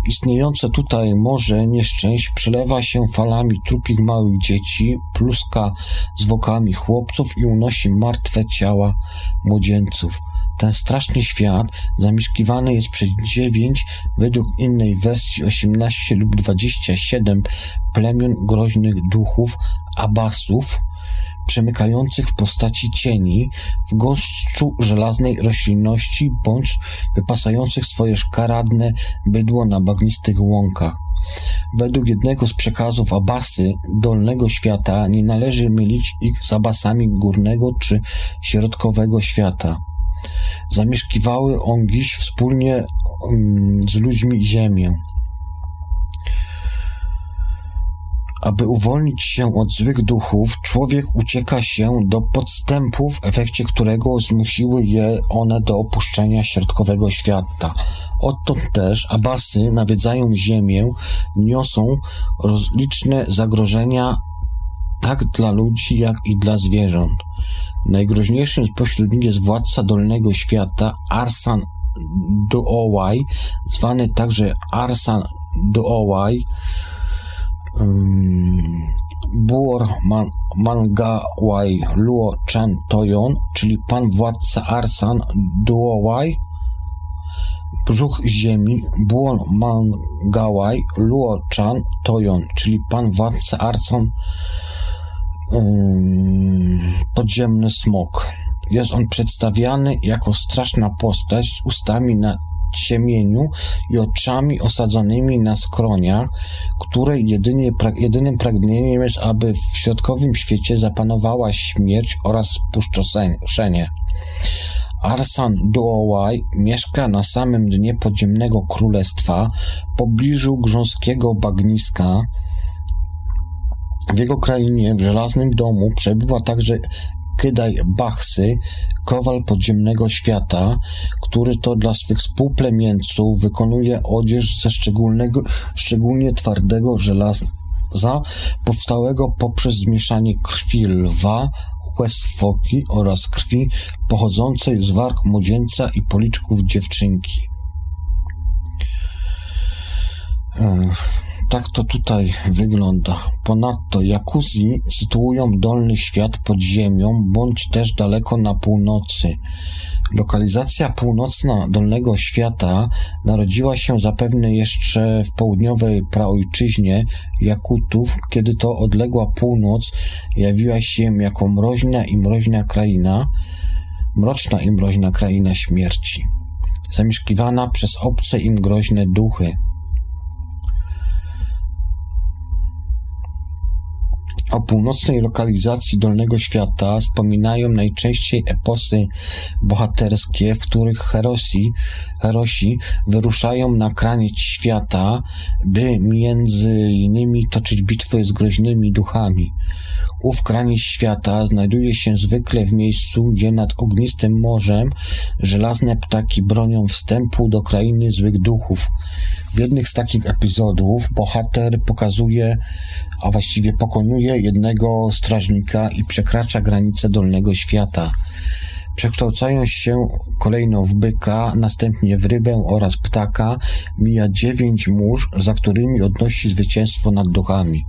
Istniejące tutaj morze nieszczęść przelewa się falami trupich małych dzieci, pluska zwłokami chłopców i unosi martwe ciała młodzieńców. Ten straszny świat zamieszkiwany jest przez dziewięć, według innej wersji 18 lub 27 plemion groźnych duchów, abasów, przemykających w postaci cieni, w gąszczu żelaznej roślinności bądź wypasających swoje szkaradne bydło na bagnistych łąkach. Według jednego z przekazów Abasy dolnego świata nie należy mylić ich z Abasami górnego czy środkowego świata. Zamieszkiwały on dziś wspólnie um, z ludźmi ziemię. Aby uwolnić się od złych duchów, człowiek ucieka się do podstępów, w efekcie którego zmusiły je one do opuszczenia środkowego świata. Odtąd też abasy nawiedzają ziemię, niosą rozliczne zagrożenia tak dla ludzi, jak i dla zwierząt. Najgroźniejszym spośród nich jest władca Dolnego Świata, Arsan Duowaj, zwany także Arsan Duowaj, um, Buor Man, Mangawaj Luo Chan Toyon, czyli pan władca Arsan Duowaj, brzuch ziemi Buon Mangawaj Luo Chan Toyon, czyli pan władca Arsan podziemny smok. Jest on przedstawiany jako straszna postać z ustami na ciemieniu i oczami osadzonymi na skroniach, której jedynie, jedynym pragnieniem jest, aby w środkowym świecie zapanowała śmierć oraz spustoszenie. Arsan Duowaj mieszka na samym dnie podziemnego królestwa, w pobliżu grząskiego bagniska, w jego krainie, w żelaznym domu, przebywa także Kydaj Bachsy, kowal podziemnego świata, który to dla swych współplemieńców wykonuje odzież ze szczególnego, szczególnie twardego żelaza, powstałego poprzez zmieszanie krwi lwa, łez foki oraz krwi pochodzącej z warg młodzieńca i policzków dziewczynki. Tak to tutaj wygląda. Ponadto Jakuzji sytuują dolny świat pod ziemią, bądź też daleko na północy. Lokalizacja północna Dolnego Świata narodziła się zapewne jeszcze w południowej praojczyźnie Jakutów, kiedy to odległa północ jawiła się jako mroźna i mroźna kraina, mroczna i mroźna kraina śmierci, zamieszkiwana przez obce im groźne duchy. O północnej lokalizacji Dolnego Świata wspominają najczęściej eposy bohaterskie, w których herosi, herosi wyruszają na kraniec świata, by między innymi toczyć bitwy z groźnymi duchami. Ów kraniec świata znajduje się zwykle w miejscu, gdzie nad ognistym morzem żelazne ptaki bronią wstępu do krainy złych duchów. W jednych z takich epizodów bohater pokazuje, a właściwie pokonuje jednego strażnika i przekracza granicę dolnego świata. Przekształcając się kolejno w byka, następnie w rybę oraz ptaka, mija dziewięć mórz, za którymi odnosi zwycięstwo nad duchami.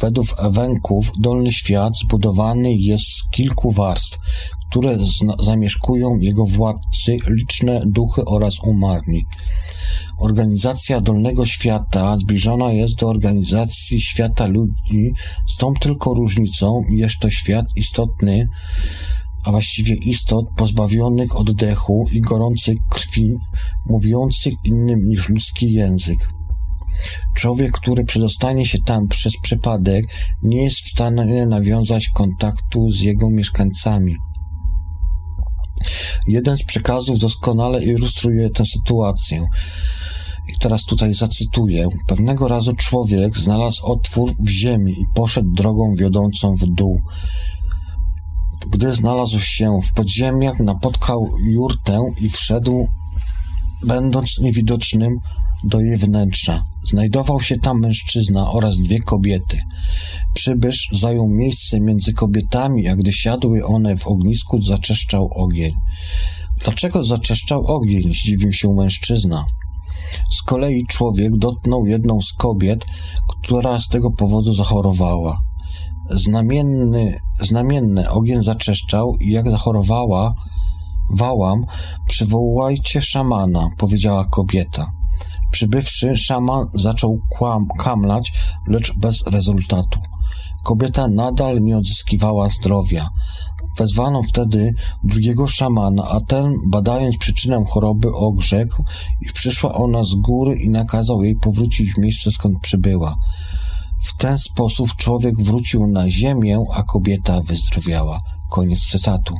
Według Ewenków dolny świat zbudowany jest z kilku warstw, które zamieszkują jego władcy, liczne duchy oraz umarni. Organizacja Dolnego Świata zbliżona jest do organizacji świata ludzi z tą tylko różnicą, jest to świat istotny, a właściwie istot pozbawionych oddechu i gorącej krwi, mówiących innym niż ludzki język. Człowiek, który przedostanie się tam przez przypadek, nie jest w stanie nawiązać kontaktu z jego mieszkańcami. Jeden z przekazów doskonale ilustruje tę sytuację. I teraz tutaj zacytuję. Pewnego razu człowiek znalazł otwór w ziemi i poszedł drogą wiodącą w dół. Gdy znalazł się w podziemiach, napotkał jurtę i wszedł, będąc niewidocznym, do jej wnętrza. Znajdował się tam mężczyzna oraz dwie kobiety. Przybysz zajął miejsce między kobietami, a gdy siadły one w ognisku, zaczeszczał ogień. Dlaczego zaczeszczał ogień? zdziwił się mężczyzna. Z kolei człowiek dotknął jedną z kobiet, która z tego powodu zachorowała. Znamienny, znamienny ogień zaczeszczał i jak zachorowała, wałam, przywołajcie szamana, powiedziała kobieta. Przybywszy, szaman zaczął kłam, kamlać, lecz bez rezultatu. Kobieta nadal nie odzyskiwała zdrowia. Wezwano wtedy drugiego szamana, a ten, badając przyczynę choroby, ogrzekł, iż przyszła ona z góry i nakazał jej powrócić w miejsce, skąd przybyła. W ten sposób człowiek wrócił na ziemię, a kobieta wyzdrowiała. Koniec cytatu.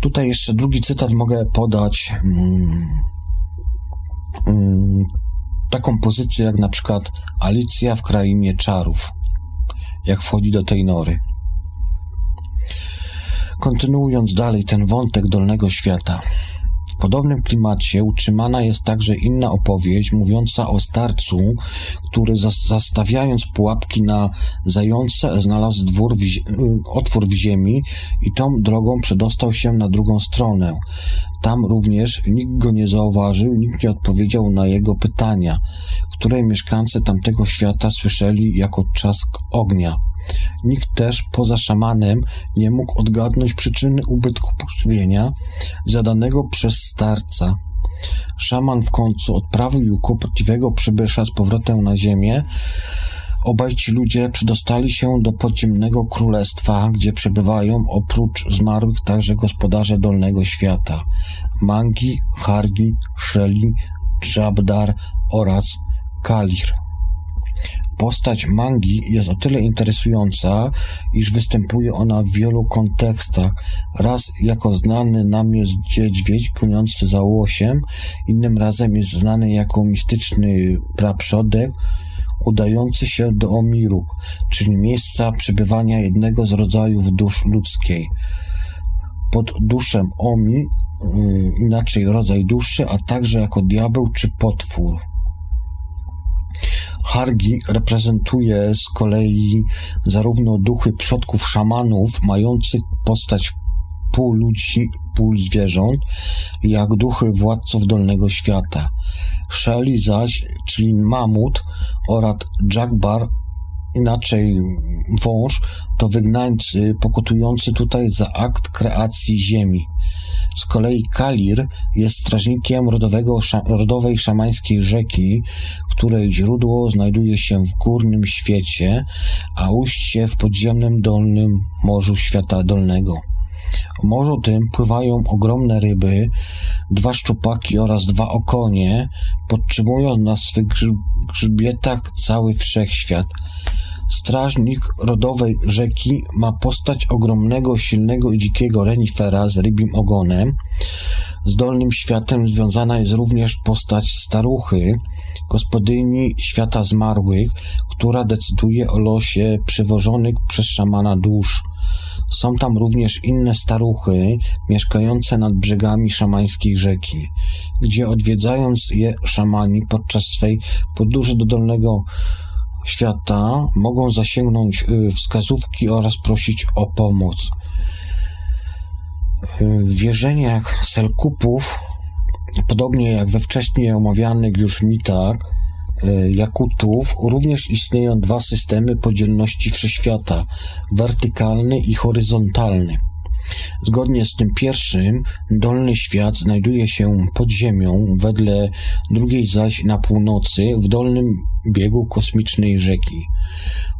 Tutaj jeszcze drugi cytat mogę podać. Hmm, taką pozycję jak na przykład Alicja w krainie czarów, jak wchodzi do tej nory. Kontynuując dalej ten wątek dolnego świata, podobnym klimacie utrzymana jest także inna opowieść mówiąca o starcu, który zastawiając pułapki na zające znalazł dwór w, y, otwór w ziemi i tą drogą przedostał się na drugą stronę. Tam również nikt go nie zauważył, nikt nie odpowiedział na jego pytania, które mieszkańcy tamtego świata słyszeli jako trzask ognia. Nikt też poza szamanem nie mógł odgadnąć przyczyny ubytku pożywienia zadanego przez starca. Szaman w końcu odprawił kłopotliwego przybysza z powrotem na ziemię. Obaj ci ludzie przedostali się do podziemnego królestwa, gdzie przebywają oprócz zmarłych także gospodarze dolnego świata. Mangi, Hargi, Sheli, Jabdar oraz Kalir. Postać mangi jest o tyle interesująca, iż występuje ona w wielu kontekstach. Raz jako znany nam jest niedźwiedź goniący za łosiem, innym razem jest znany jako mistyczny praprzodek, udający się do Omiruk, czyli miejsca przebywania jednego z rodzajów dusz ludzkiej. Pod duszem Omi, yy, inaczej rodzaj duszy, a także jako diabeł czy potwór. Hargi reprezentuje z kolei zarówno duchy przodków szamanów, mających postać pół ludzi, pół zwierząt, jak duchy władców dolnego świata. Shelley zaś, czyli mamut oraz Jagbar, inaczej wąż, to wygnańcy pokutujący tutaj za akt kreacji ziemi. Z kolei Kalir jest strażnikiem rodowego, rodowej szamańskiej rzeki, której źródło znajduje się w górnym świecie, a ujście w podziemnym dolnym morzu świata dolnego. W morzu tym pływają ogromne ryby, dwa szczupaki oraz dwa okonie, podtrzymując na swych grzbietach cały wszechświat. Strażnik rodowej rzeki ma postać ogromnego, silnego i dzikiego renifera z rybim ogonem. Z dolnym światem związana jest również postać staruchy, gospodyni świata zmarłych, która decyduje o losie przywożonych przez szamana dusz. Są tam również inne staruchy mieszkające nad brzegami szamańskiej rzeki, gdzie odwiedzając je szamani podczas swej podróży do dolnego świata mogą zasięgnąć y, wskazówki oraz prosić o pomoc. Y, w wierzeniach Selkupów, podobnie jak we wcześniej omawianych już mitach y, Jakutów, również istnieją dwa systemy podzielności wszechświata wertykalny i horyzontalny. Zgodnie z tym pierwszym, dolny świat znajduje się pod ziemią, wedle drugiej zaś na północy, w dolnym biegu kosmicznej rzeki.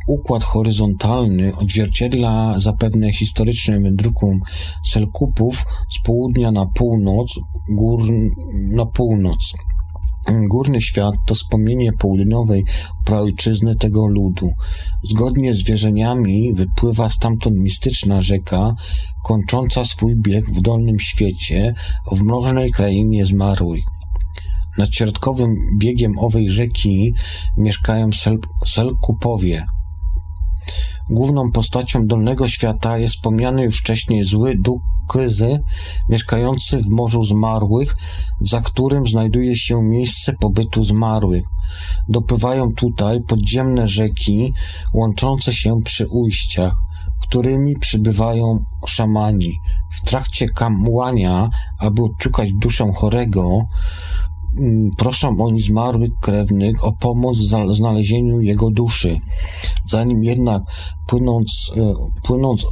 Układ horyzontalny odzwierciedla zapewne historycznym wędrówką Selkupów z południa na północ, gór na północ. Górny świat to wspomnienie południowej praojczyzny tego ludu. Zgodnie z wierzeniami wypływa stamtąd mistyczna rzeka, kończąca swój bieg w dolnym świecie, w mrożnej krainie zmarłych. Nad środkowym biegiem owej rzeki mieszkają Sel Selkupowie. Główną postacią dolnego świata jest wspomniany już wcześniej zły duch Kyzy, mieszkający w Morzu Zmarłych, za którym znajduje się miejsce pobytu zmarłych. Dopływają tutaj podziemne rzeki łączące się przy ujściach, którymi przybywają szamani. W trakcie kamłania, aby odszukać duszę chorego, proszą oni zmarłych krewnych o pomoc w znalezieniu jego duszy. Zanim jednak płynąc, e, płynąc,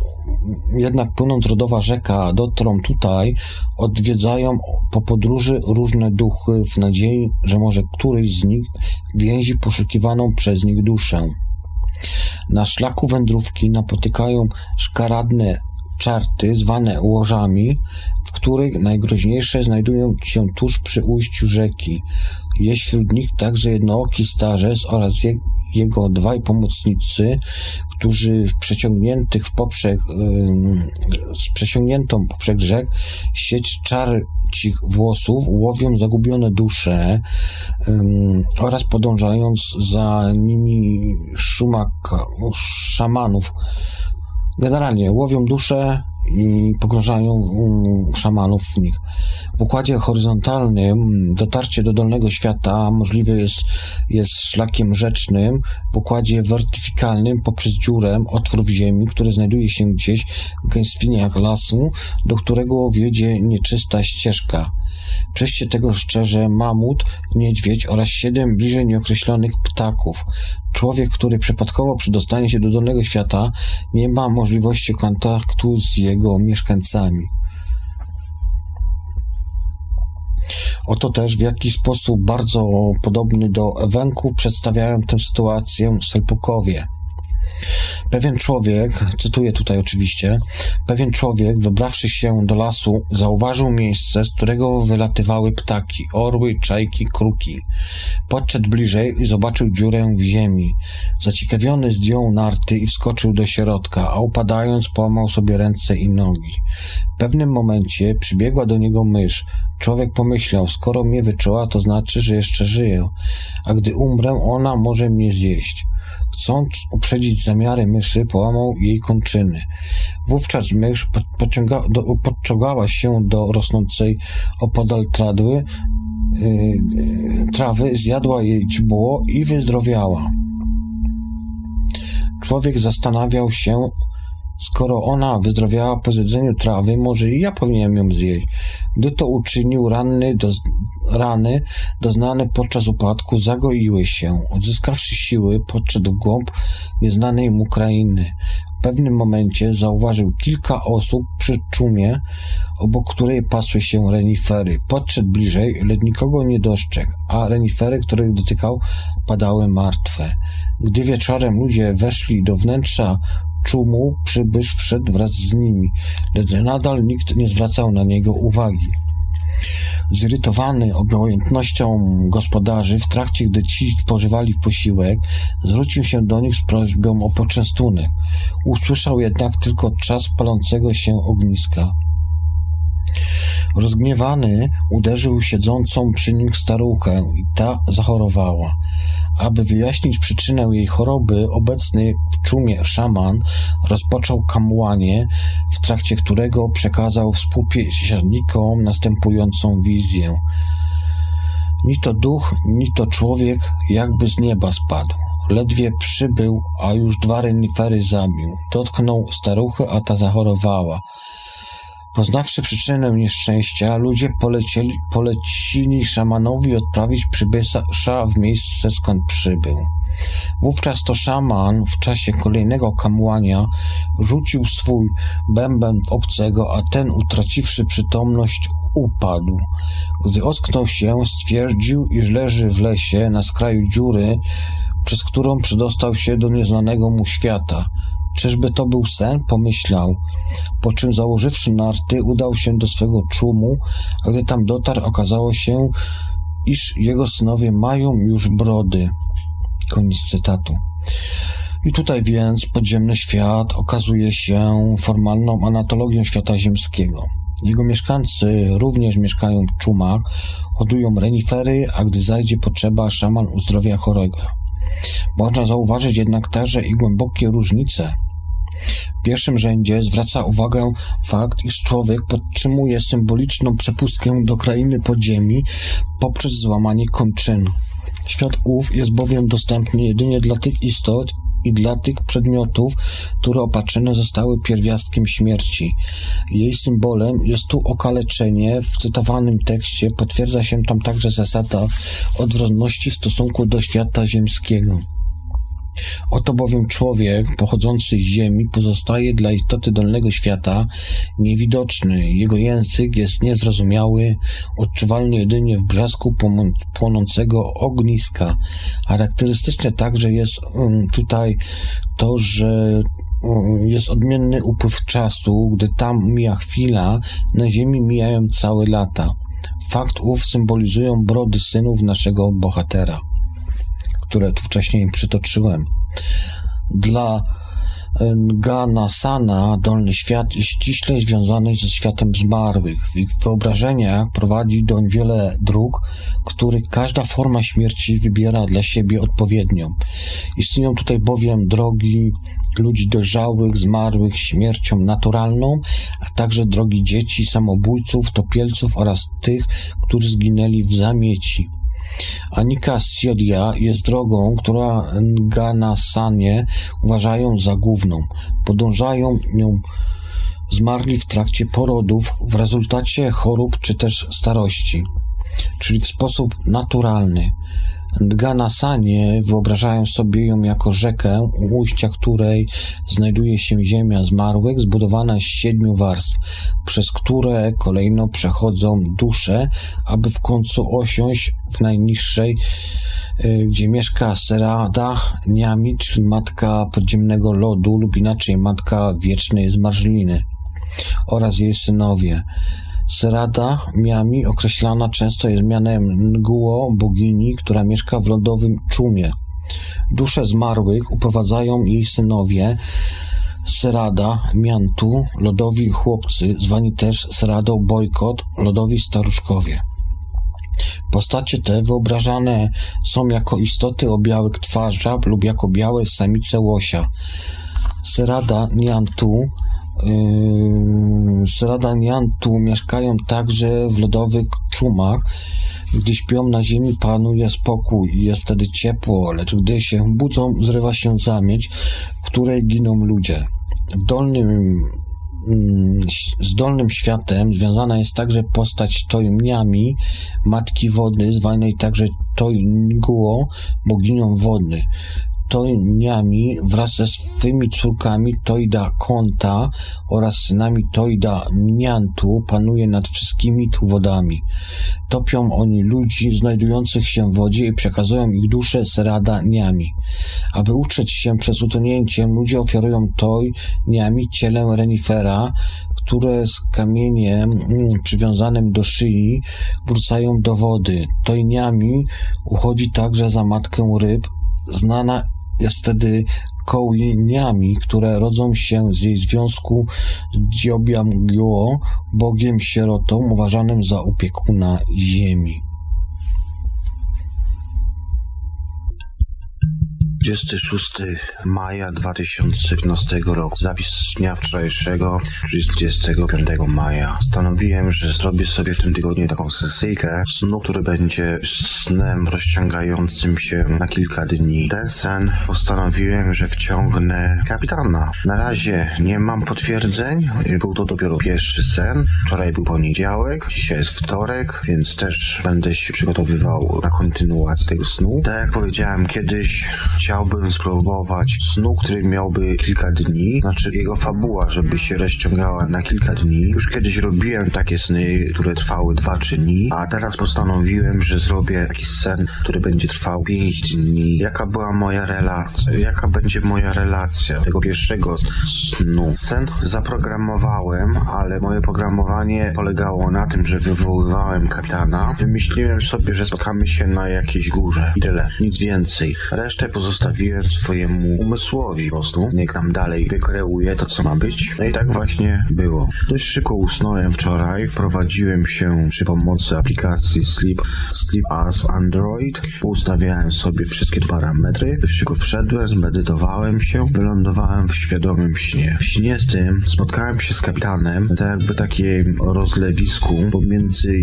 jednak płynąc rodowa rzeka dotrą tutaj, odwiedzają po podróży różne duchy w nadziei, że może któryś z nich więzi poszukiwaną przez nich duszę. Na szlaku wędrówki napotykają szkaradne czarty zwane łożami, w których najgroźniejsze znajdują się tuż przy ujściu rzeki. Jest wśród nich także jednooki starzec oraz je, jego dwaj pomocnicy, którzy w przeciągniętych w poprzek, yy, z przeciągniętą poprzek rzek sieć czarcich włosów łowią zagubione dusze yy, oraz podążając za nimi szumak szamanów, Generalnie łowią dusze i pogrążają szamanów w nich. W układzie horyzontalnym dotarcie do dolnego świata możliwe jest, jest szlakiem rzecznym, w układzie wertykalnym poprzez dziurę, otwór w ziemi, który znajduje się gdzieś w gęstwiniach lasu, do którego wiedzie nieczysta ścieżka. Przejście tego szczerze mamut, niedźwiedź oraz siedem bliżej nieokreślonych ptaków. Człowiek, który przypadkowo przedostanie się do dolnego świata, nie ma możliwości kontaktu z jego mieszkańcami. Oto też w jaki sposób bardzo podobny do Ewenku przedstawiają tę sytuację Selpukowie. Pewien człowiek, cytuję tutaj oczywiście, pewien człowiek, wybrawszy się do lasu, zauważył miejsce, z którego wylatywały ptaki, orły, czajki, kruki. Podszedł bliżej i zobaczył dziurę w ziemi. Zaciekawiony zdjął narty i wskoczył do środka, a upadając połamał sobie ręce i nogi. W pewnym momencie przybiegła do niego mysz. Człowiek pomyślał, skoro mnie wyczuła, to znaczy, że jeszcze żyję, a gdy umrę, ona może mnie zjeść. Chcąc uprzedzić zamiary myszy, połamał jej kończyny. Wówczas mysz podciągała się do rosnącej opodal tradły, yy, trawy, zjadła jej źbło i wyzdrowiała. Człowiek zastanawiał się, skoro ona wyzdrowiała po zjedzeniu trawy, może i ja powinienem ją zjeść. Gdy to uczynił, ranny, do, rany doznane podczas upadku zagoiły się. Odzyskawszy siły, podszedł w głąb nieznanej mu krainy. W pewnym momencie zauważył kilka osób przy czumie, obok której pasły się renifery. Podszedł bliżej, lecz nikogo nie dostrzegł, a renifery, których dotykał, padały martwe. Gdy wieczorem ludzie weszli do wnętrza czumu, przybysz wszedł wraz z nimi, lecz nadal nikt nie zwracał na niego uwagi. Zirytowany obojętnością gospodarzy, w trakcie gdy ci spożywali posiłek, zwrócił się do nich z prośbą o poczęstunek. Usłyszał jednak tylko czas palącego się ogniska. Rozgniewany uderzył siedzącą przy nim staruchę i ta zachorowała. Aby wyjaśnić przyczynę jej choroby, obecny w czumie szaman rozpoczął kamłanie, w trakcie którego przekazał współpieśnikom następującą wizję. Ni to duch, ni to człowiek jakby z nieba spadł. Ledwie przybył, a już dwa renifery zabił. Dotknął staruchy, a ta zachorowała. Poznawszy przyczynę nieszczęścia, ludzie polecieli, polecili szamanowi odprawić przybysza w miejsce, skąd przybył. Wówczas to szaman w czasie kolejnego kamłania rzucił swój bęben w obcego, a ten, utraciwszy przytomność, upadł. Gdy ocknął się, stwierdził, iż leży w lesie na skraju dziury, przez którą przedostał się do nieznanego mu świata – Czyżby to był sen? Pomyślał. Po czym założywszy narty, udał się do swego czumu, a gdy tam dotarł, okazało się, iż jego synowie mają już brody. Koniec cytatu. I tutaj więc podziemny świat okazuje się formalną anatologią świata ziemskiego. Jego mieszkańcy również mieszkają w czumach, hodują renifery, a gdy zajdzie potrzeba, szaman uzdrowia chorego. Można zauważyć jednak także i głębokie różnice w pierwszym rzędzie zwraca uwagę fakt, iż człowiek podtrzymuje symboliczną przepustkę do krainy podziemi poprzez złamanie kończyn. Świat ów jest bowiem dostępny jedynie dla tych istot i dla tych przedmiotów, które opatrzone zostały pierwiastkiem śmierci. Jej symbolem jest tu okaleczenie. W cytowanym tekście potwierdza się tam także zasada odwrotności w stosunku do świata ziemskiego. Oto bowiem człowiek pochodzący z ziemi pozostaje dla istoty dolnego świata niewidoczny. Jego język jest niezrozumiały, odczuwalny jedynie w brzasku płonącego ogniska. Charakterystyczne także jest um, tutaj to, że um, jest odmienny upływ czasu, gdy tam mija chwila, na ziemi mijają całe lata. Fakt ów symbolizują brody synów naszego bohatera które tu wcześniej przytoczyłem. Dla Ganasana dolny świat jest ściśle związany ze światem zmarłych. W ich wyobrażeniach prowadzi doń wiele dróg, których każda forma śmierci wybiera dla siebie odpowiednią. Istnieją tutaj bowiem drogi ludzi dojrzałych, zmarłych śmiercią naturalną, a także drogi dzieci, samobójców, topielców oraz tych, którzy zginęli w zamieci. Anika Siodia jest drogą, która Nganasanie uważają za główną. Podążają nią zmarli w trakcie porodów, w rezultacie chorób czy też starości, czyli w sposób naturalny. Ganasanie wyobrażają sobie ją jako rzekę, u ujścia której znajduje się ziemia zmarłych, zbudowana z siedmiu warstw, przez które kolejno przechodzą dusze, aby w końcu osiąść w najniższej, y, gdzie mieszka Serada Niami, czyli matka podziemnego lodu lub inaczej matka wiecznej zmarzliny oraz jej synowie. Serada Miami określana często jest mianem Nguo, bogini, która mieszka w lodowym czumie. Dusze zmarłych uprowadzają jej synowie Serada, Miantu, lodowi chłopcy, zwani też Seradą Bojkot, lodowi staruszkowie. Postacie te wyobrażane są jako istoty o białych twarzach lub jako białe samice łosia. Serada Niantu Sradaniantu mieszkają także w lodowych czumach, Gdy śpią na ziemi, panuje spokój i jest wtedy ciepło, lecz gdy się budzą, zrywa się zamieć, w której giną ludzie. W dolnym mm, z dolnym światem związana jest także postać Tojmniami, matki wody, zwanej także Toinguo, boginią wody. Toiniami wraz ze swymi córkami Toida Konta oraz synami Toida Mniantu panuje nad wszystkimi tu wodami. Topią oni ludzi znajdujących się w wodzie i przekazują ich dusze Serada Niami. Aby utrzeć się przed utonięciem, ludzie ofiarują Toj Niami ciele renifera, które z kamieniem mm, przywiązanym do szyi wracają do wody. Tojniami uchodzi także za matkę ryb, znana jest wtedy kołiniami, które rodzą się z jej związku z Dziobiamgyo, bogiem sierotą uważanym za opiekuna ziemi. 26 maja 2015 roku. Zapis z dnia wczorajszego, czyli z 25 maja. Stanowiłem, że zrobię sobie w tym tygodniu taką sesyjkę snu, który będzie snem rozciągającym się na kilka dni. Ten sen postanowiłem, że wciągnę kapitana. Na razie nie mam potwierdzeń. Był to dopiero pierwszy sen. Wczoraj był poniedziałek, dzisiaj jest wtorek, więc też będę się przygotowywał na kontynuację tego snu. Tak jak powiedziałem kiedyś, chciałbym spróbować snu, który miałby kilka dni, znaczy jego fabuła, żeby się rozciągała na kilka dni. Już kiedyś robiłem takie sny, które trwały 2-3 dni, a teraz postanowiłem, że zrobię jakiś sen, który będzie trwał 5 dni. Jaka była moja relacja? Jaka będzie moja relacja tego pierwszego snu? Sen zaprogramowałem, ale moje programowanie polegało na tym, że wywoływałem kapitana. Wymyśliłem sobie, że spotkamy się na jakiejś górze. I tyle. Nic więcej. Resztę pozostawiłem zostawiłem swojemu umysłowi po prostu. Niech tam dalej wykreuje to, co ma być. No i tak właśnie było. Dość szybko usnąłem wczoraj. Wprowadziłem się przy pomocy aplikacji Sleep, Sleep as Android. Ustawiałem sobie wszystkie parametry. Dość szybko wszedłem, zmedytowałem się, wylądowałem w świadomym śnie. W śnie z tym spotkałem się z kapitanem, tak jakby takim rozlewisku pomiędzy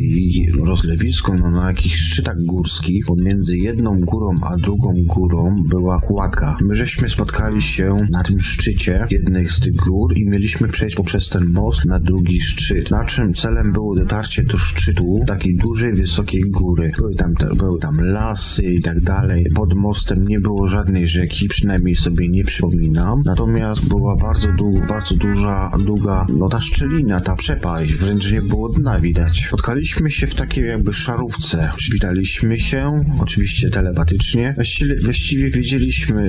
rozlewisku, no na jakichś szczytach górskich, pomiędzy jedną górą a drugą górą była była kładka. My żeśmy spotkali się na tym szczycie jednej z tych gór i mieliśmy przejść poprzez ten most na drugi szczyt. Naszym celem było dotarcie do szczytu takiej dużej, wysokiej góry. Były tam, były tam lasy i tak dalej. Pod mostem nie było żadnej rzeki, przynajmniej sobie nie przypominam. Natomiast była bardzo, długa, bardzo duża, długa, no ta szczelina, ta przepaść, wręcz nie było dna widać. Spotkaliśmy się w takiej jakby szarówce. Przywitaliśmy się, oczywiście telepatycznie. Właściwie, właściwie wiedzieliśmy,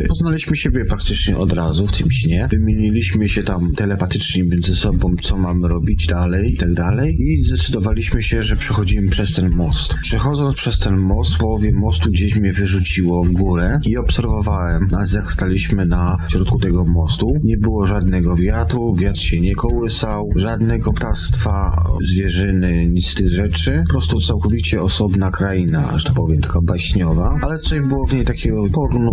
poznaliśmy siebie praktycznie od razu w tym śnie. Wymieniliśmy się tam telepatycznie między sobą, co mamy robić dalej i tak dalej. I zdecydowaliśmy się, że przechodzimy przez ten most. Przechodząc przez ten most, połowie mostu gdzieś mnie wyrzuciło w górę i obserwowałem nas, jak staliśmy na środku tego mostu. Nie było żadnego wiatru, wiatr się nie kołysał, żadnego ptactwa, zwierzyny, nic z tych rzeczy. Po prostu całkowicie osobna kraina, że tak powiem, taka baśniowa, ale coś było w niej takiego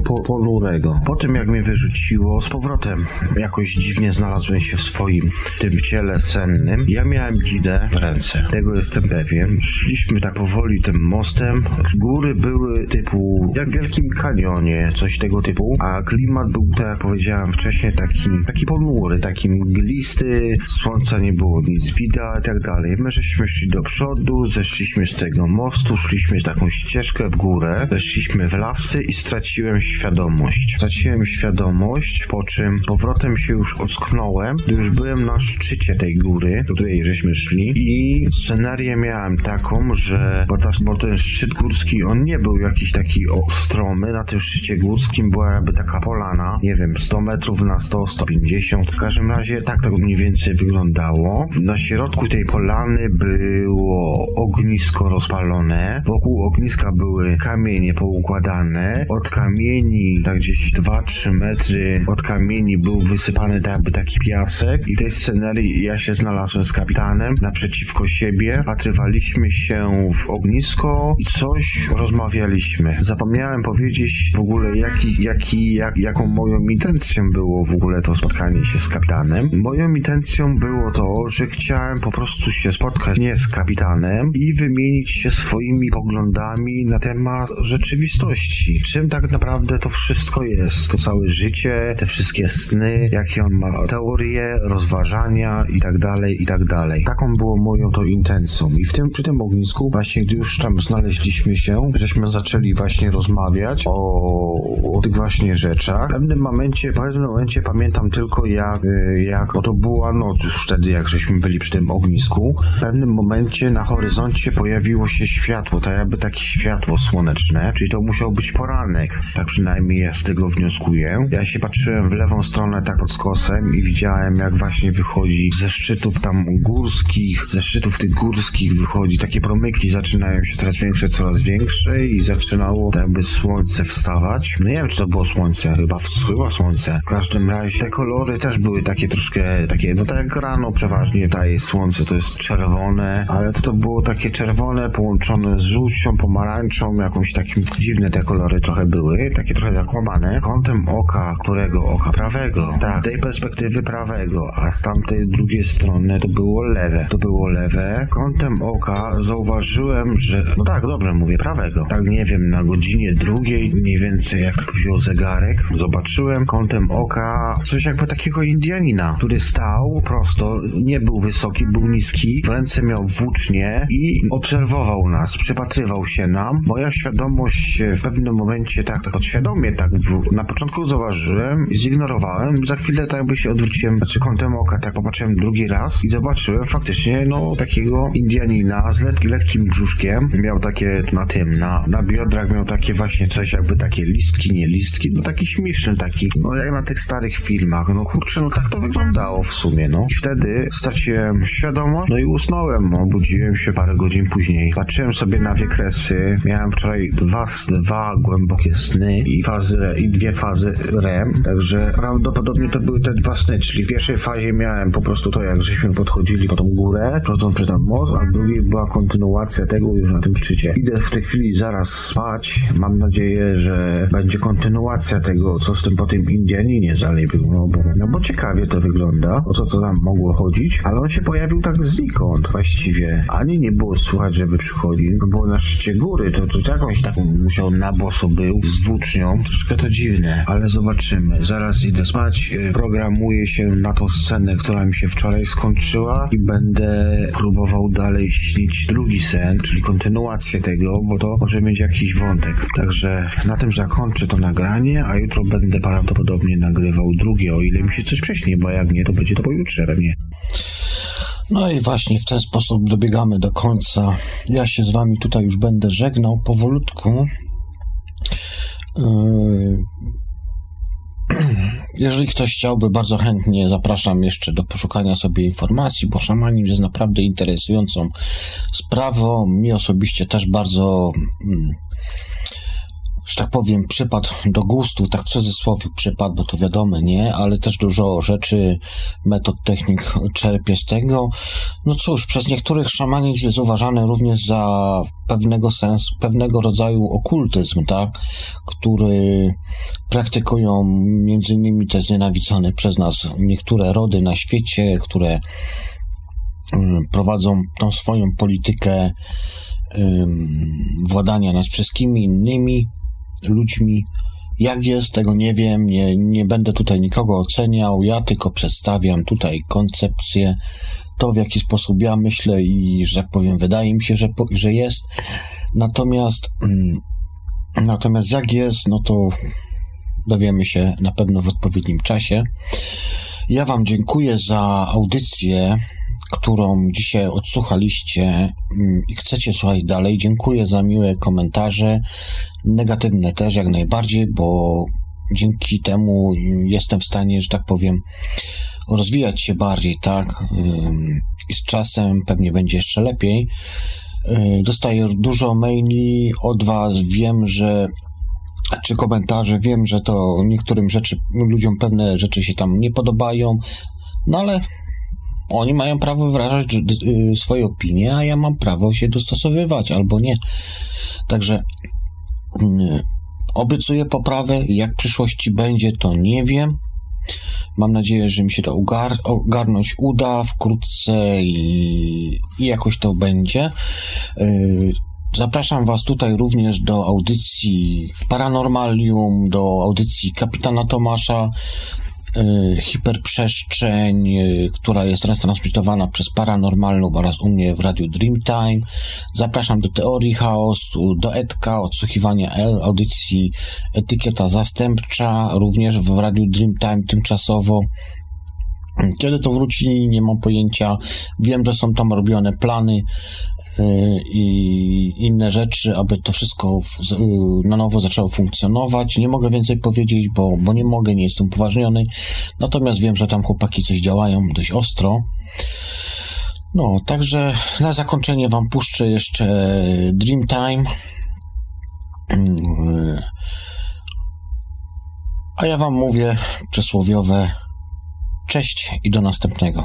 po, ponurego. Po tym jak mnie wyrzuciło, z powrotem jakoś dziwnie znalazłem się w swoim tym ciele sennym. Ja miałem dzidę w ręce. Tego jestem pewien. Szliśmy tak powoli tym mostem. Góry były typu jak w Wielkim Kanionie, coś tego typu, a klimat był, tak jak powiedziałem wcześniej, taki, taki ponury, taki mglisty, słońca nie było nic widać i tak dalej. My żeśmy szli do przodu, zeszliśmy z tego mostu, szliśmy taką ścieżkę w górę, zeszliśmy w lasy i straciłem świadomość świadomość. Straciłem świadomość, po czym powrotem się już ocknąłem, gdy już byłem na szczycie tej góry, do której żeśmy szli. I scenarię miałem taką, że bo, ta, bo ten szczyt górski, on nie był jakiś taki ostromy, na tym szczycie górskim była jakby taka polana, nie wiem, 100 metrów na 100, 150, w każdym razie tak to mniej więcej wyglądało. Na środku tej polany było ognisko rozpalone, wokół ogniska były kamienie poukładane, od kamieni kamieni, tak gdzieś 2-3 metry od kamieni był wysypany tak jakby taki piasek i w tej scenerii ja się znalazłem z kapitanem naprzeciwko siebie, patrywaliśmy się w ognisko i coś rozmawialiśmy. Zapomniałem powiedzieć w ogóle jaki, jaki, jak, jaką moją intencją było w ogóle to spotkanie się z kapitanem. Moją intencją było to, że chciałem po prostu się spotkać nie z kapitanem i wymienić się swoimi poglądami na temat rzeczywistości. Czym tak naprawdę to wszystko jest? To całe życie, te wszystkie sny, jakie on ma teorie, rozważania i tak dalej, i tak dalej. Taką było moją to intencją. I w tym, przy tym ognisku, właśnie gdy już tam znaleźliśmy się, żeśmy zaczęli właśnie rozmawiać o, o tych właśnie rzeczach. W pewnym momencie, w pewnym momencie pamiętam tylko jak, y, jak, bo to była noc już wtedy, jak żeśmy byli przy tym ognisku. W pewnym momencie na horyzoncie pojawiło się światło, tak jakby takie światło słoneczne, czyli to musiał być poranek. Tak przynajmniej ja z tego wnioskuję. Ja się patrzyłem w lewą stronę tak pod skosem i widziałem jak właśnie wychodzi ze szczytów tam górskich, ze szczytów tych górskich wychodzi takie promyki, zaczynają się coraz większe, coraz większe i zaczynało jakby słońce wstawać. No nie wiem, czy to było słońce, chyba, chyba słońce. W każdym razie te kolory też były takie troszkę, takie, no tak jak rano przeważnie daje słońce, to jest czerwone, ale to, to było takie czerwone połączone z żółcią, pomarańczą, jakąś takim dziwne te kolory trochę były, takie trochę. Kątem oka, którego oka? Prawego. Tak, tej perspektywy prawego, a z tamtej drugiej strony to było lewe. To było lewe. Kątem oka zauważyłem, że, no tak, dobrze mówię, prawego. Tak, nie wiem, na godzinie drugiej, mniej więcej jak wziął zegarek, zobaczyłem kątem oka coś jakby takiego Indianina, który stał prosto, nie był wysoki, był niski, w ręce miał włócznie i obserwował nas, przypatrywał się nam. Moja świadomość w pewnym momencie tak, tak podświadomie tak w, na początku zauważyłem zignorowałem za chwilę tak jakby się odwróciłem, znaczy kątem oka, tak popatrzyłem drugi raz i zobaczyłem faktycznie, no, takiego Indianina z let, lekkim brzuszkiem. Miał takie na tym, na, na biodrach miał takie właśnie coś jakby takie listki, nie listki, no taki śmieszny taki, no jak na tych starych filmach, no kurczę, no tak to wyglądało w sumie, no. I wtedy straciłem świadomość, no i usnąłem, obudziłem się parę godzin później. Patrzyłem sobie na wykresy, miałem wczoraj dwa, dwa głębokie sny i fazy, i dwie fazy REM, także prawdopodobnie to były te dwa sny, czyli w pierwszej fazie miałem po prostu to, jak żeśmy podchodzili po tą górę, przechodząc przez ten most, a w drugiej była kontynuacja tego już na tym szczycie. Idę w tej chwili zaraz spać, mam nadzieję, że będzie kontynuacja tego, co z tym po tym Indianinie dalej no bo, no bo ciekawie to wygląda, o co to tam mogło chodzić, ale on się pojawił tak znikąd właściwie. Ani nie było słychać, żeby przychodził, było na szczycie góry, to, to jakąś taką musiał na boso był, z włócznią, troszkę to dziwne, ale zobaczymy. Zaraz idę spać, y, programuję się na tą scenę, która mi się wczoraj skończyła i będę próbował dalej śnić drugi sen, czyli kontynuację tego, bo to może mieć jakiś wątek. Także na tym zakończę to nagranie, a jutro będę prawdopodobnie nagrywał drugie, o ile mi się coś prześnie, bo jak nie, to będzie to pojutrze pewnie. No i właśnie w ten sposób dobiegamy do końca. Ja się z wami tutaj już będę żegnał powolutku. Yy, jeżeli ktoś chciałby, bardzo chętnie zapraszam jeszcze do poszukania sobie informacji, bo szamanizm jest naprawdę interesującą sprawą. Mi osobiście też bardzo mm, że tak powiem, przypadł do gustu, tak w cudzysłowie przypadł, bo to wiadomo, nie, ale też dużo rzeczy, metod, technik czerpię z tego. No cóż, przez niektórych szamanizm jest uważany również za pewnego sensu, pewnego rodzaju okultyzm, tak, który praktykują między innymi te znienawidzone przez nas niektóre rody na świecie, które mm, prowadzą tą swoją politykę władania nad wszystkimi innymi ludźmi. Jak jest, tego nie wiem, nie, nie będę tutaj nikogo oceniał, ja tylko przedstawiam tutaj koncepcję, to w jaki sposób ja myślę i, że tak powiem, wydaje mi się, że, że jest. Natomiast, mm, natomiast jak jest, no to dowiemy się na pewno w odpowiednim czasie. Ja Wam dziękuję za audycję którą dzisiaj odsłuchaliście mm, i chcecie słuchać dalej. Dziękuję za miłe komentarze, negatywne też jak najbardziej, bo dzięki temu jestem w stanie, że tak powiem, rozwijać się bardziej, tak? I z czasem pewnie będzie jeszcze lepiej. Dostaję dużo maili od Was. Wiem, że czy komentarze. Wiem, że to niektórym rzeczy, ludziom pewne rzeczy się tam nie podobają, no ale oni mają prawo wyrażać y, swoje opinie, a ja mam prawo się dostosowywać albo nie. Także y, obiecuję poprawę. Jak w przyszłości będzie, to nie wiem. Mam nadzieję, że mi się to ogar ogarnąć uda wkrótce i, i jakoś to będzie. Y, zapraszam Was tutaj również do audycji w Paranormalium, do audycji Kapitana Tomasza, Y, hiperprzestrzeń, y, która jest transmitowana przez Paranormalną oraz u mnie w radiu Dreamtime. Zapraszam do Teorii Chaosu, do Edka, odsłuchiwania L, audycji Etykieta Zastępcza, również w radiu Dreamtime tymczasowo. Kiedy to wróci, nie mam pojęcia. Wiem, że są tam robione plany y, i inne rzeczy, aby to wszystko y, na nowo zaczęło funkcjonować. Nie mogę więcej powiedzieć, bo, bo nie mogę, nie jestem upoważniony. Natomiast wiem, że tam chłopaki coś działają dość ostro. No, także na zakończenie Wam puszczę jeszcze Dreamtime. Y, a ja Wam mówię przysłowiowe Cześć i do następnego.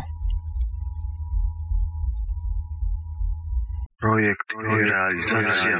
Projekt i realizacja.